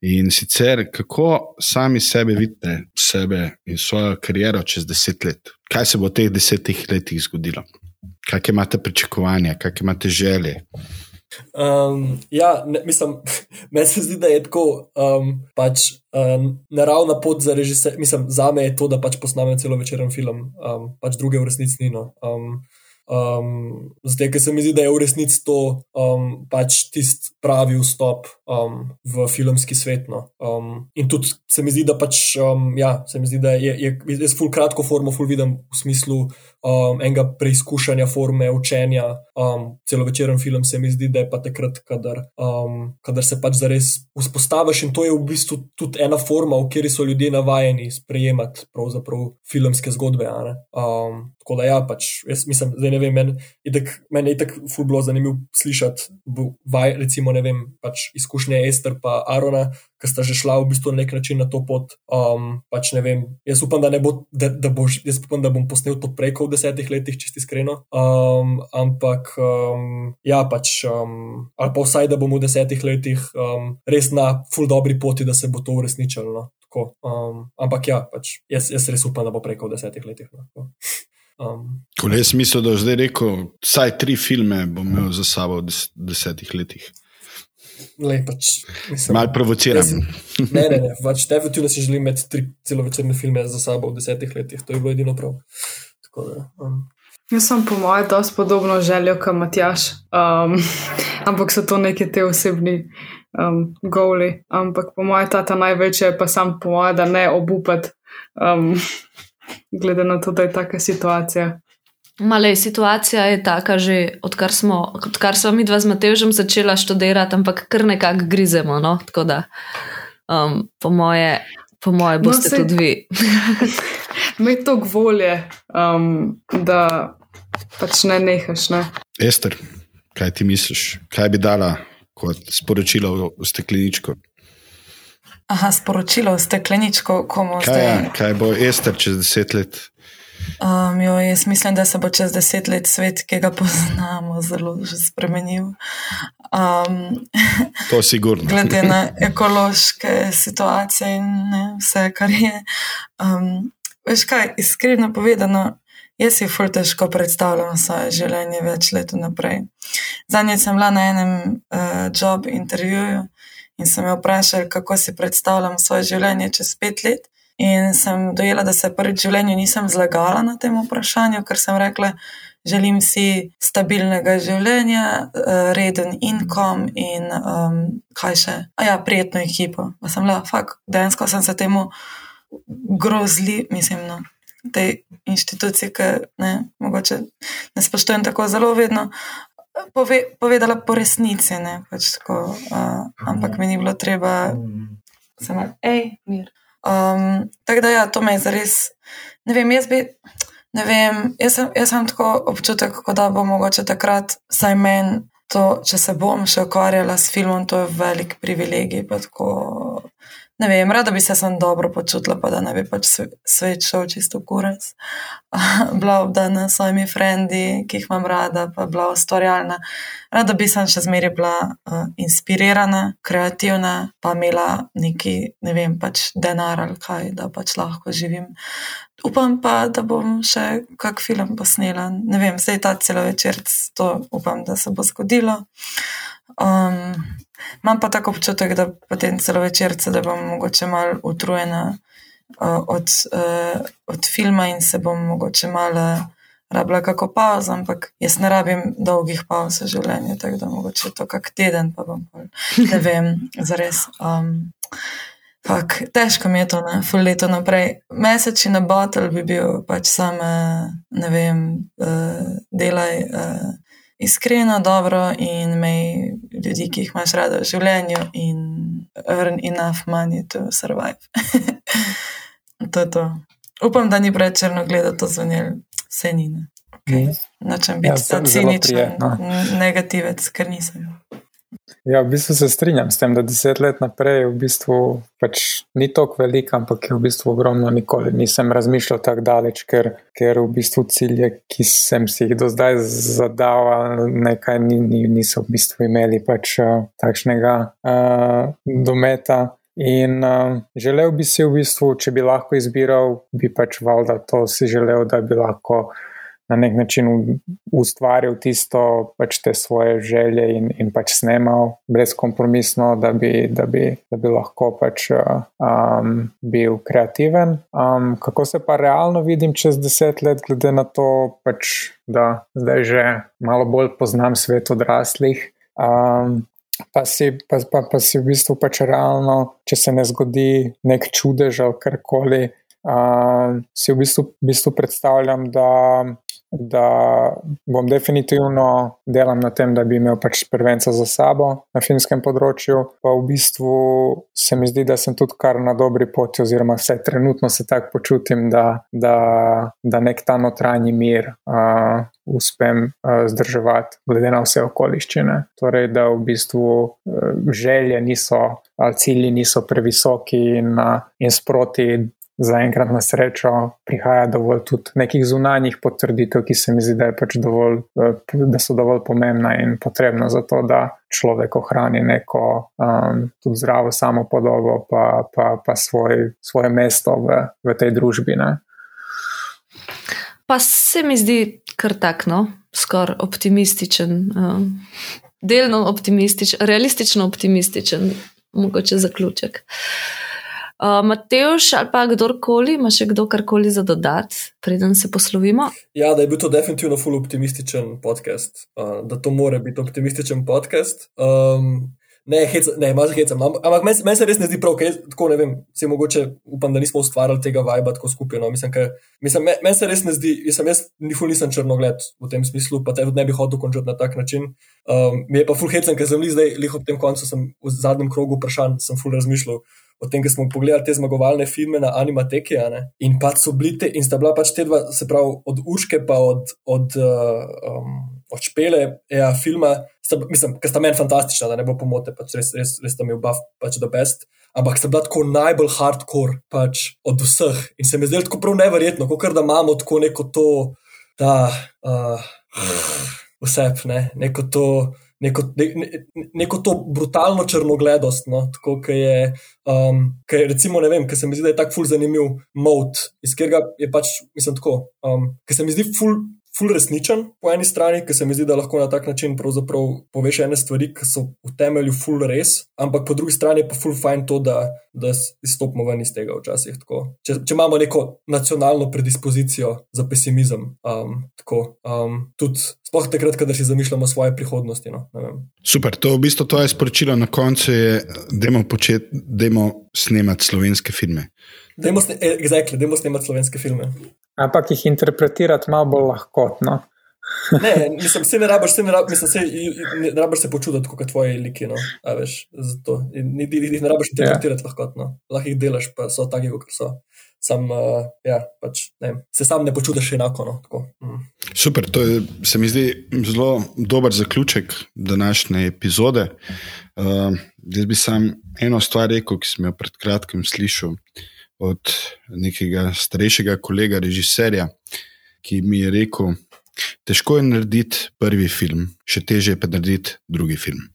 In sicer, kako sami sebe vidite, sebe in svojo kariero čez deset let? Kaj se bo v teh desetih letih zgodilo? Kakšne imate pričakovanja, kakšne imate želje? Um, ja, ne, mislim, meni se zdi, da je tako um, pač, um, naravna pot za režiserja. Mislim, za me je to, da pač posnamem celo večeren film, um, pač druge v resnici ni. No. Um, Um, zdaj, ker se mi zdi, da je v resnici to um, pač tisti pravi vstop um, v filmski svet. No. Um, in tudi se mi zdi, da pač, um, ja, se mi zdi, da je, je, je jaz ful kratko formo, ful vidim v smislu um, enega preizkušanja forme, učenja. Um, celo večeren film se mi zdi, da je pa takrat, kadar, um, kadar se pač zares vzpostaviš in to je v bistvu tudi ena forma, v kateri so ljudje navajeni sprejemati filmske zgodbe. Um, tako da ja, pač jaz mislim, da ne vem, meni men je tako fulblo zanimivo slišati, vaj, recimo, ne vem, pač izkušnje Ester in Arona, ki sta že šla v bistvu na nek način na to pot. Um, pač ne vem, jaz upam, da bo, da, da bo, jaz upam, da bom posnel to preko v desetih letih, čisti iskreno. Um, ampak um, ja, pač, um, ali pa vsaj, da bom v desetih letih um, res na full dobri poti, da se bo to uresničilo. No. Um, ampak ja, pač, jaz, jaz res upam, da bo preko v desetih letih. No. Um, jaz mislim, da je zdaj rekel, vsaj tri filme bom imel za sabo v des, desetih letih. Pač, Mal provociram. Jaz, ne, ne, ne. Pač, definitivno si želim imeti tri celovečerne filme za sabo v desetih letih. To je bilo edino prav. Tako, da, um. Jaz sem po mojem dosti podobno željo kot Matjaš, um, ampak so to neke te osebni um, goli. Ampak po mojem ta največje je pa sam po mojem, da ne obupati. Um, glede na to, da je taka situacija. Male, situacija je taka, že odkar smo, odkar smo mi dva z Matežem začela študirati, ampak kar nekako grizemo. No? Tako da, um, po moje, po moje no, boste no, tudi vi. Me to gvolje, um, da pač ne nehaš. Ne? Ester, kaj ti misliš? Kaj bi dala kot sporočilo v stekleničko? Aha, sporočilo v stekleničko, komu kaj, zdaj. Ja, kaj bo Ester čez deset let? Um, jo, jaz mislim, da se bo čez deset let svet, ki ga poznamo, zelo spremenil. Um, to je sigurno. glede na ekološke situacije in ne, vse, kar je. Um, veš kaj, iskreno povedano, jaz si fur težko predstavljam svoje življenje več let naprej. Zadnjič sem bila na enem uh, job intervjuju in sem jo vprašala, kako si predstavljam svoje življenje čez pet let. In sem dojela, da se prvič v življenju nisem zlagala na tem vprašanju, ker sem rekla, želim si stabilnega življenja, eh, reden inkom in um, kaj še. A ja, prijetno ekipo. Pa sem bila, fakt, dejansko sem se temu grozili, mislim, no, tej inštituciji, ki ne, mogoče ne spoštujem tako zelo vedno pove, povedala po resnici. Pač tako, uh, ampak mi ni bilo treba, se malo, hej, mir. Um, tako da, ja, to me je zares. Ne vem, jaz bi. Ne vem, jaz sem, jaz sem tako občutek, da bo mogoče takrat, saj meni to, če se bom še ukvarjala s filmom, to je velik privilegij. Tako, ne vem, rada bi se sem dobro počutila, pa da ne bi pač svet šel čisto kurec. bila obdana s svojimi frendi, ki jih imam rada, pa bila ustvarjalna. Rada bi sem še zmeraj bila uh, inspirirana, kreativna, pa imela neki, ne vem, pač denar ali kaj, da pač lahko živim. Upam pa, da bom še kak film posnela. Ne vem, zdaj ta celo večer, to upam, da se bo zgodilo. Um, Imam pa tako občutek, da potem celo večerce, da bom mogoče malo utrujena uh, od, uh, od filma in se bom mogoče malo rabila kako pauzo, ampak jaz ne rabim dolgih pauz v življenju, tako da mogoče to kak teden, pa bom pa ne vem, zares. Um, Fak, težko mi je to, ne, full leto naprej. Mesečni na bottle bi bil pač samo, ne vem, uh, delaj. Uh, iskreno, dobro in imej ljudi, ki jih imaš rada v življenju, in earn enough money to survive. to je to. Upam, da ni preveč črno gledati to zvonil, vse ni. Okay. Nočem biti ja, ciničen, no. negativec, ker nisem. Ja, v bistvu se strinjam s tem, da deset let naprej v bistvu pač ni tako veliko, ampak je v bistvu ogromno. Nikoli nisem razmišljal tako daleč, ker, ker v bistvu cilje, ki sem si jih do zdaj zadal, nekaj ni, ni, niso v bistvu imeli pač uh, takšnega uh, dometa. In uh, želel bi si v bistvu, če bi lahko izbiral, bi pač valjda to si želel, da bi lahko na nek način ustvaril tisto, pač te svoje želje in, in pač snemal brezkompromisno, da bi, da bi, da bi lahko pač um, bil kreativen. Um, kako se pa realno vidim čez deset let, glede na to, pač, da zdaj že malo bolj poznam svet odraslih. Um, Pa si, pa, pa, pa si v bistvu pač realno, če se ne zgodi nek čudež ali karkoli, uh, si v bistvu, v bistvu predstavljam, da da bom definitivno delal na tem, da bi imel pač prvenca za sabo na filmskem področju. Pa v bistvu se mi zdi, da sem tudi kar na dobri poti, oziroma vse trenutno se tako počutim, da, da, da nek ta notranji mir. Uh, Uspem uh, zdržati, glede na vse okoliščine. Torej, da v bistvu uh, želje niso, ali cilji niso previsoki, in, in sproti zaenkrat na srečo prihaja dovolj tudi nekih zunanjih potrditev, ki se mi zdi, da, pač dovolj, eh, da so dovolj pomembna in potrebna za to, da človek ohrani neko um, tudi zdravo samo podobo, pa, pa, pa svoj, svoje mesto v, v tej družbi. Ne. Pa se mi zdi kar takno, skoraj optimističen, um, delno optimističen, realistično optimističen, mogoče zaključek. Uh, Uh, Mateoš ali pa kdorkoli, ima še kdo karkoli za dodati, preden se poslovimo? Ja, da je bil to definitivno full optimističen podcast, uh, da to more biti optimističen podcast. Um, ne, heca, ne, malo hecam, ampak meni men se res ne zdi prav, ker tako ne vem, se mogoče upam, da nismo ustvarjali tega viba tako skupaj. No. Mislim, mislim meni men se res ne zdi, jaz, jaz ni ful nisem črnogled v tem smislu, pa te ne bi hotel končati na tak način. Um, mi je pa full hecam, ker sem zdaj, lih ob tem koncu, sem v zadnjem krogu vprašanj, sem full razmišljal o tem, ker smo pogledali te zmagovalne filme na Animateki. In pač so bili te, in sta bila pač te dva, se pravi, od Urške pa od, od, uh, um, od Špele, ja, filma, sta, mislim, ker sta meni fantastična, da ne bo pomote, pač res, res, res sta mi oba pač do best. Ampak sta bila tako najbolj hardcore pač od vseh. In se mi zdi tako prav neverjetno, kot da imamo tako neko to, da uh, vse, ne, neko to neko, ne, neko to brutalno črnogledost. No? Tako, ki je, um, ki je, recimo, ne vem, ki se mi zdi, da je tako ful zanimiv mod, iz katerega je pač, mislim, tako, um, ki se mi zdi ful ful resničen po eni strani, ker se mi zdi, da lahko na tak način poveš ene stvari, ki so v temelju ful res, ampak po drugi strani pa ful fajn to, da, da izstopimo ven iz tega včasih. Če, če imamo neko nacionalno predispozicijo za pesimizem, um, tako, um, tudi sploh takrat, kadar si zamišljamo svoje prihodnosti. No, Super, to v bistvu to je sporočilo na koncu, da imamo snemati slovenske filme. Dajmo eh, snemati slovenske filme ampak jih interpretirati malo bolj lahkotno. ne, mislim, se ne rabiš, se ne rabiš, mislim, se ne rabiš se počutiti kot tvoji liki, no, a veš, zato. Ni, jih ne rabiš interpretirati yeah. lahkotno, lahko jih delaš, pa so taki, kot so. Sam, uh, ja, pač, ne, se sam ne počutiš enako. No, mm. Super, to je, se mi zdi zelo dober zaključek današnje epizode. Uh, jaz bi sam eno stvar rekel, ki sem jo pred kratkim slišal od nekega starejšega kolega, režiserja, ki mi je rekel, težko je narediti prvi film, še teže je pa narediti drugi film.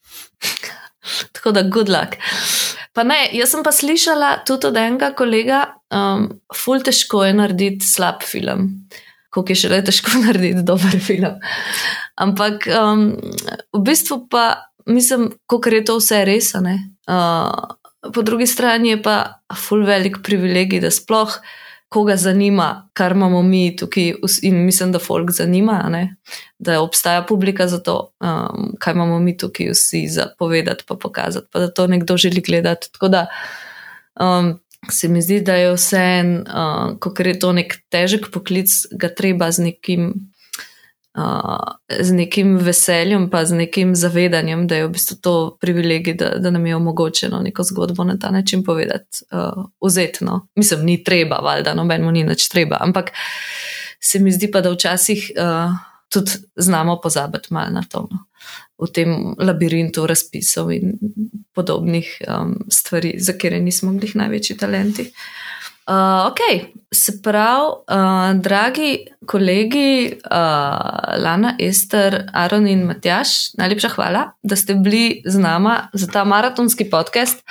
Tako da, good luck. Pa ne, jaz sem pa slišala tudi od enega kolega, um, ful težko je narediti slab film, koliko je še le težko narediti dober film. Ampak um, v bistvu pa mislim, kako je to vse res. Uh, po drugi strani je pa ful velik privilegij, da sploh koga zanima, kar imamo mi tukaj, in mislim, da folk zanima, ne? da obstaja publika za to, um, kaj imamo mi tukaj vsi za povedati, pa pokazati, pa da to nekdo želi gledati. Tako da um, se mi zdi, da je vse en, uh, ko je to nek težek poklic, ga treba z nekim z nekim veseljem, pa z nekim zavedanjem, da je v bistvu to privilegij, da, da nam je omogočeno neko zgodbo na ta način povedati, uh, vzetno. Mislim, ni treba, valjda, nobenemu ni več treba, ampak se mi zdi pa, da včasih uh, tudi znamo pozabiti malo na to. No. V tem labirintu razpisov in podobnih um, stvari, za katere nismo bili največji talenti. Uh, ok, se pravi, uh, dragi kolegi uh, Lana, Ester, Aron in Matjaš, najlepša hvala, da ste bili z nama za ta maratonski podcast.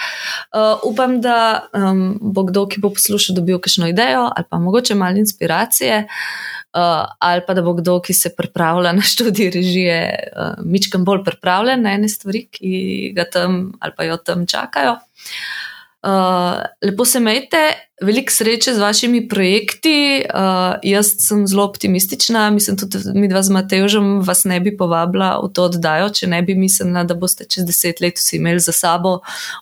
Uh, upam, da um, bo kdo, ki bo poslušal, dobil kakšno idejo ali pa mogoče malo inspiracije. Uh, ali pa da bo kdo, ki se pripravlja na študij režije, uh, mičkam bolj pripravljen na ene stvari, ki ga tam ali pa jo tam čakajo. Uh, lepo se imejte, veliko sreče z vašimi projekti. Uh, jaz sem zelo optimistična, mislim tudi, da mi dva z Matežem vas ne bi povabila v to oddajo, če ne bi mislila, da boste čez deset let vsi imeli za sabo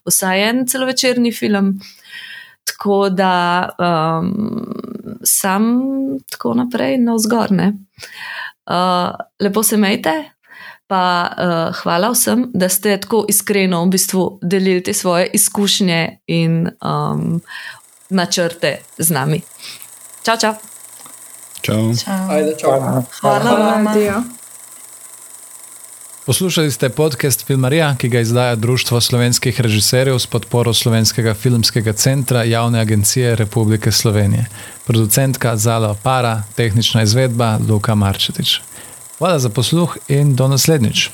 vsaj en celovečerni film. Tako da um, sam tako naprej na vzgorne. Uh, lepo se imejte, pa uh, hvala vsem, da ste tako iskreno v bistvu delili te svoje izkušnje in um, načrte z nami. Čau, čau. Čau. Čau. Ajde, čau. Hvala, Hvala. Dio. Poslušali ste podcast Filmarija, ki ga izdaja Društvo slovenskih režiserjev s podporo Slovenskega filmskega centra Javne agencije Republike Slovenije. Producentka Zala Para, tehnična izvedba Luka Marčetič. Hvala za posluh in do naslednjič.